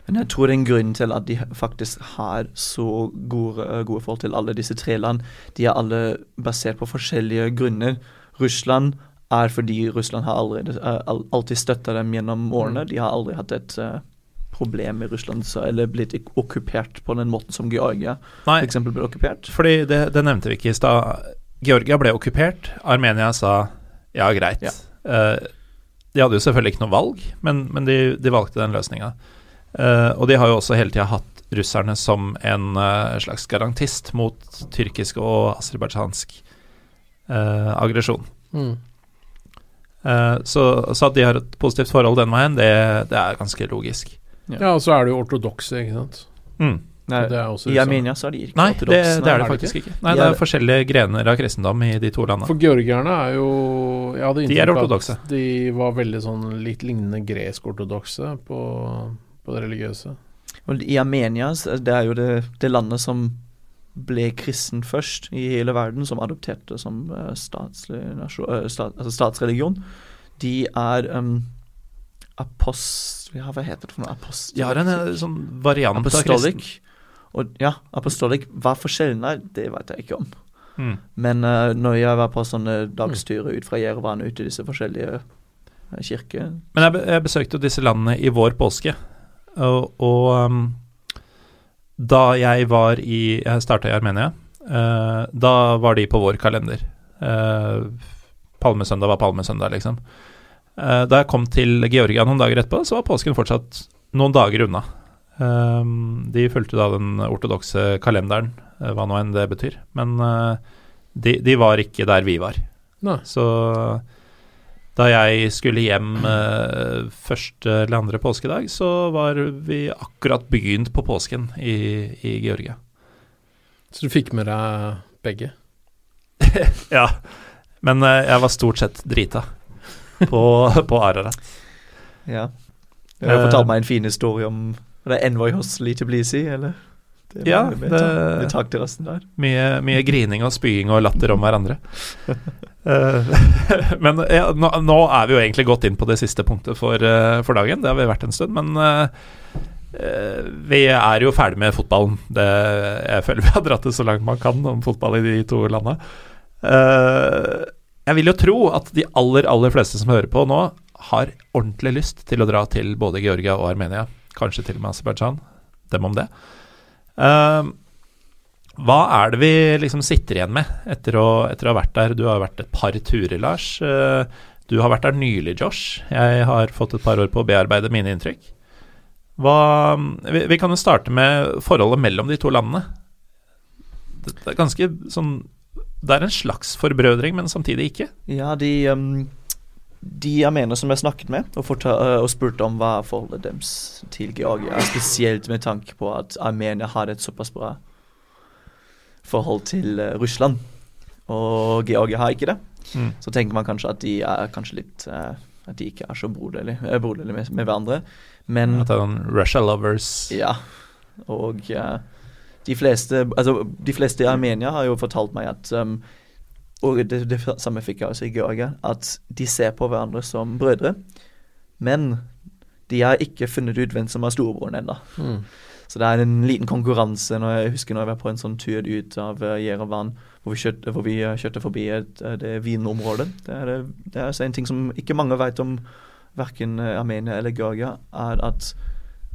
Men jeg tror det er en grunn til at de faktisk har så gode, gode forhold til alle disse tre land. De er alle basert på forskjellige grunner. Russland er fordi Russland har allerede, uh, alltid støtta dem gjennom årene. De har aldri hatt et uh, problem i Russland, eller blitt okkupert på den måten som Georgia Nei, f.eks. ble okkupert. fordi det, det nevnte vi ikke i stad. Georgia ble okkupert. Armenia sa ja, greit. Ja. Uh, de hadde jo selvfølgelig ikke noe valg, men, men de, de valgte den løsninga. og de har jo også hele tida hatt russerne som en uh, slags garantist mot tyrkisk og aserbajdsjansk eh, aggresjon. Mm. Eh, så, så at de har et positivt forhold den veien, det, det er ganske logisk. Ja. Og så er det jo ortodokse, ikke sant. Mm. Nei, det er også I Armenia så er de ikke Nei, det, det er det er det faktisk ikke. Nei, De Det er forskjellige grener av kristendom i de to landene. For georgierne er jo Jeg hadde De er inntrykk av ortodokse. at de var veldig sånn litt lignende gresk-ortodokse på, på det religiøse. Og I Armenia det er jo det, det landet som ble kristen først i hele verden, som adopterte som uh, uh, stat, altså statsreligion, de er um, apost... Ja, hva heter det for noe? Apostolic? Ja, en uh, sånn variant av kristen. Og, ja, apostolic. Hva forskjellen er, det vet jeg ikke om. Mm. Men uh, når jeg var på sånne dagsturer ut fra Jerevan ut til disse forskjellige uh, kirker Men jeg, jeg besøkte jo disse landene i vår påske, og, og um, da jeg var i Jeg starta i Armenia. Uh, da var de på vår kalender. palmesøndag var palmesøndag, liksom. Da jeg kom til Georgia noen dager etterpå, så var påsken fortsatt noen dager unna. Um, de fulgte da den ortodokse kalenderen, hva nå enn det betyr. Men uh, de, de, var ikke der vi var. Nei. Så da jeg skulle hjem første eller andre påskedag, så var vi akkurat begynt på påsken i, i Georgia. Så du fikk med deg begge? ja. Men jeg var stort sett drita på, på Ararat. Ja. Du har fortalt meg en fin historie om det er Envoy Hostel til Tbilisi, eller? Det ja, det, det tak til resten der. Mye, mye, grining og spying og latter om hverandre. uh, men ja, nå, nå, er vi jo egentlig gått inn på det siste punktet for, uh, for dagen. Det har vi vært en stund. Men uh, vi er jo ferdig med fotballen. Det, jeg føler vi har dratt det så langt man kan om fotball i de to landa. Jeg vil jo tro at de aller, aller fleste som hører på nå, har ordentlig lyst til å dra til både Georgia og Armenia. Kanskje til og med Aserbajdsjan. Dem om det. Uh, hva er det vi liksom sitter igjen med etter å, etter å, ha vært der? Du har vært et par turer, Lars. Uh, du har vært der nylig, Josh. Jeg har fått et par år på å bearbeide mine inntrykk. Hva, vi, vi, kan jo starte med forholdet mellom de to landene. Det, er ganske sånn Det er en slags forbrødring, men samtidig ikke. Ja, de um de armenere som jeg snakket med, og, og spurte om hva forholdet deres til Georgia er, spesielt med tanke på at Armenia har et såpass bra forhold til uh, Russland, og Georgia har ikke det. Mm. Så tenker man kanskje at de er kanskje litt uh, At de ikke er så broderlige, uh, broderlige med, med, hverandre. Men At det er noen Russia lovers. Ja. Og de fleste Altså, de fleste i Armenia har jo fortalt meg at um, og det, det samme fikk jeg også i Georgia, at de ser på hverandre som brødre. Men de har ikke funnet ut hvem som er storebroren ennå. Mm. Så det er en liten konkurranse. når Jeg husker når jeg var på en sånn tur ut av uh, Jerevan, hvor vi kjørte, hvor vi, uh, kjørte forbi et, uh, det vinområdet. Det er, det er altså en ting som ikke mange vet om verken Armenia eller Georgia, er at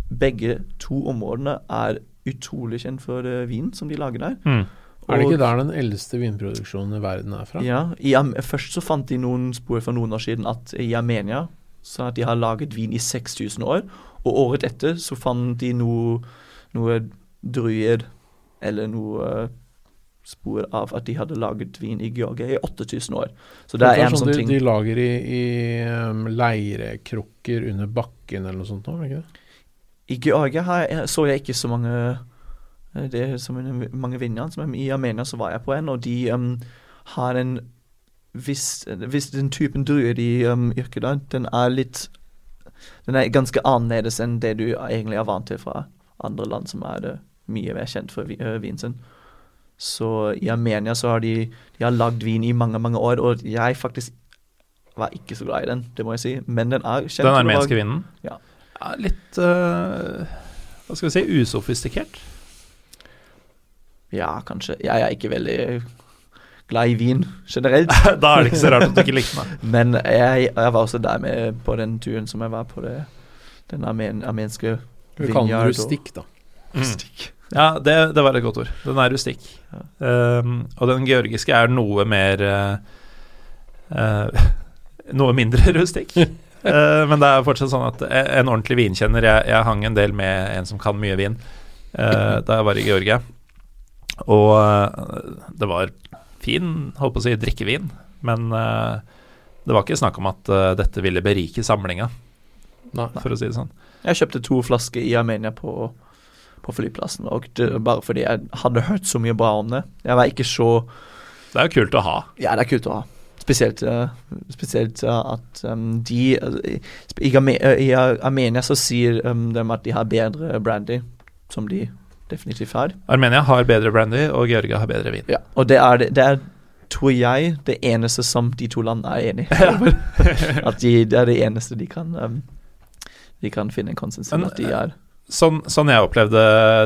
begge to områdene er utrolig kjent for vin som de lager der. Mm. Er det ikke der den eldste vinproduksjonen i verden er fra? Ja, i, Først så fant de noen spor for noen år siden at i Armenia så at de har laget vin i 6000 år. Og året etter så fant de noe, noe druer eller noe spor av at de hadde laget vin i Georgia i 8000 år. Så det, er, en sånn, sånn de, ting De lager i, i um, leirekrukker under bakken eller noe sånt? Nå, ikke det? I Georgia jeg, så jeg ikke så mange Eh, det er så mange vinner. I Armenia så var jeg på en, og de um, har en hvis, hvis den typen druer de um, yrker da, den er litt Den er ganske annerledes enn det du egentlig er vant til fra andre land som er det mye mer kjent for uh, vinen sin. Så i Armenia så har de, de har lagd vin i mange, mange år, og jeg faktisk var ikke så glad i den, det må jeg si. Men den er kjent. Den armenske vinen? Ja. Ja litt uh, Hva skal vi si usofistikert? Ja, kanskje. Jeg er ikke veldig glad i vin generelt. da er det ikke så rart at du ikke likte meg. Men jeg, jeg, var også der med på den turen som jeg var på det, den armen, armenske Vi kaller den rustikk, da. Mm. Ja, det, det, var et godt ord. Den er rustikk. Ja. Um, og den georgiske er noe mer uh, uh, Noe mindre rustikk. Uh, men det er fortsatt sånn at en ordentlig vinkjenner Jeg, jeg hang en del med en som kan mye vin da jeg var i Georgia. Og eh, det var fin, holdt på å si, drikkevin, men uh, det var ikke snakk om at uh, dette ville berike samlinga, for å si det sånn. Jeg kjøpte to flasker i Armenia på, på flyplassen, og det, bare fordi jeg hadde hørt så mye bra om det. Jeg var ikke så Det er jo kult å ha. Ja, det er kult å ha. Spesielt, uh, spesielt at um, de i, Armenia så sier um, de at de har bedre brandy, som de definitivt har. Armenia har bedre brandy, og Georgia har bedre vin. Ja, og det er, det, er, tror jeg, det eneste som de to landene er enig i. at de, det er det eneste de kan um, De kan finne en konsensus om at de er Sånn, sånn jeg opplevde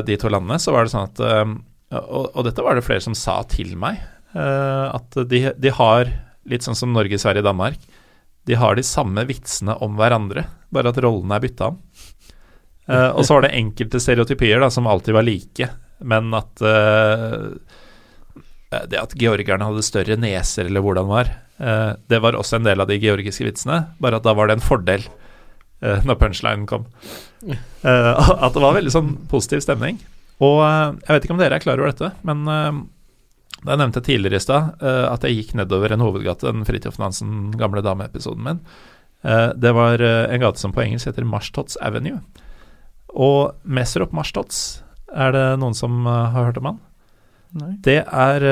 de to landene, så var det sånn at um, og, og dette var det flere som sa til meg, uh, at de, de har, litt sånn som Norge, Sverige, Danmark, de har de samme vitsene om hverandre, bare at rollene er bytta om. Uh, og så var det enkelte stereotypier da, som alltid var like, men at uh, det at georgerne hadde større neser, eller hvordan det var, uh, det var også en del av de georgiske vitsene, bare at da var det en fordel når punchlinen kom. at det var veldig sånn positiv stemning. Og jeg vet ikke om dere er klar over dette, men jeg nevnte tidligere i stad at jeg gikk nedover en hovedgate, den Fridtjof Nansen gamle dame-episoden min. det var en gate som på engelsk heter Marstots Avenue. Og Mesrop Marstots, er det noen som har hørt om han? Nei. Det er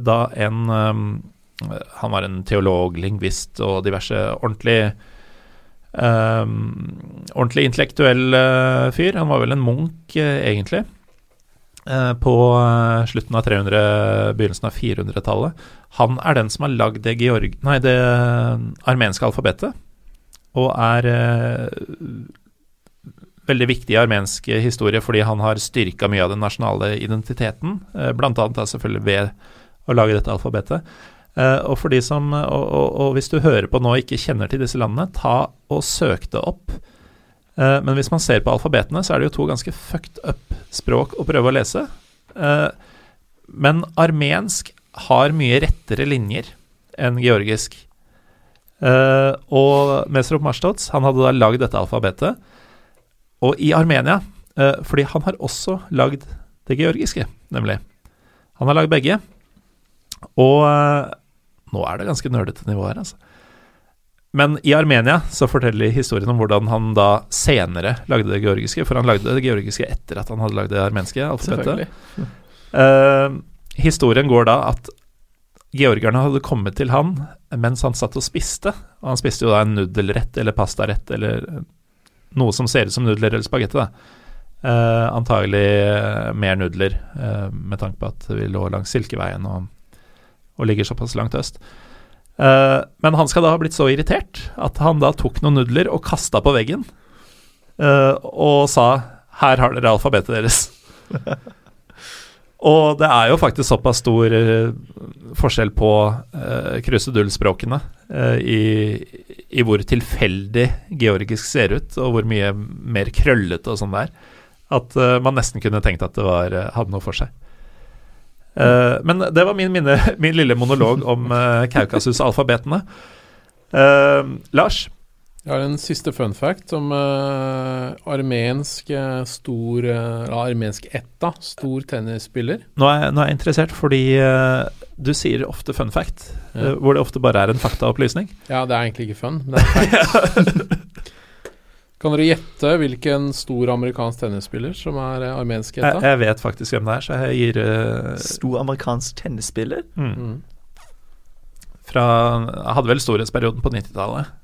da en Han var en teolog, lingvist og diverse ordentlig um, Ordentlig intellektuell fyr. Han var vel en munk, egentlig. På slutten av 300, begynnelsen av 400-tallet. Han er den som har lagd det, nei, det armenske alfabetet, og er veldig viktig i armensk historie fordi han har styrka mye av den nasjonale identiteten, eh, bl.a. selvfølgelig ved å lage dette alfabetet. Eh, og for de som, og, og, og, hvis du hører på nå og ikke kjenner til disse landene, ta og søk det opp. Eh, men hvis man ser på alfabetene, så er det jo to ganske fucked up språk å prøve å lese. Men armensk har mye rettere linjer enn georgisk. Og Mesrop Marstots, han hadde da lagd dette alfabetet. Og i Armenia, uh, fordi han har også lagd det georgiske, nemlig. Han har lagd begge. Og uh, nå er det ganske nerdete nivå her, altså. Men i Armenia så forteller historien om hvordan han da senere lagde det georgiske, for han lagde det georgiske etter at han hadde lagd det armenske alfabetet. Uh, historien går da at georgerne hadde kommet til han mens han satt og spiste. Og han spiste jo da en nudelrett eller pastarett eller noe som ser ut som nudler eller spagetti. Uh, antagelig uh, mer nudler, uh, med tanke på at vi lå langs Silkeveien og, og ligger såpass langt øst. Men han skal da ha blitt så irritert at han da tok noen nudler og kasta på veggen. og sa 'her har dere alfabetet deres'. Og det er jo faktisk såpass stor uh, forskjell på uh, krusedullspråkene uh, i, i, hvor tilfeldig georgisk ser ut, og hvor mye mer krøllete og sånn det er, at uh, man nesten kunne tenkt at det var, hadde noe for seg. Men det var min, minne, min lille monolog om Kaukasus-alfabetene. Lars? Jeg har en siste fun fact om uh, armensk uh, stor uh, Armensk etta, stor tennisspiller. Nå er, nå er jeg interessert, fordi du sier ofte fun fact, ja. hvor det ofte bare er en faktaopplysning. Ja, det er egentlig ikke fun, det er fact. kan dere gjette hvilken stor amerikansk tennisspiller som er armensk etta? Jeg, jeg, vet faktisk hvem det er, så jeg gir Stor amerikansk tennisspiller? Mm. Mm. Fra Hadde vel storhetsperioden på 90-tallet.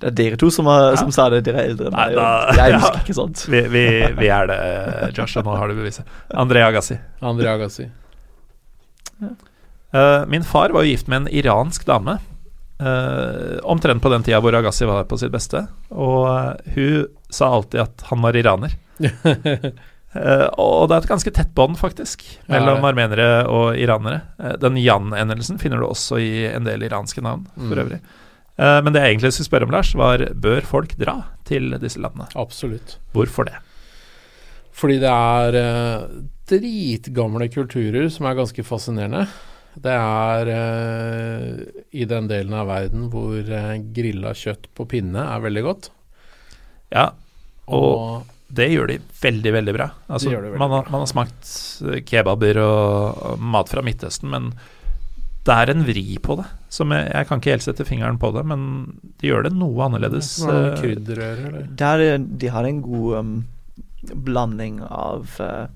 Det er dere to som, har, som sa det, dere er eldre enn meg. Jeg husker ja. ikke sånt. Vi, vi, vi, er det, Josh, og nå har du beviset. André Agassi. André Agassi. Ja. Uh, min far var jo gift med en iransk dame. Uh, omtrent på den tida hvor Agassi var på sitt beste. Og uh, hun sa alltid at han var iraner. og det er et ganske tett bånd, faktisk, mellom ja, armenere og iranere. den Jan-endelsen finner du også i en del iranske navn, for mm. øvrig. Uh, men det jeg egentlig skulle spørre om, Lars, var bør folk dra til disse landene? Absolutt. Hvorfor det? Fordi det er uh, dritgamle kulturer som er ganske fascinerende. Det er uh, i den delen av verden hvor uh, grilla kjøtt på pinne er veldig godt. Ja, og, og det gjør de veldig, veldig bra. Altså, veldig man, har, man, har, smakt kebaber og, og mat fra Midtøsten, men det er en vri på det. Som jeg, jeg, kan ikke helt sette fingeren på det, men de gjør det noe annerledes. Ja, eh, krydderrør, eller? Der, de har en god um, blanding av uh,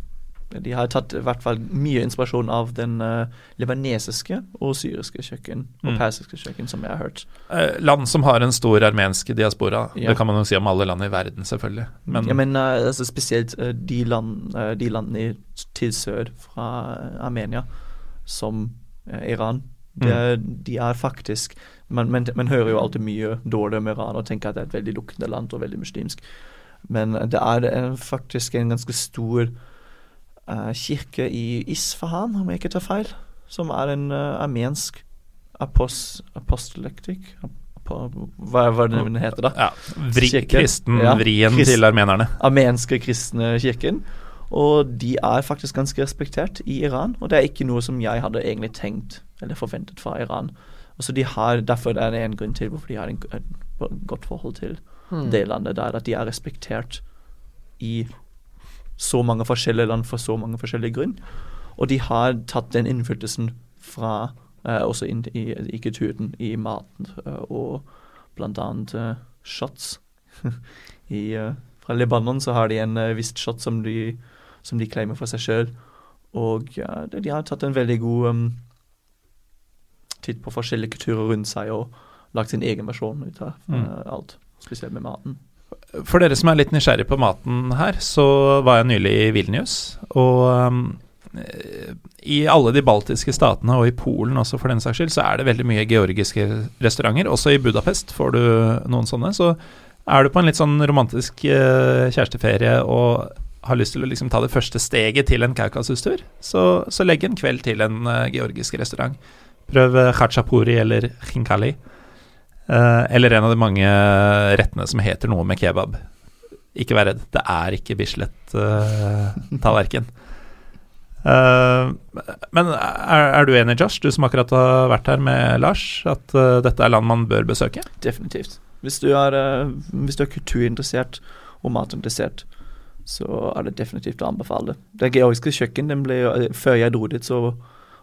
De har tatt i hvert fall mye inspirasjon av den uh, libanesiske og syriske kjøkken og Mm. persiske kjøkken, som jeg har hørt. Eh, land som har en stor armensk diaspora. Ja. Det kan man jo si om alle land i verden, selvfølgelig. Men, ja, men uh, altså spesielt uh, de, land, de landene til sør fra Armenia, som Iran. De, er- de er faktisk man, man, man hører jo alltid mye dårlig om Iran og tenker at det er et veldig lukkende land og veldig muslimsk. Men det er faktisk en ganske stor kirke i Isfahan, om jeg ikke tar feil, som er en uh, armensk apost apostolektikk Apo- Hva, hva det den heter, da? ja, vri, kristenvrien Ja, krist- til armenerne. armenske kristne kirken. Og de er faktisk ganske respektert i Iran, og det er ikke noe som jeg hadde egentlig tenkt eller forventet fra Iran. Altså de har, Derfor er det en grunn til hvorfor de har en, et godt forhold til det landet, der at de er respektert i så mange forskjellige land for så mange forskjellige grunn. Og de har tatt den innflytelsen fra eh, også inn i, i kulturen, i maten, eh, og blant annet eh, shots. I, eh, fra Libanon så har de en uh, visst shot som de, som de claimer for seg sjøl. Og ja, de har tatt en veldig god um, titt på forskjellige kulturer rundt seg og lagt sin egen versjon ut av eh, Mm. alt. Spesielt med maten. For dere som er litt nysgjerrig på maten her, så var jeg nylig i Vilnius. Og um, i alle de baltiske statene, og i Polen også for den saks skyld, så er det veldig mye georgiske restauranter. Også i Budapest får du noen sånne. Så er du på en litt sånn romantisk uh, kjæresteferie og har lyst til å liksom ta det første steget til en Kaukasus-tur, så, så legg en kveld til en uh, georgisk restaurant. Prøv uh, khachapuri eller khinkali. Eh, eller en av de mange rettene som heter noe med kebab. Ikke vær redd, det er ikke Bislett-tallerken. men er, er du enig, Josh, du som akkurat har vært her med Lars, at uh, dette er land man bør besøke? Definitivt. Hvis du er, uh, hvis du er kulturinteressert og matinteressert, så er det definitivt å anbefale. Det georgiske kjøkken, den ble, før jeg dro dit, så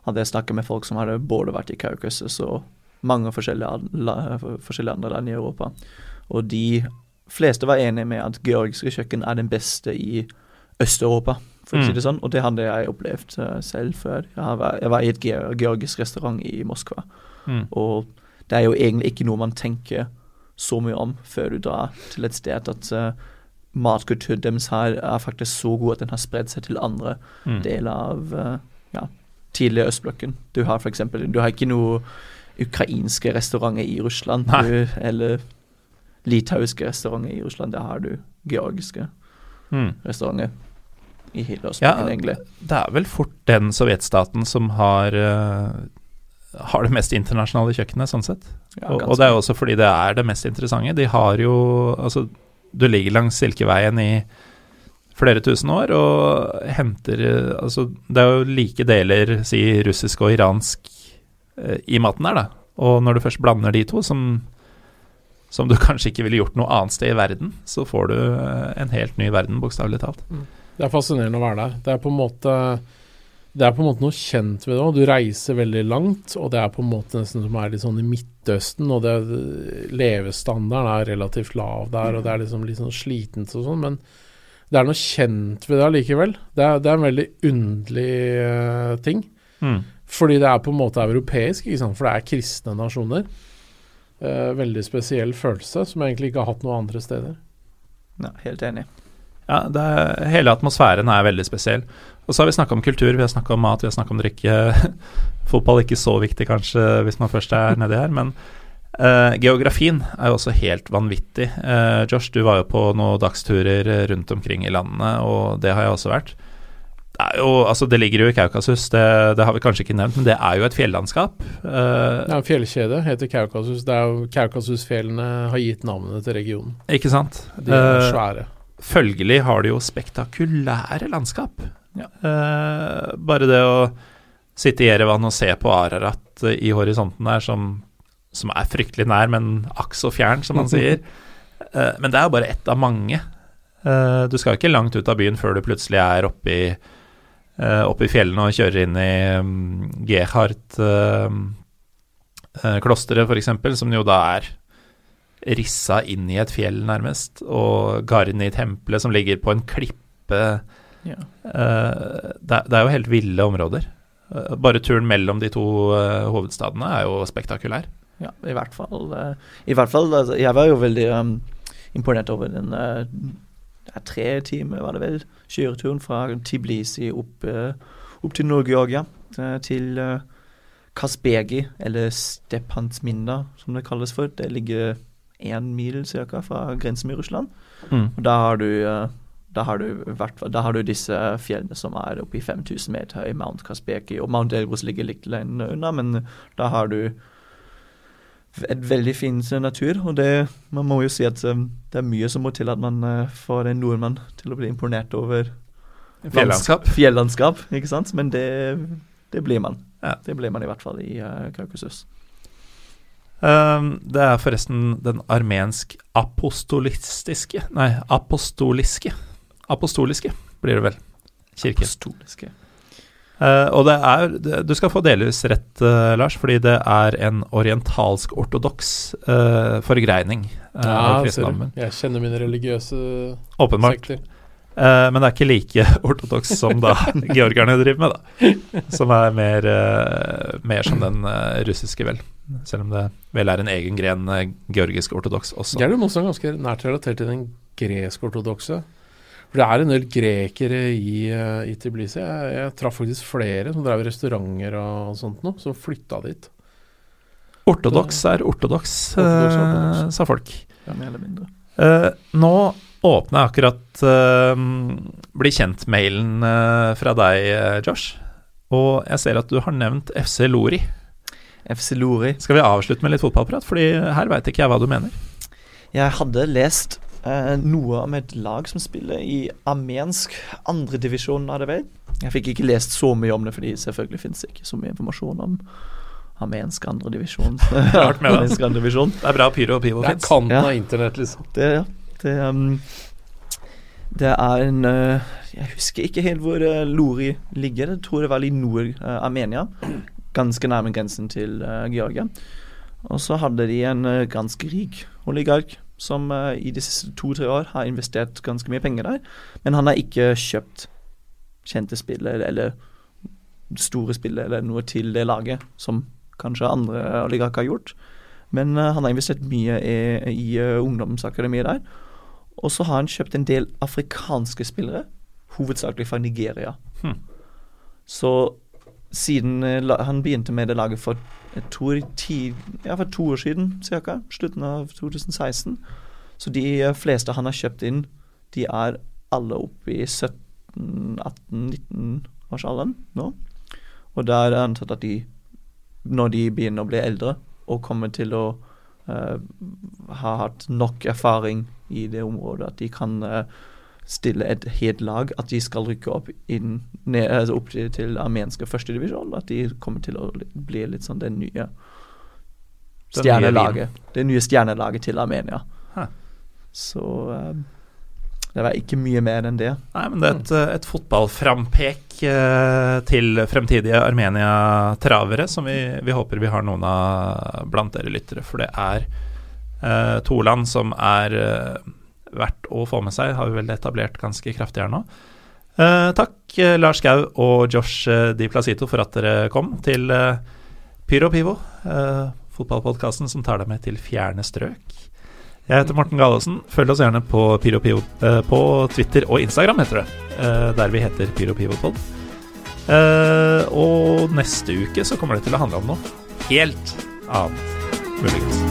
hadde jeg snakket med folk som hadde både vært i Kaukasus og mange forskjellige, forskjellige andre land i Europa. Og de fleste var enige med at georgiske kjøkken er den beste i Øst-Europa, for å si Mm. det sånn. Og det hadde jeg opplevd eh, selv før. Jeg, var, jeg var i et georgisk restaurant i Moskva. Mm. Og det er jo egentlig ikke noe man tenker så mye om før du drar til et sted at uh, matkulturen deres her er faktisk så god at den har spredd seg til andre Mm. deler av uh, ja, tidligere østblokken. Du har eksempel, du har ikke noe ukrainske restauranter i Russland, du, eller litauiske restauranter i Russland. Der har du georgiske Mm. restauranter i hele Ja, østblokken, egentlig. det er vel fort den sovjetstaten som har uh, har det mest internasjonale kjøkkenet, sånn sett. Ja, og, og det er også fordi det er det mest interessante. De har jo Altså, du ligger langs Silkeveien i flere tusen år og henter eh, Altså, det er jo like deler, si, russisk og iransk i maten der, da. Og når du først blander de to, som, som du kanskje ikke ville gjort noe annet sted i verden, så får du eh, en helt ny verden, bokstavelig talt. Det er fascinerende å være der. Det er på en måte det er på en måte noe kjent ved det òg. Du reiser veldig langt, og det er på en måte nesten som er litt sånn i Midtøsten, og det, levestandarden er relativt lav der, og det er liksom litt sånn slitent og sånn, men det er noe kjent ved det allikevel. Det det er en veldig underlig uh, ting. Mm. Fordi det er på en måte europeisk, ikke sant? for det er kristne nasjoner. Eh, veldig spesiell følelse, som jeg egentlig ikke har hatt noe andre steder. Ja, helt enig. Ja, er, hele atmosfæren er veldig spesiell. Og så har vi snakka om kultur, vi har snakka om mat, vi har snakka om drikke. Fotball er ikke så viktig kanskje hvis man først er nedi her, men eh, geografien er jo også helt vanvittig. Eh, Josh, du var jo på noen dagsturer rundt omkring i landene, og det har jeg også vært. Det jo, altså det ligger jo i Kaukasus, det, det har vi kanskje ikke nevnt, men det er jo et fjellandskap. Uh, Det er en fjellkjede, heter Kaukasus. Det er jo Kaukasusfjellene har gitt navnet til regionen. ikke sant? De er Eh, svære. følgelig har de jo spektakulære landskap. Ja. Uh, bare det å sitte i Jerevan og se på Ararat eh, i horisonten der, som, som er fryktelig nær, men akk så fjern, som man sier. Eh, men det er jo bare ett av mange. Eh, du skal ikke langt ut av byen før du plutselig er oppe i, eh, oppe i fjellene og kjører inn i um, Gerhard-klosteret, f.eks., som jo da er rissa inn i et fjell, nærmest, og Garni-tempelet, som ligger på en klippe Ja. Eh, det, er- det er jo helt ville områder. Eh, bare turen mellom de to eh, hovedstadene er jo spektakulær. Ja, i hvert fall. eh, I hvert fall altså, jeg var jo veldig um, imponert over den eh, tre timer, var det vel, kjøreturen fra Tiblisi opp, eh, opp til Nord-Georgia. eh, til uh, Kasbegi, eller Stepansminda, som det kalles for. Det ligger én mil cirka fra grensen med Russland. Og da har du eh, da har, du, vært, da har du disse fjellene som er oppe i 5000 meter i Mount Kaspeki, og Mount Elbrus ligger litt lenger unna, men da har du et veldig fin natur, og det, man må jo si at um, det er mye som må til at man uh, får en nordmann til å bli imponert over Fjellandskap. Fjellandskap, ikke sant? Men det, det blir man. Ja. Det blir man i hvert fall i Kaukasus. Um, det er forresten den armensk apostolistiske Nei, apostoliske. Apostoliske blir det vel. Kirke. Apostoliske. Eh, og det er Du skal få delvis rett, eh, Lars, fordi det er en orientalsk-ortodoks uh, forgreining av du. kristendommen. Jeg kjenner mine religiøse Åpenbart. sekter. Uh, men det er ikke like ortodoks som da georgerne driver med, da. Som er mer, uh, mer som den uh, russiske, vel. Selv om det vel er en egen gren uh, georgisk-ortodoks også. Også er ganske nært relatert til den gresk-ortodokse. For det er en del grekere i, eh, i Tbilisi. Jeg, jeg traff faktisk flere som drev restauranter og sånt noe, som flytta dit. Ortodoks er ortodoks, eh, sa folk. Ja, mer eller mindre. Eh, nå åpner jeg akkurat eh, Bli kjent-mailen eh, fra deg, eh, Josh. Og jeg ser at du har nevnt FC Lori. FC Lori. Skal vi avslutte med litt fotballprat? Fordi her veit ikke jeg hva du mener. Jeg hadde lest eh, noe om et lag som spiller i armensk andredivisjon, er det vel? Jeg fikk ikke lest så mye om det, fordi selvfølgelig finnes det ikke så mye informasjon om armensk andredivisjon. Armensk andredivisjon. Det er bra Pyro og Pivo Det er fins. kanten Ja. av internett, liksom. Det, ja, det, um, det er en uh, Jeg husker ikke helt hvor uh, Lori ligger. Jeg tror det var i Nord-Armenia. ganske nærme grensen til eh, Georgia. Og så hadde de en eh, ganske rik oligark som eh, i de siste to-tre år har investert ganske mye penger der. Men han har ikke kjøpt kjente spillere eller store spillere eller noe til det laget, som kanskje andre oligarker har gjort. Men eh, han har investert mye i, i eh, ungdomsakademiet der. Og så har han kjøpt en del afrikanske spillere, hovedsakelig fra Nigeria. Hmm. Så siden eh, han begynte med det laget for ti, ja, for to år siden cirka, slutten av 2016, så de eh, fleste han har kjøpt inn, de er alle oppe i 17-18-19 årsalderen nå. Og da er det antatt at de, når de begynner å bli eldre og kommer til å uh, ha hatt nok erfaring i det området at de kan eh, stille et helt lag, at de skal rykke opp, inn, ned, altså opp til, til armenske førstedivisjon. At de kommer til å bli litt sånn det nye stjernelaget. Det nye stjernelaget til Armenia. Hæ. Så um, det var ikke mye mer enn det. Nei, men det er et, et fotballframpek eh, til fremtidige Armenia-travere, som vi, vi håper vi har noen av blant dere lyttere. For det er eh, to land som er eh, verdt å få med seg, har vi vel etablert ganske kraftig her nå. Eh, takk, eh, Lars Gau og Josh eh, Di Placito, for at dere kom til eh, Pyro Pivo, eh, fotballpodkasten som tar deg med til fjerne strøk. Jeg heter Morten Galaasen. Følg oss gjerne på Pyro Pivo eh, på Twitter og Instagram, heter det. der vi heter Pyro Pivo Pod. Eh, og neste uke så kommer det til å handle om noe helt annet, muligens.